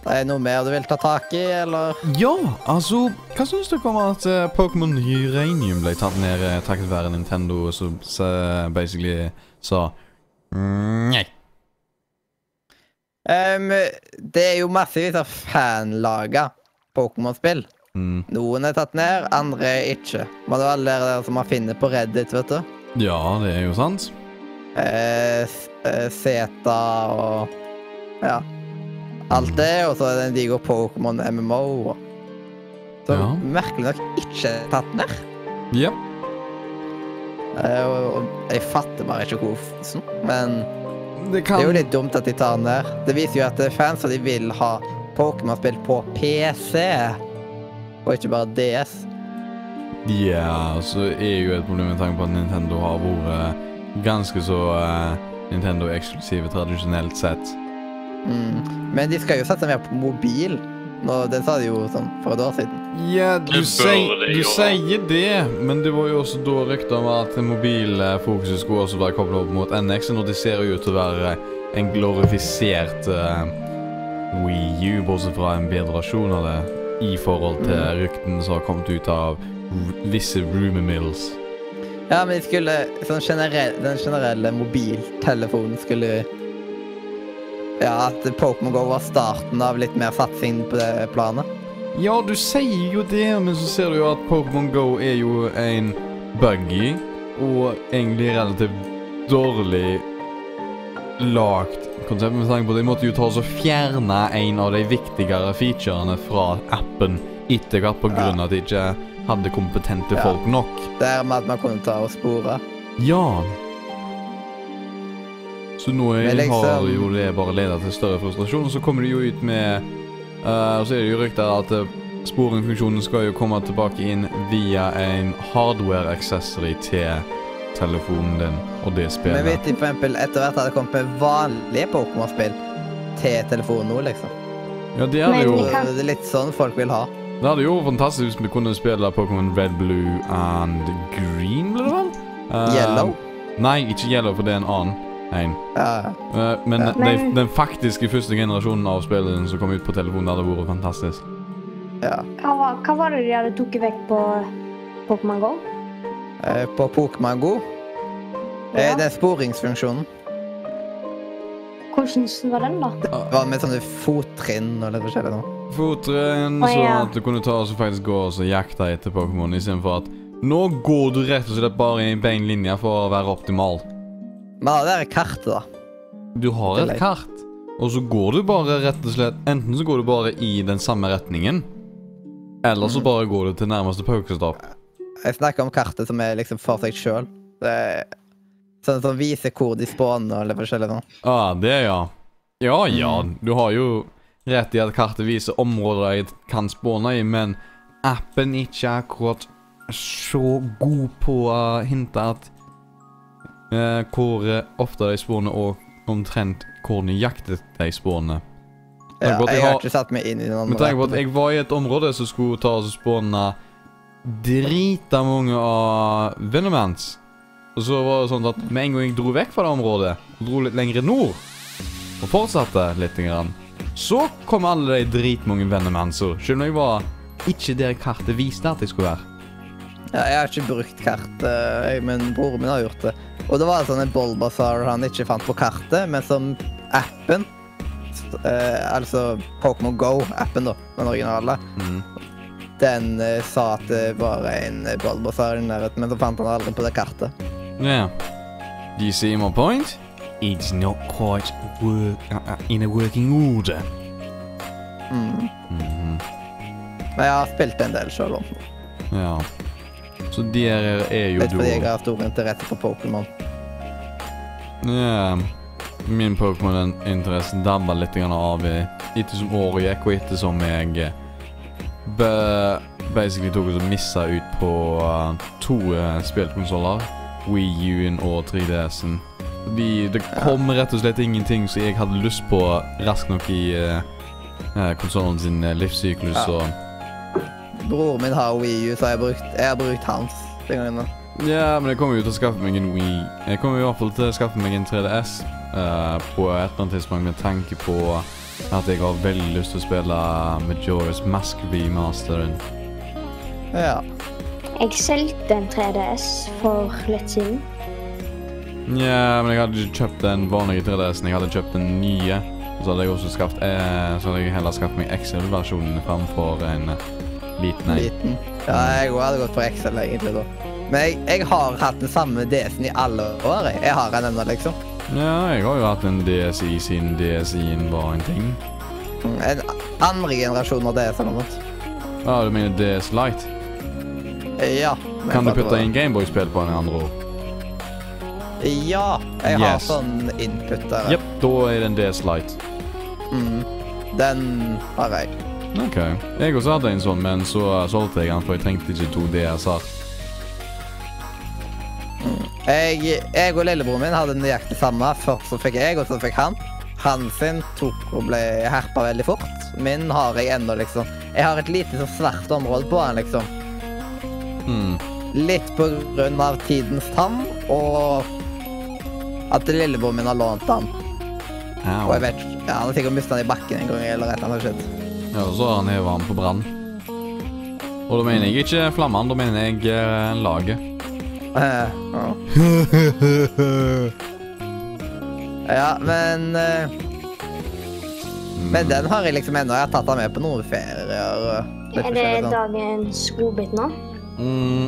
det er noe mer du vil ta tak i, eller? Ja, altså Hva syns dere om at uh, Pokémon Uranium ble tatt ned uh, takket være Nintendo, som så basically sa mm, Nei. Um, det er jo massevis av fanlaga Pokémon-spill. Mm. Noen er tatt ned, andre ikke. Men det er alle dere som har funnet på Reddit, vet du. Ja, det er jo sant. S- eh, Zeta og Ja. Alt det, og så er det en diger Pokémon MMO. Som Ja. merkelig nok ikke er tatt ned. Ja. Eh, og, og jeg fatter bare ikke hvorfor. Men Det det er jo litt dumt at de tar den ned. Det viser jo at fans og de vil ha Pokémon-spill på PC. Og ikke bare DS. Ja, så er jo et problem med tanke på at Nintendo har vært ganske så uh, Nintendo-eksklusive tradisjonelt sett. Mm. Men de skal jo sette mer på mobil. Nå, det sa de jo sånn for et år siden. Ja, du, sier, det du sier det, men det var jo også da rykter om at mobilfokuset skulle også være koblet opp mot NX, og det ser jo ut til å være en glorifisert uh, Wii U, bortsett fra en bedre versjon av det, i forhold til ryktene som har kommet ut av visse rumor mills. Ja, men de skulle sånn generell, Den generelle mobiltelefonen skulle Ja, at Pokémon GO var starten av litt mer satsing på det planet. Ja, du sier jo det, men så ser du jo at Pokémon Go er jo en buggy, og egentlig relativt dårlig lagt konsept. Med tanke på at de måtte jo ta oss og fjerne en av de viktigere featurene fra appen etter hvert på grunn av at de ikke hadde kompetente Ja. folk nok. Det er med at man kunne ta og spore. Ja. Så nå er, Men liksom- har jo det bare ledet til større frustrasjon, og så kommer de jo ut med Og Så er det jo rykter at uh, sporingfunksjonen skal jo komme tilbake inn via en hardware accessory til telefonen din og det Men spillet. vet de for etter hvert hadde kommet med vanlige Pokémon-spill til telefonen nå, liksom. Ja, det hadde det jo Det er litt sånn folk vil ha. Det hadde jo vært fantastisk hvis vi kunne spille Pokémon Red, Blue and Green, ble det vel? Uh, Yellow. Nei, ikke Yellow, for det er en annen en. Ja. Eh, men Ja. de, den faktiske første generasjonen av spillet, som kom ut på telefonen, hadde vært fantastisk. ja. Hva var, hva var det de hadde tatt vekk på Pokémon GO? Eh, På Pokémon GO Ja. eh, Det er sporingsfunksjonen. Hvordan var den, da? Det var med sånne fottrinn og litt forskjellig nå. Fottrinn, oh, ja. sånn at du kunne ta og faktisk gå og så jakte etter Pokémon istedenfor at nå går du rett og slett bare i en bein linje for å være optimal. Men det der kartet, da. Du har et kart, og så går du bare rett og slett Enten så går du bare i den samme retningen, eller så Mhm. bare går du til nærmeste Pokestop. Jeg snakker om kartet som er liksom for seg sjøl. Sånn som viser hvor de spawner og litt forskjellig sånn. Ah, det, ja. Ja, ja. Mm. Du har jo rett i at kartet viser områder jeg kan spåne i, men appen er ikke akkurat så god på å hinte at eh, hvor eh, ofte de spåner, og omtrent hvor nøyaktig de spåner. Ja, jeg jeg har har- ikke satt meg inn i den Men andre. tenk på at jeg var i et område som skulle ta og spåne drita mange av Venomans. Og så var det sånn at med en gang jeg dro vekk fra det området, og dro litt lenger nord, og fortsatte litt, grann, så kom alle de dritmange Venomanser. Selv om jeg var ikke der kartet viste at jeg skulle være. Ja, jeg har ikke brukt kart, eh, men broren min har gjort det. Og det var sånn en Bulbasaur han ikke fant på kartet, men som appen eh, Altså Pokémon Go-appen, da, den originale. Mm. Den eh, sa at det var en Bulbasaur i nærheten, men så fant han aldri på det kartet. Yeah. Do you see my point? It's not quite work, uh, uh, in a working order. Mm. Mhm. Men jeg har spilt en del sjøl om. Ja. Så der er jo Litt fordi jeg har stor interesse for Pokémon. Ja. Min Pokémon-interesse dabba litt av i- ettersom året gikk, og ettersom jeg eh, basically tok og missa ut på uh, to uh, spillkonsoller. Wii U-en og 3DS-en. De, det kom rett og slett ingenting som jeg hadde lyst på raskt nok i uh, konsollen sin livssyklus. Ja. Så Broren min har Wii U, så jeg har brukt, jeg har brukt hans den gangen. Ja, men jeg kommer jo til å skaffe meg en Wii. Jeg kommer i hvert fall til å skaffe meg en 3DS uh, på et eller annet tidspunkt med tanke på at jeg har veldig lyst til å spille Majora's Mask remasteren. Ja. Jeg solgte en 3DS for litt siden. Ja, men jeg hadde ikke kjøpt den vanlige 3DS-en. Jeg hadde kjøpt den nye. Så hadde jeg også skaffet, eh, så hadde jeg heller skaffet meg XL-versjonen framfor en liten en. Liten. Ja, jeg òg hadde gått for Excel egentlig da. Men jeg, jeg har hatt den samme DS-en i alle år. jeg. Jeg har den ennå, liksom. Ja, jeg har jo hatt en DSI siden DSI-en var en ting. En andre generasjon av DS eller noe. Ja, du mener DS Light? Ja. Kan du putte inn Gameboy-spill på den andre ord? Ja. Jeg har Yes. sånn input der. Jepp, da er det en DS Light. Mm. Den har jeg. Ok. Jeg også hadde en sånn, men så solgte jeg den, for jeg trengte ikke to DS-er. Jeg, jeg og lillebroren min hadde nøyaktig samme. Først så fikk jeg, og så fikk han. Han sin tok og ble herpa veldig fort. Min har jeg ennå, liksom. Jeg har et lite så svært område på den, liksom. Hmm. Litt på grunn av tidens tann, og at lillebroren min har lånt den. Au. Og jeg vet ikke, ja, Han har sikkert mista den i bakken en gang, eller et eller annet har og så har han hevet han på brann. Og da mener jeg ikke flammene, da mener jeg eh, laget. Eh, ja. ja, men eh, Men den har jeg liksom ennå. Jeg har tatt den med på noen ferier. og litt Er det forskjellig sånn. dagens godbit nå? Mm.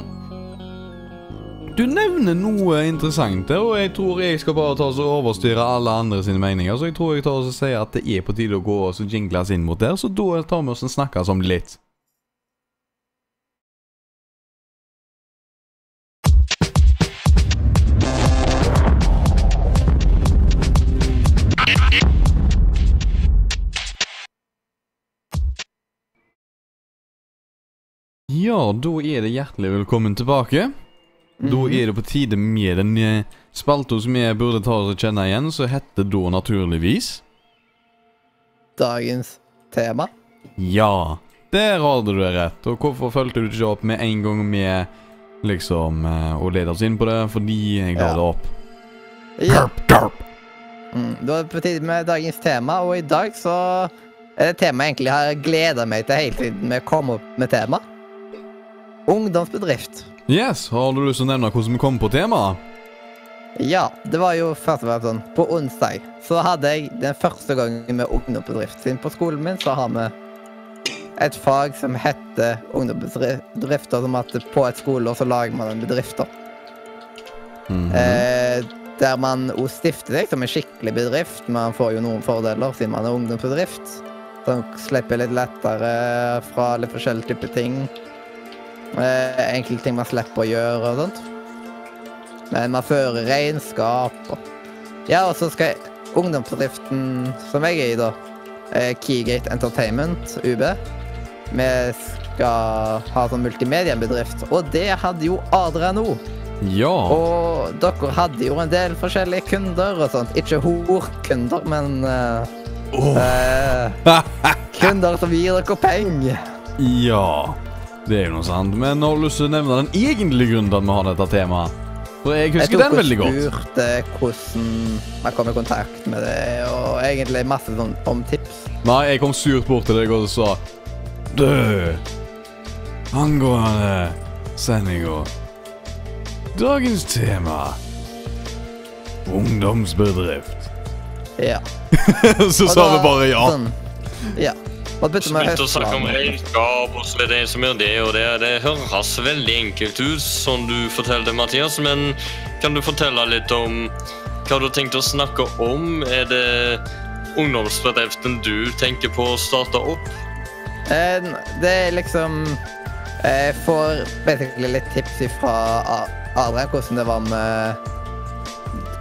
Du nevner noe interessant der, og jeg tror jeg skal bare ta og overstyre alle andre sine meninger. Så jeg tror jeg tar og sier at det er på tide å gå og jingle jingles inn mot der, så da tar vi oss og snakkes om det litt. Ja, da er det hjertelig velkommen tilbake. Da Mhm. er det på tide med den eh, spalta som vi burde ta og kjenne igjen, så heter da naturligvis Dagens tema. Ja. Der hadde du det rett. Og hvorfor fulgte du ikke opp med en gang med liksom eh, å lede oss inn på det? Fordi jeg la Ja. det opp. Ja. derp. Mm, da er det på tide med dagens tema, og i dag så er det tema jeg egentlig har gleda meg til hele tiden vi kom opp med tema. Ungdomsbedrift. Yes, har du lyst til å nevne hvordan vi kom på temaet? Ja, det var jo først og fremst sånn På onsdag så hadde jeg den første gangen med ungdomsbedrift. Siden på skolen min så har vi et fag som heter ungdomsbedrifter, Som at på et skoleår så lager man en bedrift. da. Mhm. Eh, der man òg stifter seg som en skikkelig bedrift. Man får jo noen fordeler siden man er ungdomsbedrift. Som slipper litt lettere fra litt forskjellige typer ting. Eh, enkelte ting man slipper å gjøre og sånt. Men man fører regnskap og Ja, og så skal jeg Ungdomsbedriften som jeg er i, da, eh, Keygate Entertainment, UB. Vi skal ha sånn multimediebedrift, og det hadde jo Adrian nå. Ja. Og dere hadde jo en del forskjellige kunder og sånt. Ikke horkunder, men uh, oh. uh, Kunder som gir dere penger. Ja. Det er jo noe sant. Men har du lyst til å nevne den egentlige grunnen til at vi har dette temaet? For jeg husker jeg den veldig godt. Jeg spurte hvordan man kom i kontakt med det, og egentlig masse sånn om tips. Nei, jeg kom surt bort til deg og sa Du, angående sendinga Dagens tema Ungdomsbedrift. Ja. Så sa vi bare ja. Sånn, ja. Med å snakke om regnskap, og så det som gjør det og det. Det høres veldig enkelt ut, som du fortalte, Mathias, men kan du fortelle litt om hva du har tenkt å snakke om? Er det ungdomsbedriften du tenker på å starte opp? Eh, Det er liksom Jeg får basically litt tips fra Adrian hvordan det var med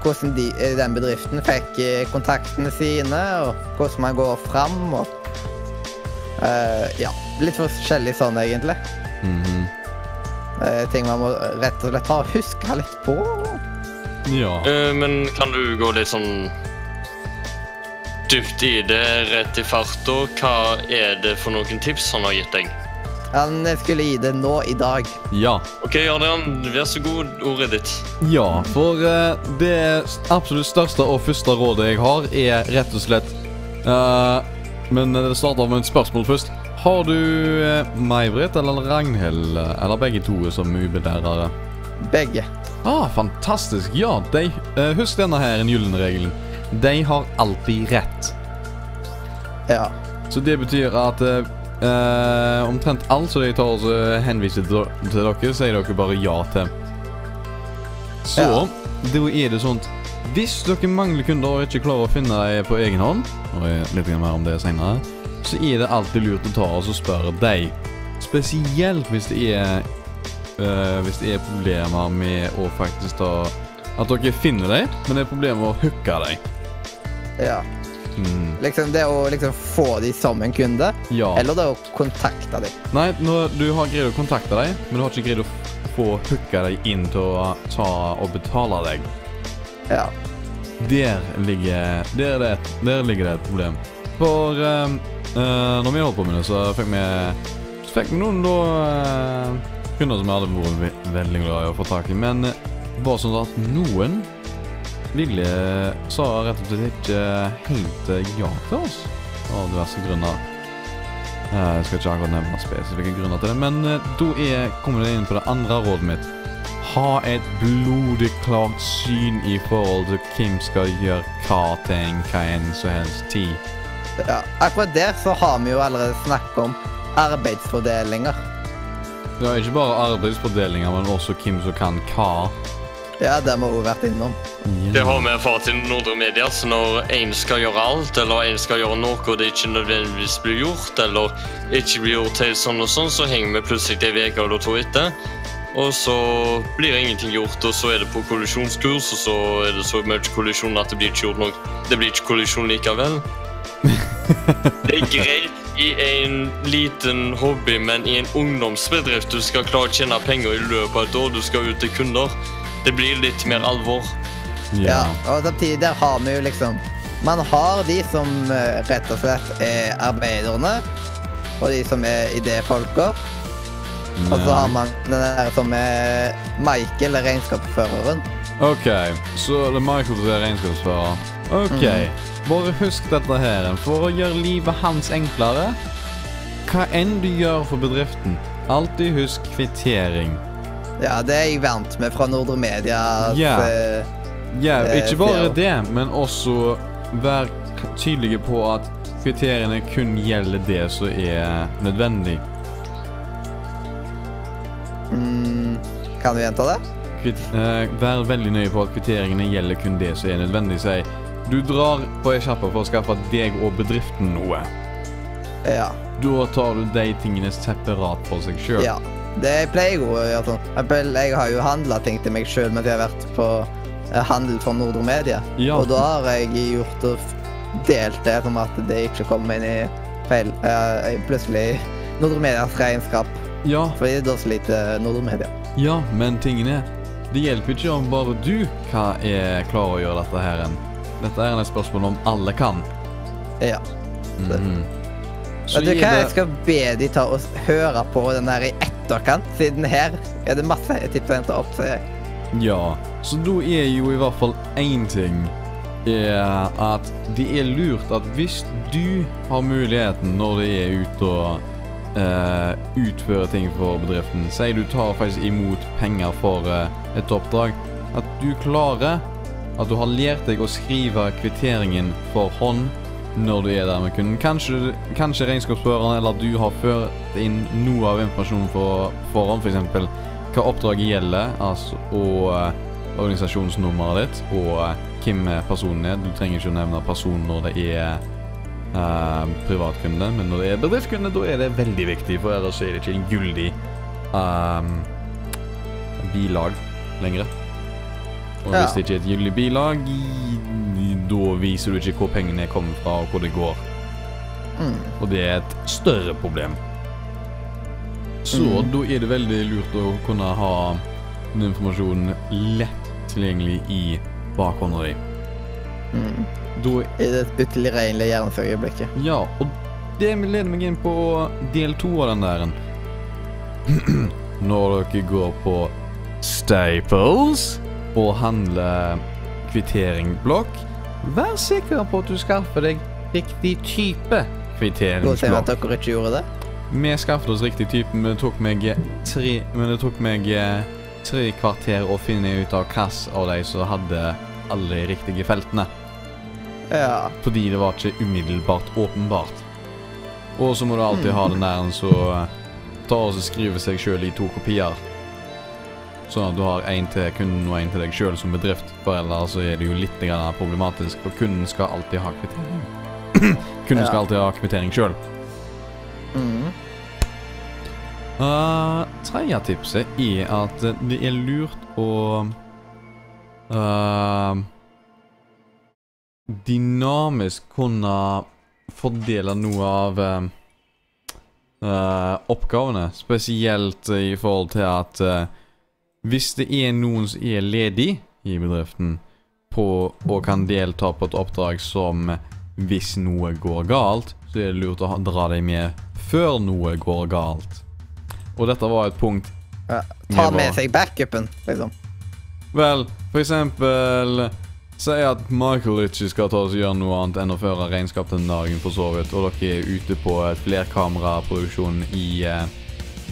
Hvordan de, eh, den bedriften fikk eh, kontaktene sine, og hvordan man går fram. Og, eh, ja, litt forskjellig sånn, egentlig. Mhm. uh, ting man må rett og slett ha huska litt på. Ja. Uh, Men kan du gå litt sånn dypt i det rett i farta? Hva er det for noen tips han har gitt deg? Han skulle gi det nå i dag. Ja. OK, Adrian, vær så god. Ordet ditt. Ja, for det absolutt største og første rådet jeg har, er rett og slett eh, Men det starter med et spørsmål først. Har du uh, May-Britt eller Ragnhild, eh, eller begge to, som UB-lærere? Begge. Ah, fantastisk. Ja, de, eh, husk denne her, den gylne regelen. De har alltid rett. Ja. Så det betyr at eh, eh, omtrent alt som de tar og henviser til, til dere, sier dere bare ja til. Så Ja. da er det at hvis dere mangler kunder og ikke klarer å finne dem på egen hånd, og litt mer om det senere, så er det alltid lurt å ta oss og spørre dem. Spesielt hvis det er øh, hvis det er problemer med å faktisk ta At dere finner dem, men det er problemer med å hooke dem. ja. Mm, Liksom det å liksom få de som en kunde, ja. eller det å kontakte dem. Nei, når du har greid å kontakte deg, men du har ikke greid å få hooka deg inn til å ta og betale deg. Ja. Der ligger, der, er det, der ligger det et problem. For eh, uh, når vi holdt på med det, så fikk vi, så fikk vi noen da uh, kunder som vi hadde vært veldig glad i å få tak i. Men eh, bare sånn at noen ville sa rett og slett ikke helt ja til oss av diverse grunner. Jeg skal ikke akkurat nevne spesifikke grunner til det, men da er, kommer det inn på det andre rådet mitt. Ha et blodig klart syn i forhold til hvem skal gjøre hva til en hva enn som helst tid. ja. Akkurat der så har vi jo allerede snakket om arbeidsfordelinger. Ja, ikke bare arbeidsfordelinger, men også hvem som kan hva. Ja, det har vi òg vært innom. Det har vi erfart i Nordre Media. Så når en skal gjøre alt, eller en skal gjøre noe og det ikke nødvendigvis blir gjort, eller ikke blir gjort helt sånn og sånn, så henger vi plutselig en uke eller to etter. Og så blir ingenting gjort, og så er det på kollisjonskurs, og så er det så mye kollisjon at det blir ikke gjort noe. Det blir ikke kollisjon likevel. Det er greit i en liten hobby, men i en ungdomsbedrift du skal klare å tjene penger i løpet av et år, du skal ut til kunder. Det blir litt mer alvor. Ja. Og samtidig der har vi jo liksom Man har de som eh, rett og slett er arbeiderne, og de som er idéfolker. Og så har man den der som er Michael, regnskapsføreren. OK, så det er Michael som er regnskapsfører. OK, bare husk dette her. For å gjøre livet hans enklere, hva enn du gjør for bedriften, alltid husk kvittering. Ja, det er jeg vant med fra Nordre Media. Ja. yeah. Ja, Eh, ikke bare det, men også vær tydelige på at kriteriene kun gjelder det som er nødvendig. Mm, kan du gjenta det? Kvitt, eh, vær veldig nøye på at kvitteringene gjelder kun det som er nødvendig. Si, du drar på ei sjappe for å skaffe deg og bedriften noe. Ja. Da tar du de tingene separat for seg sjøl. ja. Det pleier jeg å gjøre sånn. Jeg har jo handla ting til meg sjøl mens jeg har vært på eh, handel for Nordre Media. Ja. Og da har jeg gjort og delt det som at det ikke kommer inn i feil uh, Plutselig Nordre Medias regnskap. Ja, Fordi da sliter lite Media. ja, men tingen er Det hjelper ikke om bare du hva er klar å gjøre dette her. en. Dette er et spørsmål om alle kan. Ja. Mhm. Så Vet du hva, det- jeg skal be de ta og høre på den her i etterkant, siden her er det masse tips å hente opp. Så jeg. Ja, så da er jo i hvert fall én ting er at det er lurt at hvis du har muligheten når det er ute og eh, utfører ting for bedriften, si du tar faktisk imot penger for uh, et oppdrag, at du klarer at du har lært deg å skrive kvitteringen for hånd når du er der med kunden. Kanskje, kanskje regnskapsføreren eller du har ført inn noe av informasjonen for forhånd, f.eks hva oppdraget gjelder, altså, og uh, organisasjonsnummeret ditt, og hvem personen er. Du trenger ikke å nevne personen når det er eh, privatkunde, men når det er bedriftskunde, da er det veldig viktig, for ellers er det ikke en gyldig ehm, bilag lenger. Og hvis det ikke er et gyldig bilag, da viser du ikke hvor pengene kommer fra, og hvor det går. Mm. Og det er et større problem. Så Mm. da er det veldig lurt å kunne ha den informasjonen lett tilgjengelig i bakhånda di. Mm. Da I det utilregnelige gjennomførerøyeblikket. Ja, og det leder meg inn på del to av den der. Når dere går på Staples og handler kvitteringsblokk, vær sikker på at du skaffer deg riktig type kvitteringsblokk. Godt at dere ikke gjorde det. Vi skaffet oss riktig type, men det tok meg tre, men det tok meg tre kvarter å finne ut av hvilken av de som hadde alle de riktige feltene. Ja. Fordi det var ikke umiddelbart åpenbart. Og så må du alltid ha den der så som tar og skriver seg sjøl i to kopier. Sånn at du har én til kunden og én til deg sjøl som bedrift. For ellers så er det jo litt problematisk, for kunden skal alltid ha kvittering. kunden Ja. skal alltid ha kvittering sjøl. Mm. Uh, tredje tipset er at det er lurt å uh, dynamisk kunne fordele noe av uh, oppgavene. Spesielt i forhold til at uh, hvis det er noen som er ledig i bedriften på, og kan delta på et oppdrag som hvis noe går galt, så er det lurt å dra dem med før noe går galt. Og dette var et punkt ja. Ta med seg backupen, liksom. Vel, for eksempel Si at Michael ikke skal ta oss og gjøre noe annet enn å føre regnskap den dagen, for så vidt, og dere er ute på flerkameraproduksjon i eh,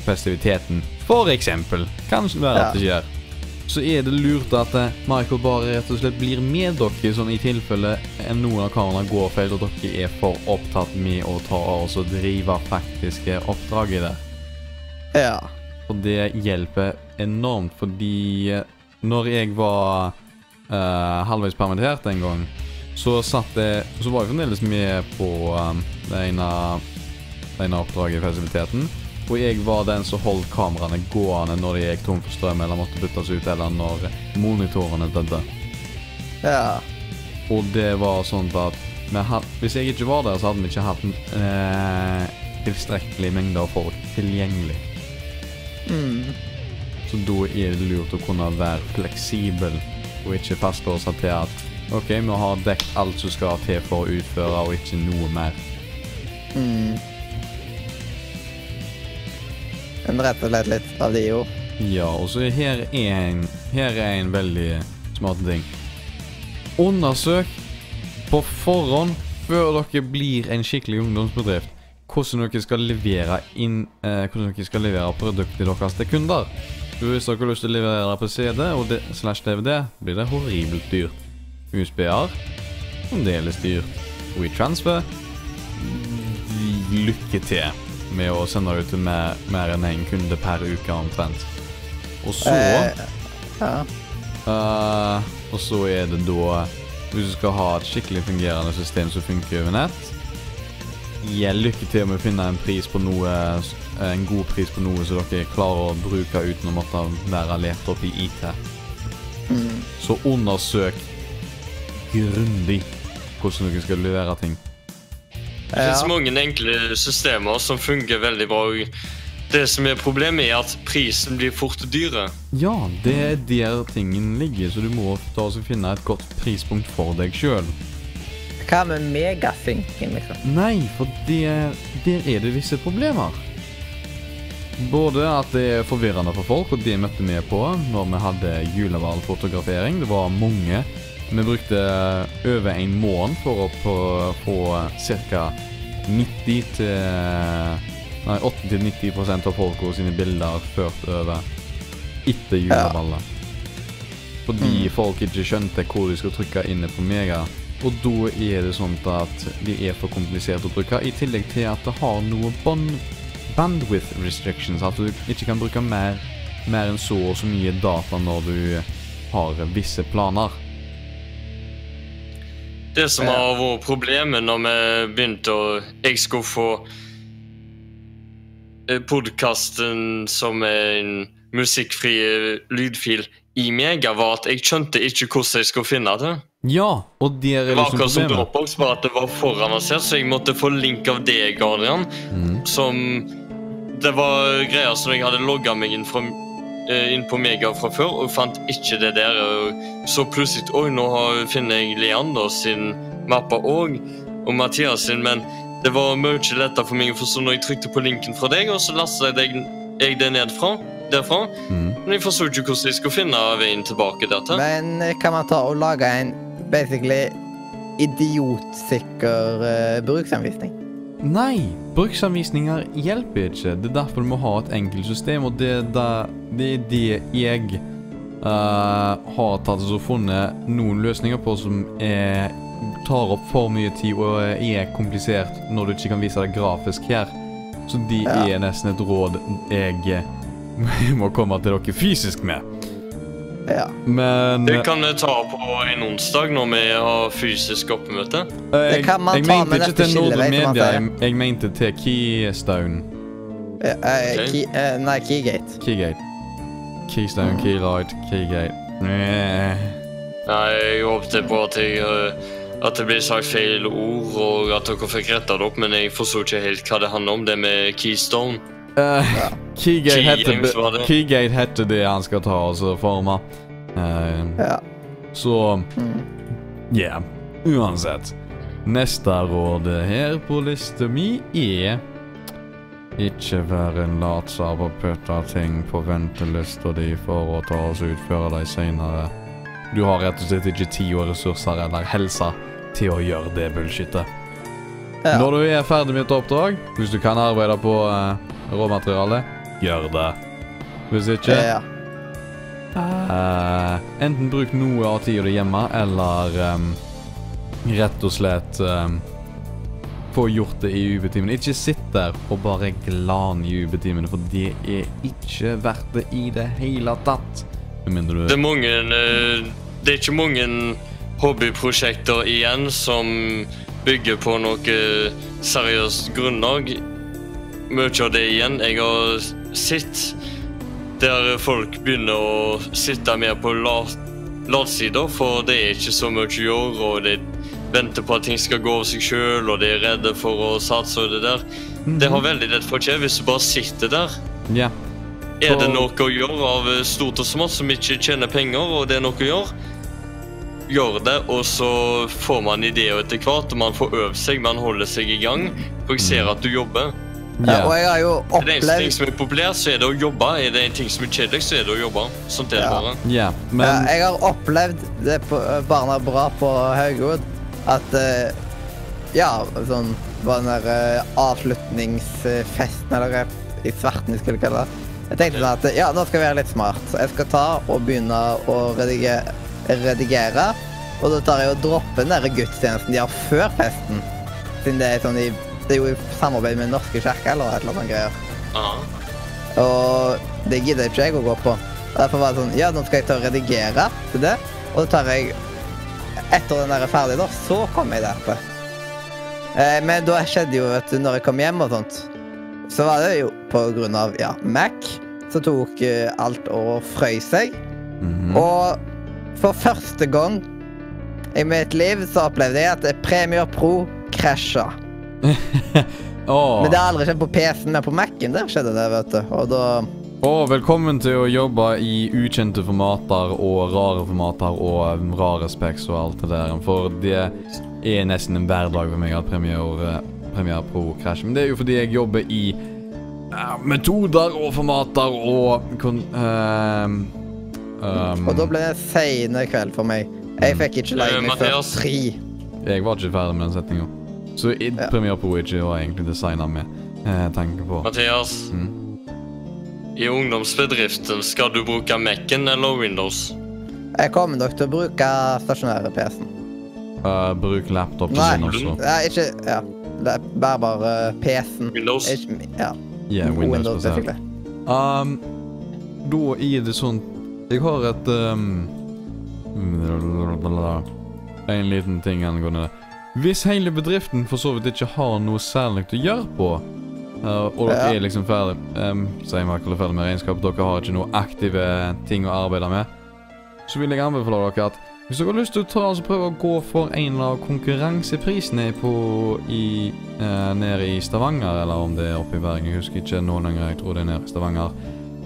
festiviteten. For eksempel. Kanskje være at det skjer. Så er det lurt at eh, Michael bare rett og slett blir med dere, sånn i tilfelle eh, noen av kameraene går feil, og dere er for opptatt med å ta oss og drive faktiske oppdrag i det. Ja. Og det hjelper enormt, fordi eh, når jeg var eh, halvveis permittert en gang, så satt jeg Så var jeg fremdeles med på um, det ene, det ene oppdraget i festiviteten. Og jeg var den som holdt kameraene gående når de gikk tom for strøm eller måtte byttes ut, eller når monitorene døde. Ja. Og det var sånn at vi had, hvis jeg ikke var der, så hadde vi ikke hatt eh, tilstrekkelig mengde av folk tilgjengelig. Mm. Så da er det lurt å kunne være fleksibel og ikke fastlåse til at OK, vi har dekket alt som skal til for å utføre, og ikke noe mer. Mm. Men rett og slett litt av de jo. Ja, og så her er en, her er en veldig smart ting. Undersøk på forhånd, før dere blir en skikkelig ungdomsbedrift, hvordan dere skal levere inn eh, Hvordan dere skal levere produktet deres til kunder. Hvis dere har lyst til å levere på CD og slash DVD, blir det horribelt dyrt. USB-er fremdeles dyrt. WeTransfer lykke til med å sende ut til mer, mer enn én kunde per uke omtrent. Og så Eh, ja. uh, Og så er det da Hvis du skal ha et skikkelig fungerende system som funker over nett Gi lykke til med å finne en pris på noe En god pris på noe som dere klarer å bruke uten å måtte være lett opp i IT. Mm. Så undersøk grundig hvordan dere skal levere ting. Det finnes Ja. mange enkle systemer som fungerer veldig bra. Det som er problemet, er at prisen blir fort dyre. Ja, det er der tingen ligger, så du må ta og finne et godt prispunkt for deg sjøl. Hva med megasynken, liksom? Nei, for det, der er det visse problemer. Både at det er forvirrende for folk, og det møtte vi på når vi hadde juleballfotografering. Det var mange. Vi brukte over en måned for å få- ca. 90 til Nei, 80-90% av folka sine bilder ført over etter juleballet. Fordi folk ikke skjønte hvor de skulle trykke inne på Mega. Og da er det sånn at det er for komplisert å bruke, i tillegg til at det har noe band bandwidth restrictions. At du ikke kan bruke mer, mer enn så og så mye data når du har visse planer. Det som har vært problemet når vi begynte å Jeg skulle få podkasten som en musikkfri eh, lydfil i Mega, var at jeg skjønte ikke hvordan jeg skulle finne det. Ja, og Det er liksom Det var akkurat som problemet. Dropbox, bare at det var foranansert, så jeg måtte få link av deg, Adrian. Mm. Som Det var greier som jeg hadde logga meg inn fra eh, inn på Mega fra før og fant ikke det der. Så plutselig Oi, nå finner jeg Leander sin mappe òg, og Mathias sin, men det var mye lettere for meg å forstå når jeg trykte på linken fra deg, og så lastet jeg, jeg det ned fra, derfra. Mm. Men jeg forsto ikke hvordan jeg skulle finne veien tilbake der til. Men eh, kan man ta og lage en basically idiotsikker uh, bruksanvisning? Nei, bruksanvisninger hjelper ikke. Det er derfor du må ha et enkelt system, og det er det, det, er det jeg uh, har tatt og funnet noen løsninger på som er, tar opp for mye tid og er komplisert når du ikke kan vise det grafisk her. Så de Ja. er nesten et råd jeg må komme til dere fysisk med. Ja. Men Det kan vi ta på en onsdag når vi har fysisk oppmøte. eh, jeg, kan man jeg ta mente med ikke til Nordre Media, jeg, jeg mente til Keystone. Uh, uh, okay. key, uh, nei, Keygate. Keygate. Keystone, Keylight, Keygate. Nei. Nei, jeg håpet på at, jeg, eh, at det ble sagt feil ord, og at dere fikk retta det opp, men jeg forsto ikke helt hva det handler om, det med Keystone. Eh, Keygate, heter. Keygate heter det han skal ta og så forme. Uh, Ja. så Mm. ja, uansett. Neste råd her på lista mi er ikke være en latsabb og putte ting på ventelista di for å ta oss og utføre dem seinere. Du har rett og slett ikke tid og ressurser eller helse til å gjøre det bullshitet. Ja. Når du er ferdig med et oppdrag, hvis du kan arbeide på eh, råmateriale, gjør det. Hvis ikke Ja. eh, Enten bruk noe av tida di hjemme, eller um, rett og slett um, få gjort det i UB-timene. Ikke sitt der og bare glan i UB-timene, for det er ikke verdt det i det hele tatt. Med mindre Det er mange eh, Det er ikke mange hobbyprosjekter igjen som bygger på noe seriøst grunnlag. Mye av det igjen jeg har sett der folk begynner å sitte mer på lat- latsider, for det er ikke så mye å gjøre, og de venter på at ting skal gå av seg sjøl, og de er redde for å satse og det der. Det har veldig lett for å skje hvis du bare sitter der. Ja. Er det noe å gjøre av stort og smått som ikke tjener penger, og det er noe å gjøre, gjør det, og så får man ideer etter hvert, og man får øvd seg, man holder seg i gang, for jeg ser at du jobber. Ja, og jeg har jo opplevd... Er det en ting som er populært, så er det å jobbe. Er det en ting som er kjedelig, så er det å jobbe. Sånt er det Ja. bare. ja. ja, Jeg har opplevd det på eh, Barna Bra på Haugod. At eh, Ja, sånn var den der eh, avslutningsfesten, eller i svarten vi skulle kalle det. Jeg tenkte sånn at ja, nå skal jeg være litt smart. Så jeg skal ta og begynne å redigere, redigere. Og da tar jeg og dropper den der gudstjenesten de har før festen. Siden det er sånn i Det er jo i samarbeid med Den norske kirke eller et eller annet greier. Aha. Og det gidder ikke jeg å gå på. Derfor var det sånn Ja, nå skal jeg ta og redigere til det. Og da tar jeg Etter den der er ferdig, da, så kommer jeg derpå. Eh, men da skjedde jo, vet du, når jeg kom hjem og sånt, så var det jo på grunn av ja, Mac, så tok eh, alt og frøys seg. Mhm. Og for første gang i mitt liv så opplevde jeg at Premiere Pro krasja. Åh. Men det har aldri skjedd på PC-en, men på Mac-en der skjedde det, vet du. Og da Og velkommen til å jobbe i ukjente formater og rare formater og um, rare specs og alt det der. For det er nesten en hverdag for meg at Premiere, eh, Premiere Pro krasjer. Men det er jo fordi jeg jobber i uh, metoder og formater og kon, ehm, um, Og da ble det seine sein kveld for meg. Jeg fikk ikke Eh, meg før tre. Jeg var ikke ferdig med den setninga. Så i, Ja. Premiere Pro ikke var egentlig designa med eh, tanke på. Mathias, Mm. i ungdomsbedriften skal du bruke Mac-en eller Windows? Jeg kommer nok til å bruke stasjonære PC-en. Uh, bruk laptop til din også. Nei, ikke Ja. Det er bare bare PC-en. Windows? Ikke Ja. Yeah, Windows, Windows, Um, da er det sånn Jeg har et um, En liten ting angående det. Hvis hele bedriften for så vidt ikke har noe særlig å gjøre på, uh, og dere Ja. er liksom ferdig um, sier Michael er ferdig med regnskap, dere har ikke noe aktive ting å arbeide med, så vil jeg anbefale dere at hvis dere har lyst til å ta og prøve å gå for en av konkurranseprisene på i, eh, nede i Stavanger, eller om det er oppe i Bergen, jeg husker ikke nå lenger, jeg tror det er nede i Stavanger,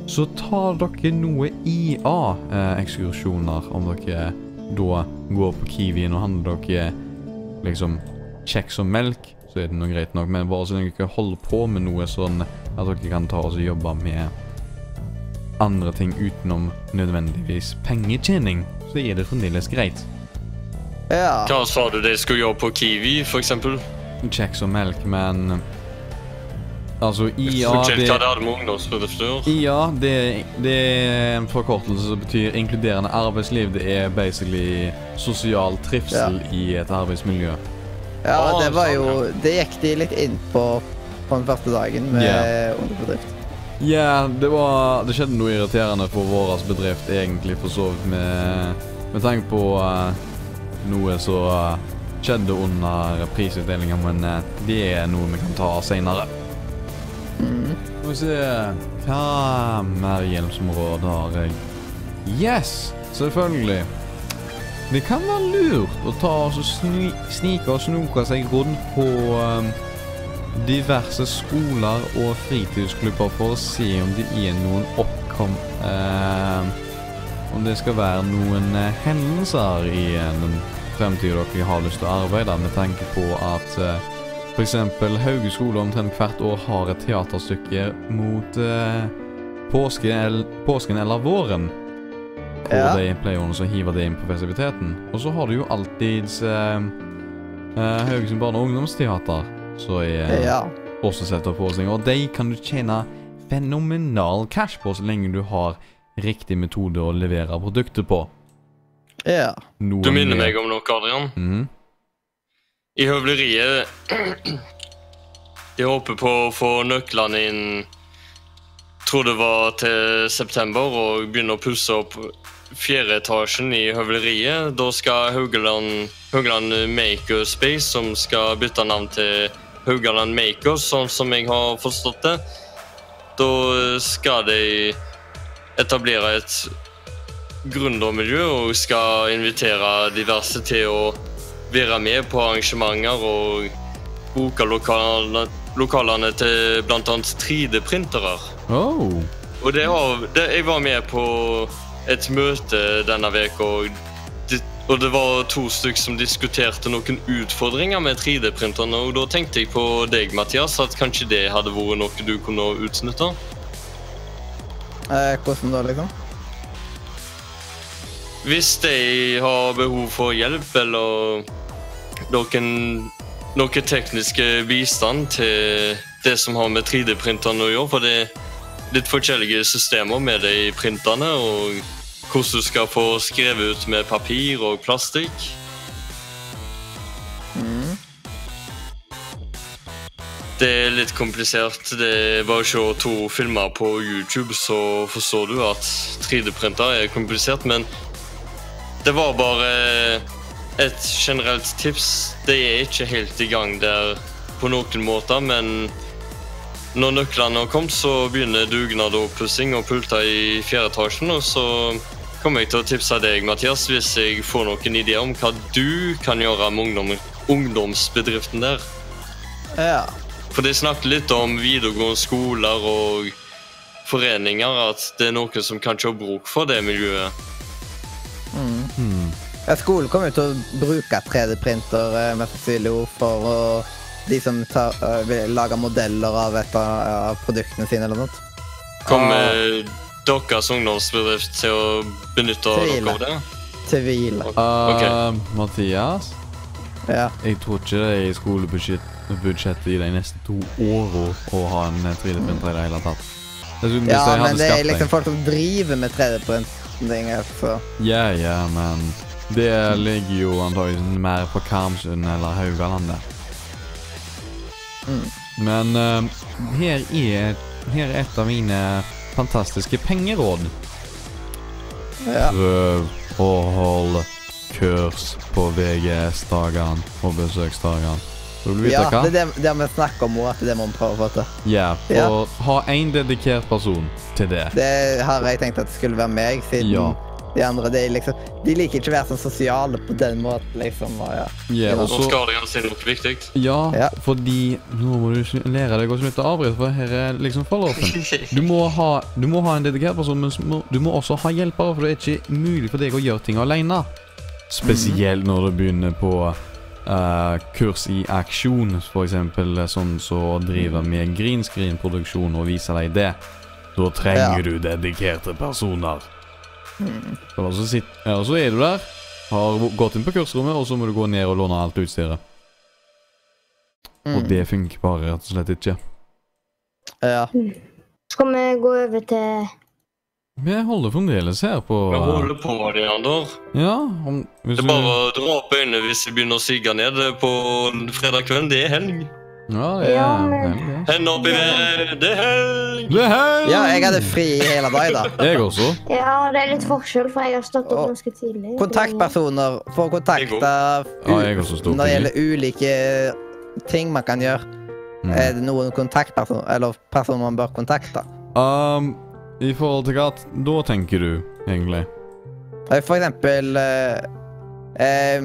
så tar dere noe IA-ekskursjoner om dere da går på Kiwien og handler dere liksom kjeks og melk, så er det noe greit nok. Men bare så lenge dere holder på med noe sånn at dere kan ta og jobbe med andre ting utenom nødvendigvis pengetjening, så er det fremdeles greit. Ja. Hva sa du de skulle gjøre på Kiwi, for eksempel? Kjeks og melk, men Altså, IA Fortell det, hva det hadde med ungdomsbedrifter. IA, det, det er en forkortelse som betyr inkluderende arbeidsliv. Det er basically sosial trivsel i et arbeidsmiljø. ja, det var sånn, jo Det gikk de litt inn på på den første dagen med yeah. ungdomsbedrift. Ja, det var Det skjedde noe irriterende for vår bedrift, egentlig, for så vidt, med, med tanke på uh, noe som skjedde under prisutdelinga, men uh, det er noe vi kan ta seinere. Skal vi se Hva mer hjelmsområde har jeg? Yes! Selvfølgelig. Det kan være lurt å ta og sni, snike og snoke seg rundt på um, diverse skoler og fritidsklubber for å se om det er noen oppkom... Uh, om det skal være noen uh, hendelser i eh, den fremtiden dere har lyst til å arbeide, med tanke på at uh, f.eks. Hauge skole omtrent hvert år har et teaterstykke mot eh, påsken, el, påsken eller våren. Hvor Ja. de pleier å hive det inn på festiviteten. Og så har du jo alltids uh, Haugesund barne- og ungdomsteater, som er Ja. også setter forestillinger. Og de kan du tjene fenomenal cash på så lenge du har riktig metode å levere produktet på. ja. Noe Du minner meg om noe, Adrian. Mhm. I høvleriet De håper på å få nøklene inn Tror det var til september og begynner å pusse opp fjerde etasjen i høvleriet. Da skal Haugaland, Haugaland Makerspace, som skal bytte navn til Haugaland Makers, sånn som jeg har forstått det. Da skal de etablere et gründermiljø og skal invitere diverse til å være med på arrangementer og bruke lokalene, lokalene til bl.a. 3D-printere. Oh. Og det har, det, jeg var med på et møte denne uka, og, og det var to stykker som diskuterte noen utfordringer med 3D-printerne. Og da tenkte jeg på deg, Mathias, at kanskje det hadde vært noe du kunne utnytte? Eh, hvordan da, liksom? Hvis de har behov for hjelp eller noen, noen tekniske bistand til det som har med 3D-printerne å gjøre, for det er litt forskjellige systemer med de printerne, og hvordan du skal få skrevet ut med papir og plastikk. Det er litt komplisert. Det er bare å se to filmer på YouTube, så forstår du at 3D-printer er komplisert. Men det var bare et generelt tips. Det er ikke helt i gang der på noen måter, men når nøklene har kommet, så begynner dugnad og pussing og pulter i fjerde etasjen. Og så kommer jeg til å tipse deg, Mathias, hvis jeg får noen ideer om hva du kan gjøre med ungdom, ungdomsbedriften der. Ja. For de snakket litt om videregående skoler og foreninger, at det er noen som kanskje har bruk for det miljøet. Ja, skolen kommer jo til å bruke 3D-printer eh, mest sannsynlig jo for å de som tar, eh, vil lage modeller av et av av produktene sine eller noe. Kommer deres ungdomsbedrift til å benytte dere av det? Tvil. Uh, Mathias, Ja. jeg tror ikke det er i skolebudsjettet i de neste to årene å ha en 3D-printer i det hele tatt. Dessuten, ja, men det er liksom folk som driver med 3D-printing. Så. Ja, ja, men det ligger jo antakeligvis mer på Karmsund eller Haugalandet. Men uh, her, er, her er et av mine fantastiske pengeråd. Ja. Prøv å holde kurs på VGS-dagene og besøksdagene. Så vil du vite ja, hva? det er det, det vi snakker om, og at det må vi prøve å få til. Ja, Ja. og ha én dedikert person til det. Det har jeg tenkt at det skulle være meg, siden Ja. de andre. De, liksom, de liker ikke å være så sosiale på den måten, liksom. Og, ja. Ja, og så skal det ganske nok viktig. Ja, Ja. fordi Nå må du lære deg å slutte å avbryte, for her er liksom falloffen. Du må ha, du må ha en dedikert person, men du må også ha hjelpere, for det er ikke mulig for deg å gjøre ting alene. Spesielt når du begynner på eh, kurs i aksjon, f.eks. sånn som å drive med green screen-produksjon og vise deg det. Da trenger Ja. du dedikerte personer. Og så, sitt, eller så er du der, har gått inn på kursrommet, og så må du gå ned og låne alt utstyret. Og Mm. det funker bare rett og slett ikke. Ja. Skal vi gå over til Vi holder fremdeles her på Vi holder på, Leander. Ja, om hvis Det er bare å dra opp øynene hvis vi begynner å sige ned på fredag kveld. Det er helg. Ja, det er Ja, vel. Hender opp i været. Det er helg. Det er helg! ja, jeg hadde fri hele dag, da. Jeg også. Ja, det er litt forskjell, for jeg har stått opp ganske tidlig. Kontaktpersoner får å kontakte Ja, jeg også Når det gjelder ulike ting man kan gjøre, Mm. er det noen kontaktpersoner eller personer man bør kontakte? Um, I forhold til hva da tenker du, egentlig? Eh, For eksempel eh, eh,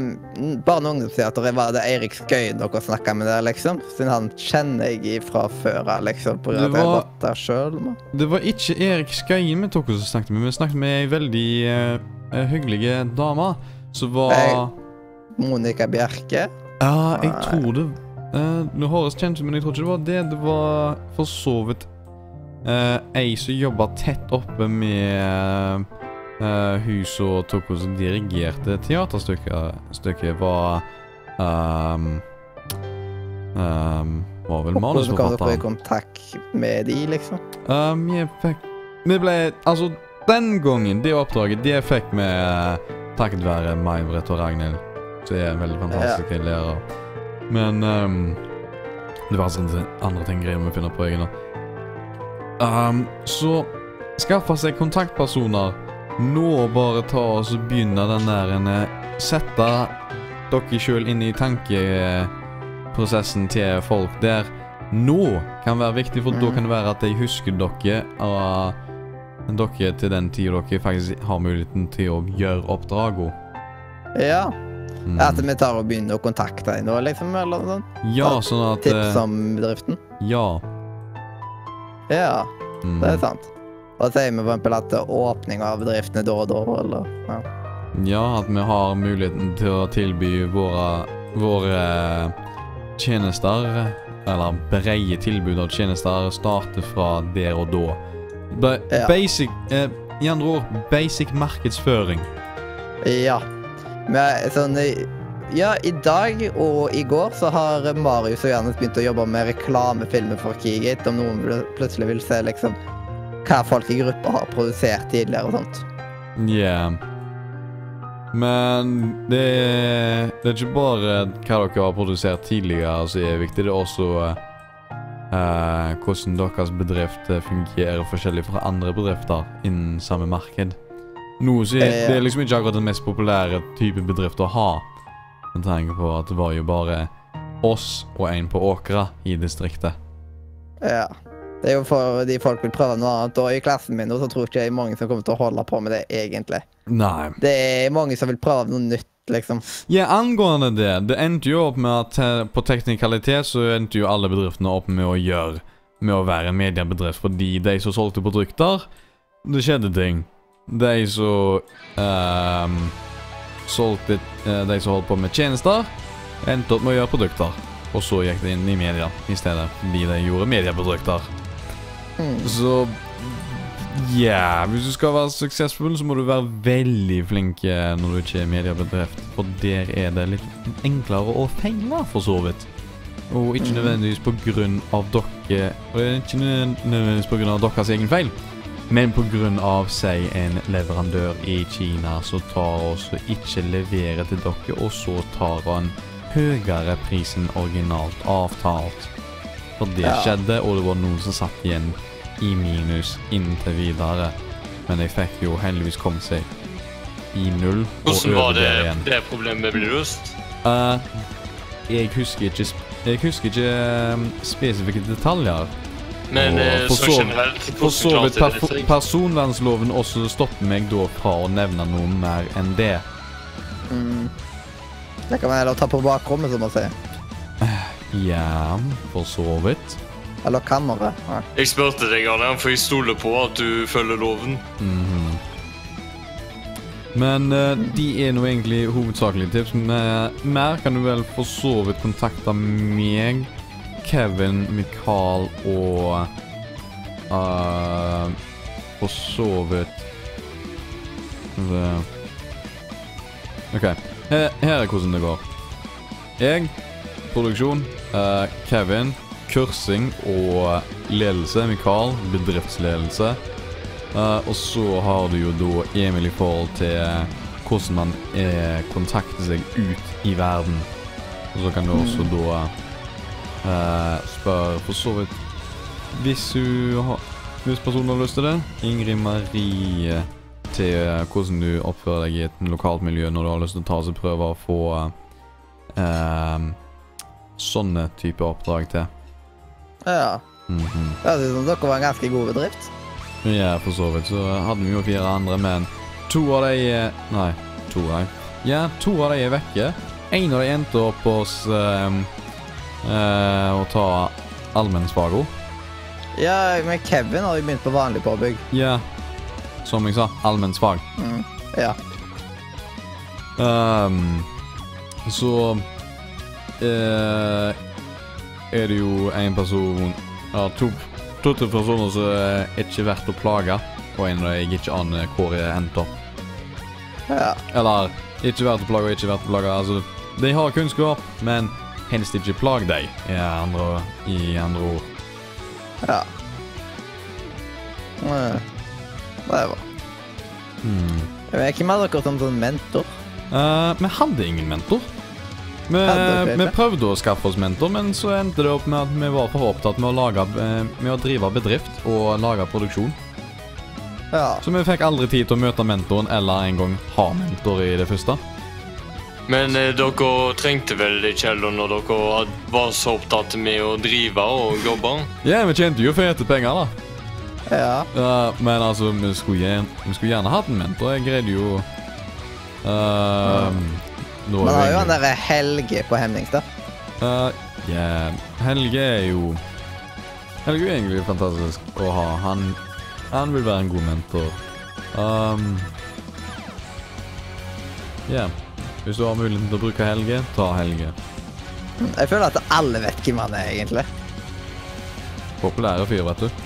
Barne- og ungdomsteateret var det Eirik Skøyen dere snakka med der, liksom. Siden han kjenner jeg fra før av, liksom. På grunn av at Det jeg har var- gått der sjøl. Det var ikke Erik Skøyen vi tok og snakket med. Vi snakket med ei veldig eh, eh, hyggelig dame som var Jeg- Monica Bjerke. Ja, jeg tror det eh, Det høres kjent ut, men jeg tror ikke det var det. Det var for så vidt eh, jeg som jobba tett oppe med uh, hun som tok og dirigerte teaterstykket. Stykket var um, um, Var vel Hvordan kan dere få i kontakt med de, liksom? Um, jeg fikk Vi ble Altså, den gangen, det oppdraget, det fikk vi uh, takket være May-Britt og Ragnhild. Som er en veldig fantastiske lærere. Men ehm, det var altså andre ting greier vi finner på egen hånd. Um, så skaffe seg kontaktpersoner. Nå bare ta oss og begynne den der Sette dere sjøl inn i tankeprosessen til folk der nå kan være viktig, for da Mhm. kan det være at de husker dere Uh, dere til den tida dere faktisk har muligheten til å gjøre oppdragene. Ja. Mm. At vi tar og begynner å kontakte deg nå, liksom? Eller noe sånt? Ja, sånn at Tips eh, om bedriften? Ja. Ja, Mm. det er sant. Og sier vi f.eks. at åpning av bedriftene da og da, eller? Ja. Ja, at vi har muligheten til å tilby våre, våre tjenester, eller breie tilbud av tjenester, starte fra der og da. Ba Ja. Basic eh, I andre ord, basic markedsføring. Ja. Men sånn Ja, i dag og i går så har Marius og Johannes begynt å jobbe med reklamefilmer for Keygate, om noen plutselig vil se liksom hva folk i gruppa har produsert tidligere og sånt. Yeah. Men det er, det er ikke bare hva dere har produsert tidligere som er viktig, det er også uh, hvordan deres bedrift eh, fungerer forskjellig fra andre bedrifter innen samme marked. Noe som er, Eh. Det er liksom ikke akkurat den mest populære type bedrift å ha. Med tanke på at det var jo bare oss og en på Åkra i distriktet. Ja. Det er jo fordi folk vil prøve noe annet. Og i klassen min så tror ikke jeg mange som kommer til å holde på med det, egentlig. Nei. Det er mange som vil prøve noe nytt, liksom. Ja, angående det. Det endte jo opp med at eh, på teknikalitet så endte jo alle bedriftene opp med å gjøre Med å være en mediebedrift, fordi de som solgte produkter, det skjedde ting. De som ehm, solgte eh, De som holdt på med tjenester, endte opp med å gjøre produkter. Og så gikk det inn i media i stedet, fordi de gjorde medieprodukter. Mm. Så Ja, hvis du skal være suksessfull, så må du være veldig flink eh, når du ikke er mediebedrift. For der er det litt enklere å feile, for så vidt. Og ikke Mhm. nødvendigvis på grunn av dere Og ikke nødvendigvis på grunn av deres egen feil, men av, si, en leverandør i Kina som tar oss og ikke leverer til dere, og så tar han høyere pris enn originalt avtalt. For det Ja. skjedde, og det var noen som satt igjen i minus inntil videre. Men jeg fikk jo heldigvis kommet seg i null Hvordan var det, det problemet ble løst? Uh, jeg husker ikke Jeg husker ikke eh, spesifikke detaljer. Men Og eh, for så så- generelt For så vidt per personvernloven også stopper meg da fra å nevne noe mer enn det. Mm. Det kan være å ta på bakrommet, som man sier. Ja, for så vidt. Eller kammeret. Ja. Jeg spurte deg, Arne, for jeg stoler på at du følger loven. Mhm. Men uh, de er nå egentlig hovedsakelige tips. Men mer kan du vel for så vidt kontakte meg, Kevin, Mikael og uh, For så vidt. OK. Her, er hvordan det går. Jeg, produksjon, uh, Kevin, kursing og ledelse, Mikael, bedriftsledelse. Uh, og så har du jo da Emil i forhold til hvordan man eh, kontakter seg ut i verden. Og så kan du også da eh, spørre for så vidt Hvis du har Hvis personen har lyst til det. Ingrid Marie til hvordan du oppfører deg i et lokalt miljø når du har lyst til å ta seg prøver og få eh, sånne type oppdrag til. ja. Mm -hmm. Jeg syns dere var en ganske god bedrift. Ja, for så vidt. Så hadde vi jo fire andre, men to av de Nei, to de. Ja, to av de er vekke. En av de endte opp hos ehm, eh, å ta allmennsfago. Ja, men Kevin har jo begynt på vanlig påbygg. Ja, som jeg sa, allmennsfag. Mm. Ja. Um, så eh, er det jo en person Ja, to, to til personer som er ikke verdt å plage, og en jeg ikke aner hvor jeg endte opp. ja. Eller ikke verdt å plage og ikke verdt å plage. Altså, de har kunnskap, men helst ikke plag deg, i andre, i andre ord. Ja. Det er bra. Jeg vet ikke om dere som sånn mentor. Uh, vi hadde ingen mentor. Vi, vi prøvde å skaffe oss mentor, men så endte det opp med at vi var for opptatt med å, lage, eh, med å drive bedrift og lage produksjon. Ja. Så vi fikk aldri tid til å møte mentoren eller en gang ha mentor i det første. Men eh, dere trengte vel det ikke heller når dere var så opptatt med å drive og jobbe? Ja, vi tjente jo fete penger, da. Ja. Ja, men altså, vi skulle, gjerne, vi skulle gjerne hatt en mentor. Jeg greide jo uh, Man har jo han derre Helge på Hemningstad. Uh, ja, Helge er jo Helge er egentlig fantastisk å ha. Han, han vil være en god mentor. Um, ja. Hvis du har muligheten til å bruke Helge, ta Helge. Jeg føler at alle vet hvem han er, egentlig. Populære fyr, vet du.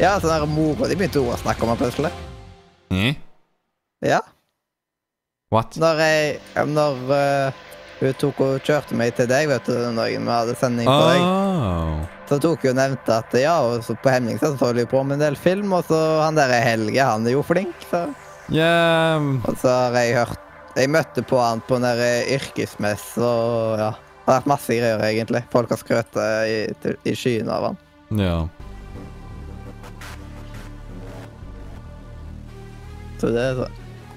Ja, sånn der mora de begynte å snakke om han plutselig. Mm. Ja. What? Når jeg Når uh, hun tok og kjørte meg til deg, vet du, når vi hadde sending på deg, Oh. så tok hun og nevnte at ja, og så på Hemningstad så holder de på med en del film, og så han der er Helge, han er jo flink, så Ja Og så har jeg hørt Jeg møtte på han på en der yrkesmesse, og ja. Det har vært masse greier, egentlig. Folk har skrøt i, til- i skyene av han. Ja. Så det er så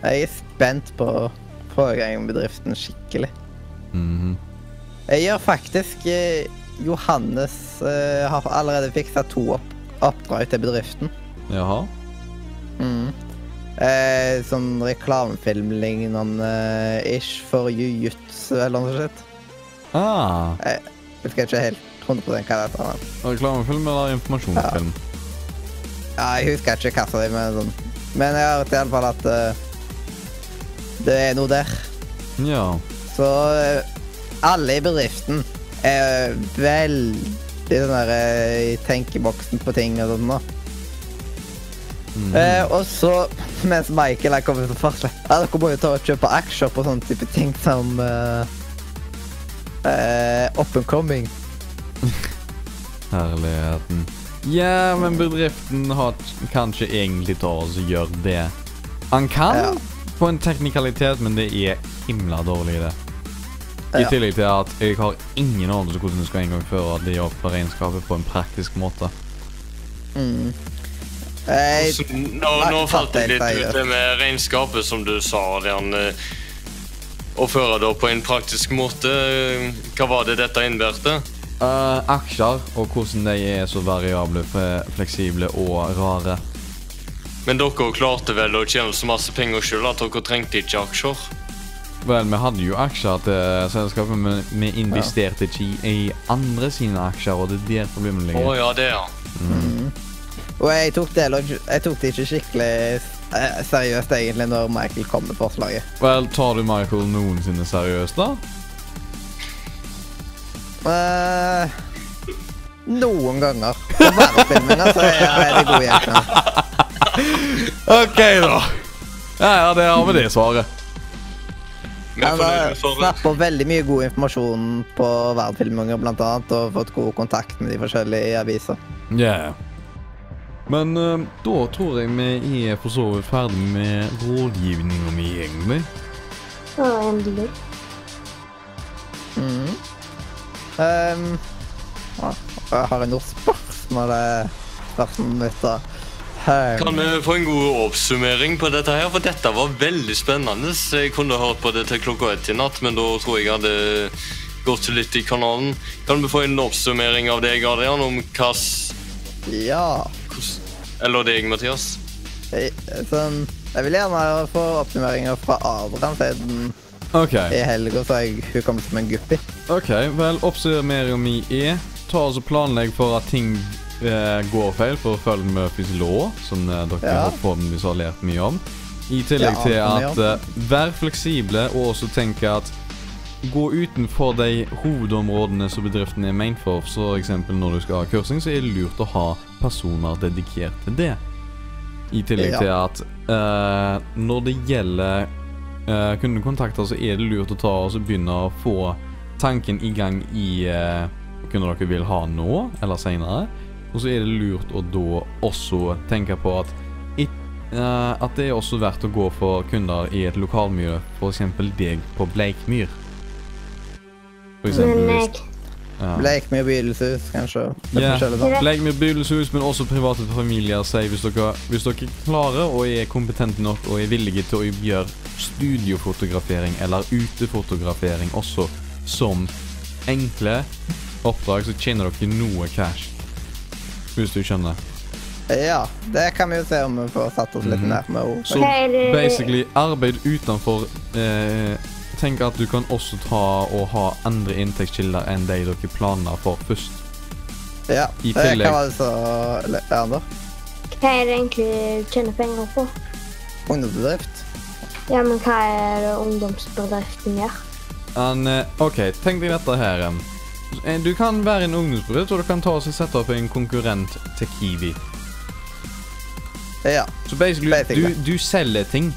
Jeg er spent på å få i gang bedriften skikkelig. Mhm. Jeg gjør faktisk eh, Johannes eh, har allerede fiksa to opp, oppdrag til bedriften. Jaha. Mm. Eh, sånn reklamefilm-lignende eh, ish for jiu-jitsu eller noe sånt. Ah. Jeg husker ikke helt 100 hva det men- Reklamefilm eller informasjonsfilm? Ja, jeg husker ikke hva som er med sånn. Men jeg har hørt i alle fall at uh, det er noe der. Ja. Så uh, alle i bedriften er veldig sånn der uh, i tenkeboksen på ting og sånn. nå. Mhm. Eh, og så, mens Michael er kommet på forslag ja, Dere må jo ta og kjøpe aksjer på sånne type ting som uh, uh, Up and coming. Herligheten. Ja, men bedriften har kanskje egentlig ta oss og gjøre det. Han kan Ja. på en teknikalitet, men det er himla dårlig i det. I Ja. tillegg til at jeg har ingen anelse om hvordan du skal en gang føre det opp på regnskapet på en praktisk måte. Mm. Eh, Så nå, nå falt jeg litt ut det med regnskapet, som du sa. Eh, Å føre det på en praktisk måte. Hva var det dette innbærte? Uh, aksjer og hvordan de er så variable, fleksible og rare. Men dere klarte vel å tjene så masse penger sjøl at dere trengte ikke aksjer? Vel, vi hadde jo aksjer til selskapet, men vi investerte ikke i, andre sine aksjer, og det er der problemet Å Oh, ja, det, ja. Og jeg tok det, jeg tok det ikke skikkelig eh, seriøst egentlig når Michael kom med forslaget. Vel, tar du Michael noensinne seriøst, da? Uh, noen ganger. På verdensfilmene så er jeg veldig god hjelp. OK, da. Ja, ja, det har vi det svaret. Han har snappa veldig mye god informasjon på verdensfilmer blant annet, og fått god kontakt med de forskjellige aviser. Ja. Men uh, da tror jeg vi er for så vidt ferdig med rådgivninga mi, egentlig. Ja, endelig. Mm. Um, jeg har jeg noe spørsmål? eh, Spørsmål mitt, da. Ehm, Kan vi få en god oppsummering på dette her? For dette var veldig spennende. Jeg kunne hørt på det til klokka ett i natt, men da tror jeg jeg hadde gått litt i kanalen. Kan vi få en oppsummering av deg, Adrian, om hva Ja. Eller deg, Mathias? Jeg, sånn, jeg vil gjerne få oppsummeringer fra Adrian, siden okay. i helga så jeg hukommelse som en guppi. ok, Vel, oppsummeringa mi er ta oss og planlegg for at ting eh, går feil, for å følge Murphys lov, som eh, dere Ja. forhåpentligvis har lært mye om. I tillegg Ja, til at eh, vær fleksible, og også tenke at gå utenfor de hovedområdene som bedriften er ment for. Så eksempel når du skal ha kursing, så er det lurt å ha personer dedikert til det. I tillegg Ja. til at uh, når det gjelder uh, kundekontakter, så er det lurt å ta og begynne å få tanken i gang i uh, kunder dere vil ha nå eller senere. Og så er det lurt å da også tenke på at it, uh, at det er også verdt å gå for kunder i et lokalmiljø, f.eks. deg på Bleikmyr. For eksempel Men hvis jeg, ja. med bydelsehus, kanskje. Yeah. er Ja. forskjellig sånn. Bleikmyr men også private familier sier hvis dere, hvis dere klarer og er kompetente nok og er villige til å gjøre studiofotografering eller utefotografering også som enkle oppdrag, så tjener dere noe cash. Hvis du skjønner. Ja, det kan vi jo se om vi får satt oss litt ned med ord. Så basically, arbeid utenfor eh, Tenk at du kan også ta og ha andre inntektskilder enn de dere planla for først. Ja, i det tillegg- kan være så da? hva er det egentlig tjener penger på? Ungdomsbedrift. Ja, men hva er det ungdomsbedriften gjør? En, eh, OK, tenk deg dette her. Eh, Du kan være en ungdomsbedrift, og du kan ta og sette opp en konkurrent til Kiwi. Ja. Så basically, Basically. Du, du selger ting.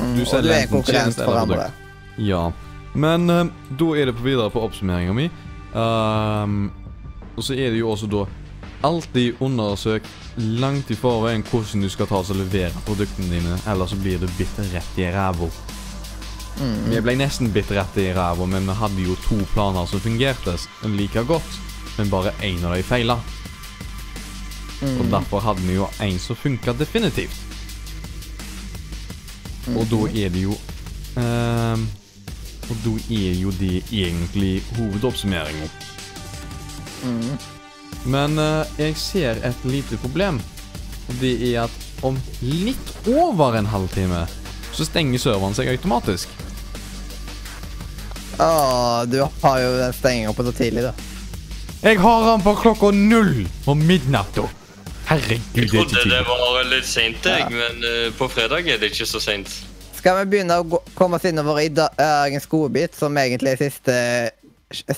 Mm, Du og selger du er en konkurrent for eller andre. Ja. Men uh, da er det på videre på oppsummeringa mi. Um, og så er det jo også da alltid undersøk langt i forveien hvordan du skal ta og levere produktene dine, ellers så blir du bitt rett i ræva. Mm. Vi ble nesten bitt rett i ræva, men vi hadde jo to planer som fungerte like godt, men bare én av dem feila. Mm. Og derfor hadde vi jo en som funka definitivt. Og da er det jo ehm, Og da er jo det egentlig hovedoppsummeringa. Mm. Men uh, jeg ser et lite problem. Og det er at om litt over en halvtime så stenger serveren seg automatisk. Å, du har jo den stenginga på så tidlig, da. Jeg har den på klokka null om Da. Herregud, Jeg det er trodde ikke det var litt seint, jeg, Ja. men uh, på fredag er det ikke så seint. Skal vi begynne å gå, komme oss innover i dagens godbit, som egentlig er siste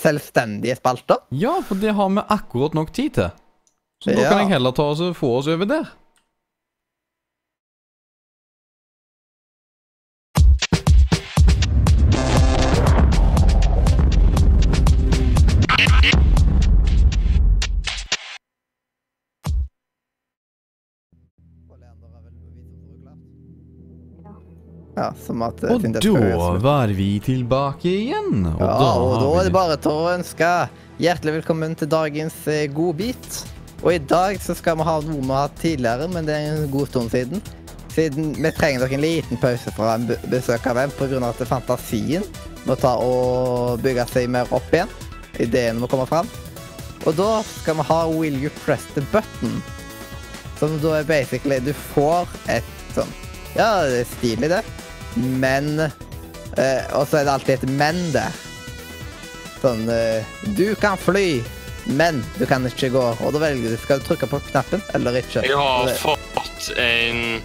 selvstendige spalter? Ja, for det har vi akkurat nok tid til. Så da Ja. kan jeg heller ta oss få oss over der. Ja, som at eh, Og da var vi tilbake igjen. Og Ja, da og da er det bare til å ønske hjertelig velkommen til dagens eh, godbit. Og i dag så skal vi ha noe vi har hatt tidligere, men det er en god stund siden. Siden vi trenger nok en liten pause fra en be- besøk av en pga. at fantasien må ta og bygge seg mer opp igjen. ideen må komme fram. Og da skal vi ha Will you press the button? Som da er basically Du får et sånn Ja, det er stilig, det. Men eh, Og så er det alltid et men der. Sånn eh, Du kan fly, men du kan ikke gå. Og da velger du skal du trykke på knappen eller ikke. Jeg har fått en,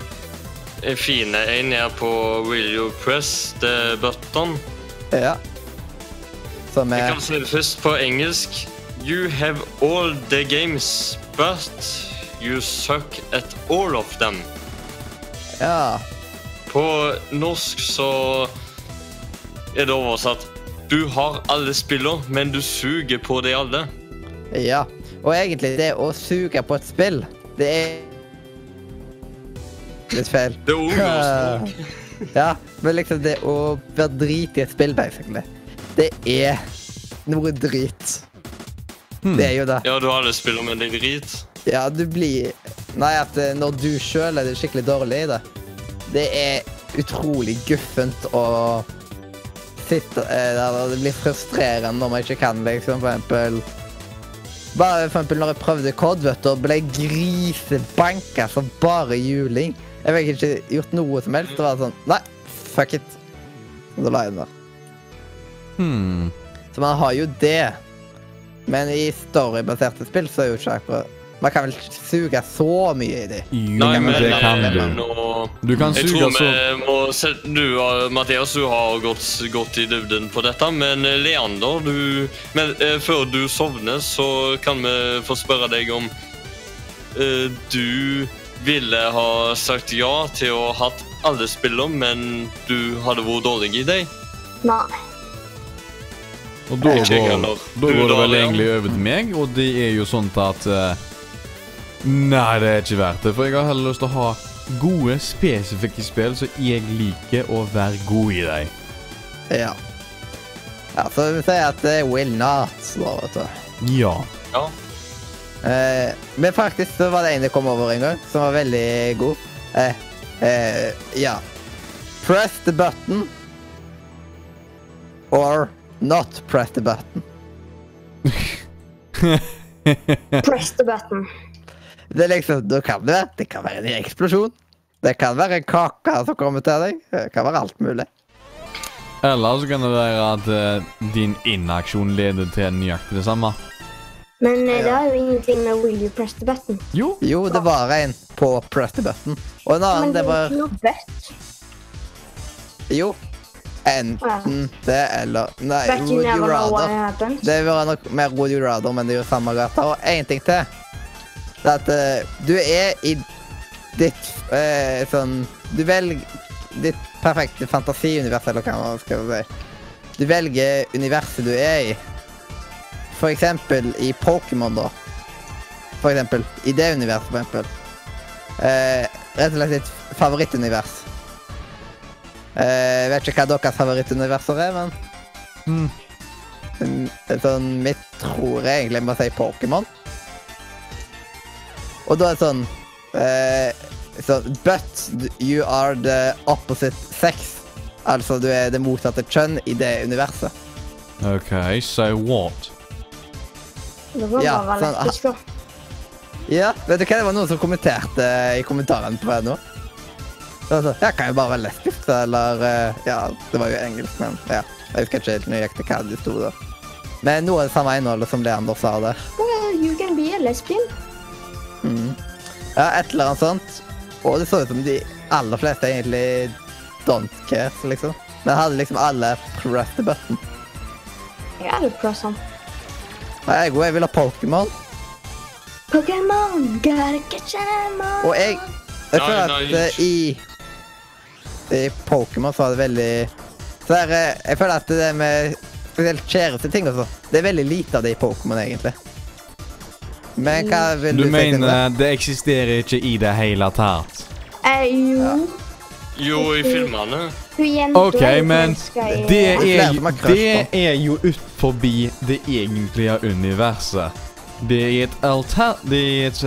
en fin en her på Will you press the button? Ja. Som Jeg er kan si det først på engelsk. You have all the games, but you suck at all of them. Ja. På norsk så er det oversatt Du har alle spillene, men du suger på de alle. Ja. Og egentlig, det å suge på et spill, det er litt feil. Det er ungdomsspråk. Ja, men liksom det å være drit i et spill, basically, det er noe drit. Det er jo det. Ja, du har alle spillene, men det er drit. Ja, du blir Nei, at eh, når du sjøl er det skikkelig dårlig i det, det er utrolig guffent å sitte eh, der det blir frustrerende når man ikke kan, liksom, for eksempel Bare for eksempel når jeg prøvde COD, vet du, og ble grisebanka som bare juling. Jeg fikk ikke gjort noe som helst. Det var sånn Nei, fuck it. Og da la jeg den der. Hmm. Så man har jo det. Men i storybaserte spill så er jo ikke akkurat Man kan vel suge så mye i de. Jo, Nei, men det kan du. nå Du kan Jeg suge tror så vi må sette Du, Mathias, du har gått, gått i dybden på dette, men eh, Leander, du Men eh, før du sovner, så kan vi få spørre deg om uh, Du ville ha sagt ja til å ha hatt alle spillene, men du hadde vært dårlig i dem? Nei. Og da går, da går det vel egentlig over til meg, og det er jo sånn at eh, Nei, det er ikke verdt det, for jeg har heller lyst til å ha gode, spesifikke spill som jeg liker å være god i deg. Ja. Ja, så vi sier at det er Will Not, da, vet du. Ja. Ja. Eh, men faktisk så var det en jeg kom over en gang, som var veldig god. Eh, eh, ja. Press the button. Or not press the button. Press the button. Det er liksom, da kan det være, det kan være en eksplosjon. Det kan være en kake som kommer til deg. Det kan være alt mulig. Eller så kan det være at uh, din inaksjon leder til nøyaktig det samme. Men eh, det har jo ingenting med Will you press the button. Jo. Jo, det var en på press the button. Og en annen, Men det var noe. Jo. Enten det eller Nei, would you rather. Det var nok mer Would you rather, men det er jo samme gata. Og én ting til. Det at uh, du er i ditt uh, sånn Du velger ditt perfekte fantasiunivers, eller hva man skal si. Du velger universet du er i. For eksempel i Pokémon, da. For eksempel. I det universet, for eksempel. Uh, rett og slett ditt favorittunivers. Uh, vet ikke hva deres favorittuniverser er, men. Mm, Sånn, mitt tror jeg egentlig må si Pokémon. Og da er det sånn uh, sånn But you are the opposite sex. Altså du er det motsatte kjønn i det universet. OK, so what? Det var Ja, bare sånn, lesbisk, da. Ja, vet du hva? Det var noen som kommenterte i kommentaren på det nå. Det sånn, ja, kan jo bare være lesbisk, da, eller eh, Ja, det var jo engelsk, men ja. Jeg husker ikke helt nøyaktig hva det sto da. Men noe av det samme innholdet som Leander sa der. Well, you can be a lesbian. Mm. Ja, et eller annet sånt. Og det så ut som de aller fleste egentlig don't care, liksom. Men hadde liksom alle press the button. Jeg hadde press on. Nei, jeg, òg. jeg vil ha Pokémon. Pokémon, gotta catch them all. Og jeg, jeg føler at nei. eh, i I Pokémon så var det veldig så er, Jeg føler at det med spesielt kjæresteting og sånn, det er veldig lite av det i Pokémon, egentlig. Men hva vil Du du, mener det eksisterer ikke i det hele tatt? Eh, jo. Jo, i filmene. OK, men det er det er jo ut forbi det egentlige universet. Det er et alter... Det er et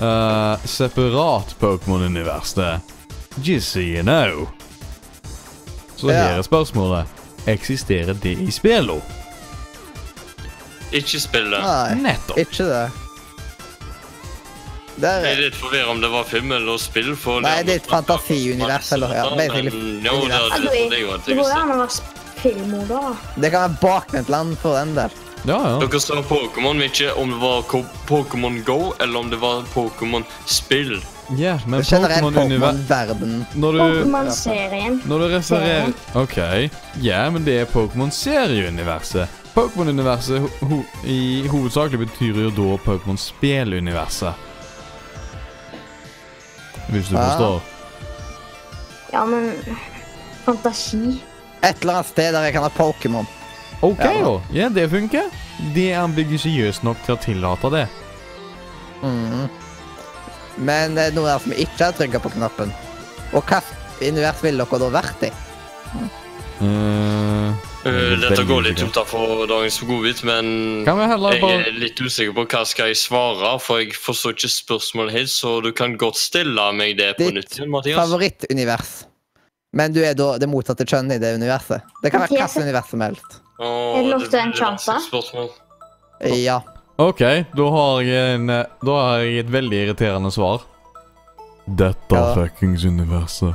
uh, separat Pokémon-univers, det. Just so you know. Så Ja. her er spørsmålet. Eksisterer det i spillet? Ikke spillet. Nei, Nettopp. ikke det. Det Jeg er er, litt forvirret om det var film eller spill. For Nei, det er et fantasiunivers, eller- ja, men- basically Jo, det, univers. det, det, er at det går an å være spillmoder, da. det kan være bakvendtland for den del. Ja, ja. Dere sa Pokémon, men ikke om det var Pokémon Go eller om det var Pokémon-spill. Ja, men Pokémon-univers Pokémon-verden. Pokémon-serien. Når du refererer OK. Ja, men det er Pokémon-serieuniverset. Pokémon-universet ho ho i hovedsakelig betyr jo da Pokémon-spilluniverset. Hvis du forstår. Ja, men Fantasi. Et eller annet sted der jeg kan ha Pokémon. OK, Ja. da. Ja, det funker. Det er ambisiøst nok til å tillate det. Mhm. Men det er noe der som ikke har trykka på knappen. Og hvilket univers ville dere da vært i? Eh, Uh, dette går litt utenfor dagens godbit, men Kan vi heller jeg er litt usikker på hva skal jeg svare, for jeg forstår ikke spørsmålet helt, så du kan godt stille meg det på Ditt nytt igjen, Mathias. Favorittunivers. Men du er da det motsatte kjønn i det universet. Det kan være hvilket univers som helst. Åh, Er det lov en sjanse? Ja. OK, da har jeg en eh, Da har jeg et veldig irriterende svar. Dette Ja. fuckings universet.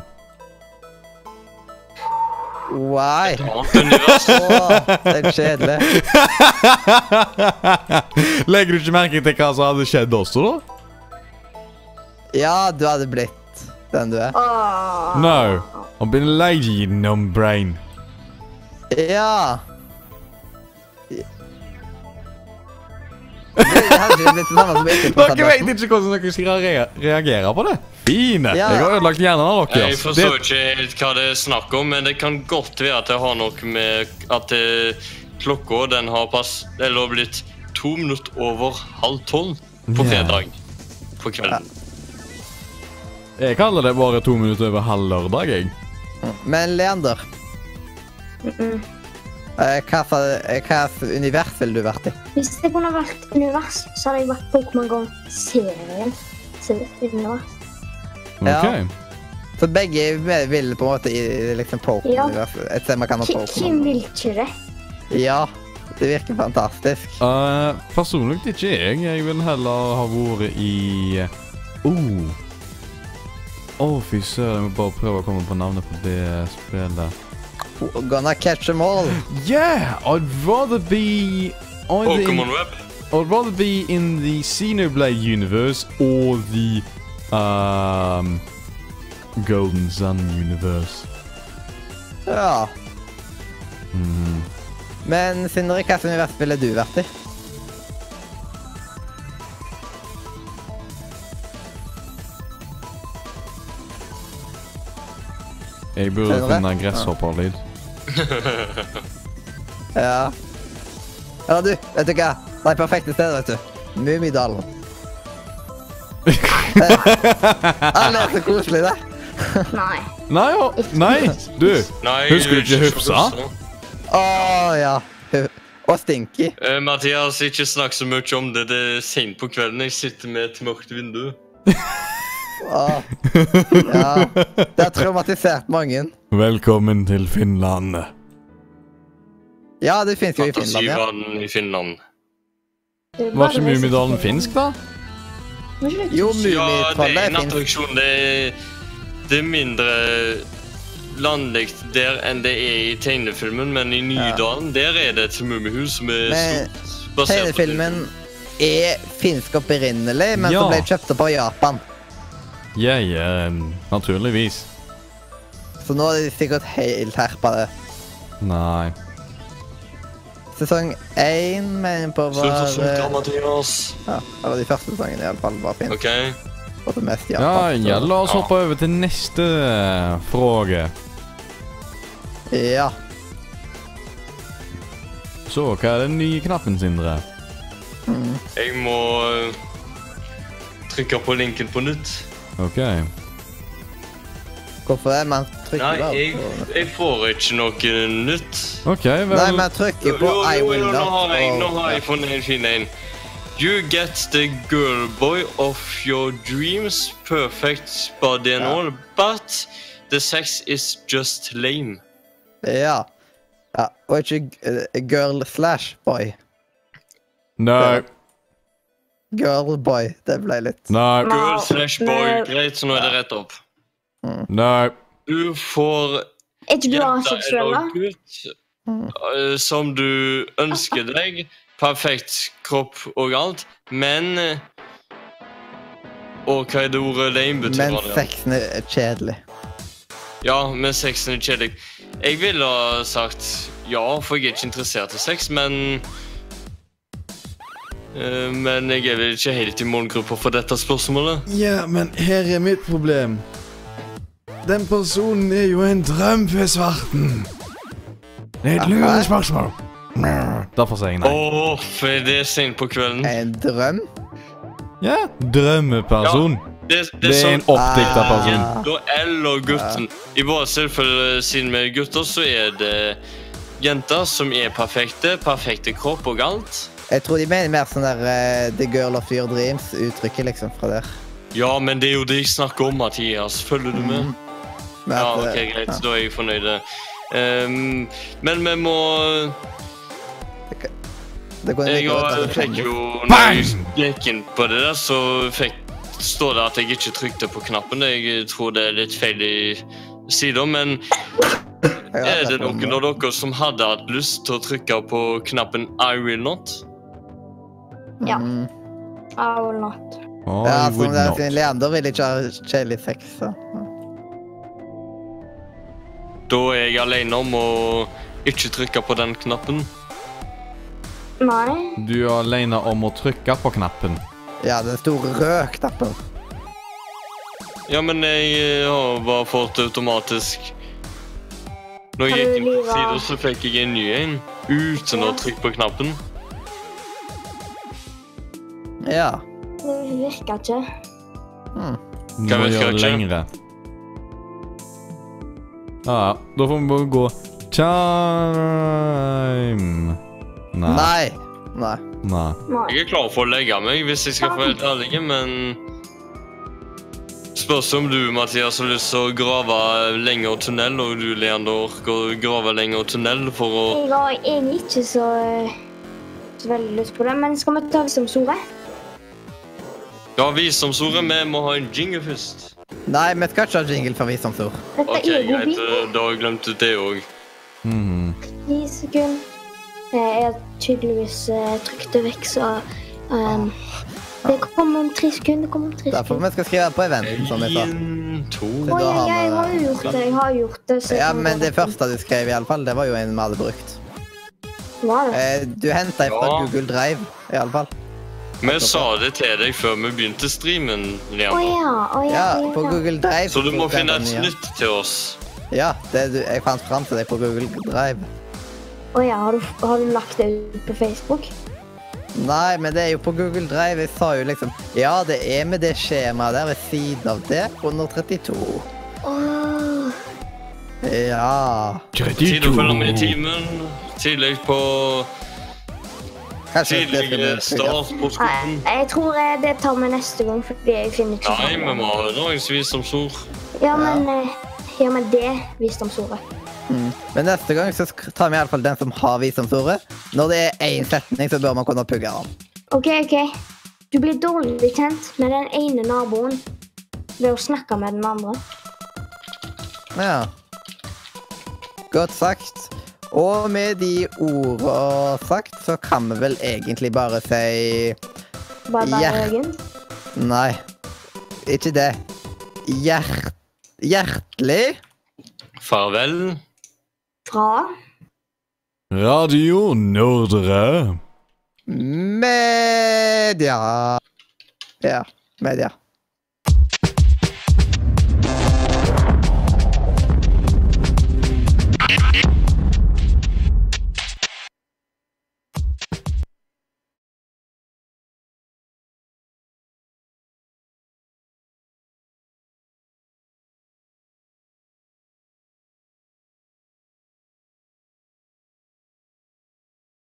Why? Annet univers. Åh, det er kjedelig. Legger du ikke merke til hva som hadde skjedd også, da? Ja, du hadde blitt den du er. No. I've been lazy, you brain. Ja. Dere vet ikke hvordan dere skal reagere på det. Fine. Ja. Jeg har ødelagt hjernen av dere. Jeg forstår Det- ikke helt hva det er snakk om, men det kan godt være at det har noe med at eh, klokka den har pass, eller blitt to minutter over halv tolv på Ja. fredag på kvelden. Jeg kaller det bare to minutter over halv lørdag, jeg. Men Leander, Mm-mm. eh, hva sa- eh, hva univers ville du vært i? Hvis det kunne vært univers, så hadde jeg vært Pokémon Go-serien. Ja. Ok. Så begge vil på en måte i liksom Pokémon-universet. Et sted man kan ha Pokémon. Hvem vil ikke det? Ja, det virker fantastisk. Uh, personlig ikke jeg. Jeg vil heller ha vært i Oh. Å, fy søren. Jeg må bare prøve å komme på navnet på det spillet. Gonna catch them all. Yeah! I'd rather be either in- Pokémon Web. I'd rather be in the Xenoblade universe or the um Golden Sun universe. Ja. Mhm. Men Sindre, hvilket univers ville du vært i? Jeg burde Skjønner finne det? gresshopperlyd. Ja. Eller du, vet du hva? Det er perfekte stedet, vet du. Mummidalen. Alle er så koselig, det. Nei. Nei, å, nei, du. Nei, Husker du ikke Hufsa? Å ja. Og Stinky. Eh, Mathias, ikke snakk så mye om det. Det er sent på kvelden. Jeg sitter med et mørkt vindu. Å. Ja. Det har traumatisert mange. Velkommen til Finland. Ja, det finnes jo i Finland, ja. Fantasivann i Finland. Er Var ikke Mummidalen finsk, da? Jo, Ja, det er Mummitrollet en finnes. attraksjon. Det er, det er mindre landlig der enn det er i tegnefilmen, men i Nydalen der er det et mummihus som er Men stort. basert på Tegnefilmen er finsk opprinnelig, men Ja. så ble kjøpt opp av Japan. Jeg er naturligvis. Så nå er de sikkert helt herpa det. Nei. Sesong én, mener jeg på Slutt å var snakke, eh, Mathias. Ja, eller de første sesongene i alle fall var fint. OK. Og det mest Ja, ja, la oss Ja. hoppe over til neste eh, fråge. Ja. Så, hva er den nye knappen, Sindre? Jeg må eh, trykke på linken på nytt. OK. Hvorfor er man trykker Nei, der. jeg, på jeg får ikke noe nytt. OK, vel Nei, man trykker på Jo, I jo, will not. nå har jeg, nå har jeg funnet en fin en. You get the girl boy of your dreams, perfect body and Ja. all, but the sex is just lame. Ja. ja. Og ikke eh, girl slash boy. Nei. Girlboy. Det ble litt Nei. Girl slash boy. Greit, så nå er det rett opp. Nei. Du får Er ikke du gutt eh, som du ønsker deg. Perfekt kropp og alt, men eh, Og hva er det ordet lame betyr? Men sexen er kjedelig. Ja, men sexen er kjedelig. Jeg ville ha sagt ja, for jeg er ikke interessert i sex, men eh, Men jeg er vel ikke helt i målgruppa for dette spørsmålet. Ja, men her er mitt problem. Den personen er jo en drøm for svarten. Det er et lurespørsmål. Derfor sier jeg nei. Åh, for det er sent på kvelden. En drøm? Ja, drømmeperson. Det, det, Det er en sånn oppdikta person. jenta eller gutten. I vårt tilfelle, siden vi er gutter, så er det jenter som er perfekte. Perfekte kropp og alt. Jeg tror de mener mer sånn der uh, The Girl of Your Dreams-uttrykket, liksom, fra der. Ja, men det er jo det jeg snakker om, Mathias. Følger du med? Ja, ok, greit. ja. Da er jeg fornøyd. Um, men vi må Det kunne Jeg vært fikk jo Når jeg gikk inn på det der, så fikk, står det at jeg ikke trykte på knappen. Jeg tror det er litt feil i sida, men er det noen av dere som hadde hatt lyst til å trykke på knappen I will not? Ja. Mm. I will not. Oh, Ja, som det er sin leder vil ikke ha kjedelig sex, så. Da er jeg alene om å ikke trykke på den knappen. Nei. Du er alene om å trykke på knappen. Ja, den store røde knappen. Ja, men jeg eh, har bare fått automatisk Når jeg gikk inn på sida, så fikk jeg en ny en uten å trykke på knappen. Ja. Det virker ikke. Hmm. Hva det ikke? lengre. Ja, ja. Da får vi bare gå Time. Nei. Nei. Nei. Nei. Jeg er klar for å legge meg, hvis jeg skal være helt ærlig, men Spørs om du, Mathias, har lyst til å grave lengre tunnel, og du, Leander, orker å grave lengre tunnel for å Jeg har egentlig ikke så, så veldig lyst på det, men skal vi ta visdomsordet? Ja, visdomsordet. Vi må ha en jingle først. Nei, vi skal ikke ha jingle for visdomsord. Ok, greit. eh, Da har jeg glemt det òg. Mhm. Ti sekunder. Eh, Jeg har tydeligvis eh, trykt det vekk, så um, Det kommer om tre sekunder. Det kommer om tre Derfor sekunder. vi skal skrive på eventen, som vi sa. To Å ja, jeg har jo gjort det. Jeg har gjort det. Ja, men det første du skrev, i alle fall, det var jo en vi hadde brukt. Var det? Eh, du henta fra Ja. Google Drive, i alle fall. Vi sa det til deg før vi begynte streamen, Å Leander. ja. Oh, ja. Ja, på. Google Drive. Så du må finne et nytt til oss. Ja, det du, jeg fant fram til deg på Google Drive. Å ja. Har du, har du lagt det ut på Facebook? Nei, men det er jo på Google Drive. Jeg sa jo liksom Ja, det er med det skjemaet der ved siden av det. 132. Åh. Ja Tid å følge med i timen. Tidlig på Nei, skolen. jeg tror det tar vi neste gang, fordi jeg finner ikke Nei, vi må ha dagens visdomsord. Ja, men, eh, ja, men det visdomsordet. Mm. Men neste gang så tar vi i alle fall den som har visdomsordet. Når det er én setning, så bør man kunne pugge den. OK, OK. Du blir dårlig kjent med den ene naboen ved å snakke med den andre. Ja. Godt sagt. Og med de ordene sagt, så kan vi vel egentlig bare si Bare. Jørgen. Nei, ikke det. Hjert... Hjertelig Farvel. Fra Radio Nordre. media. Ja, media.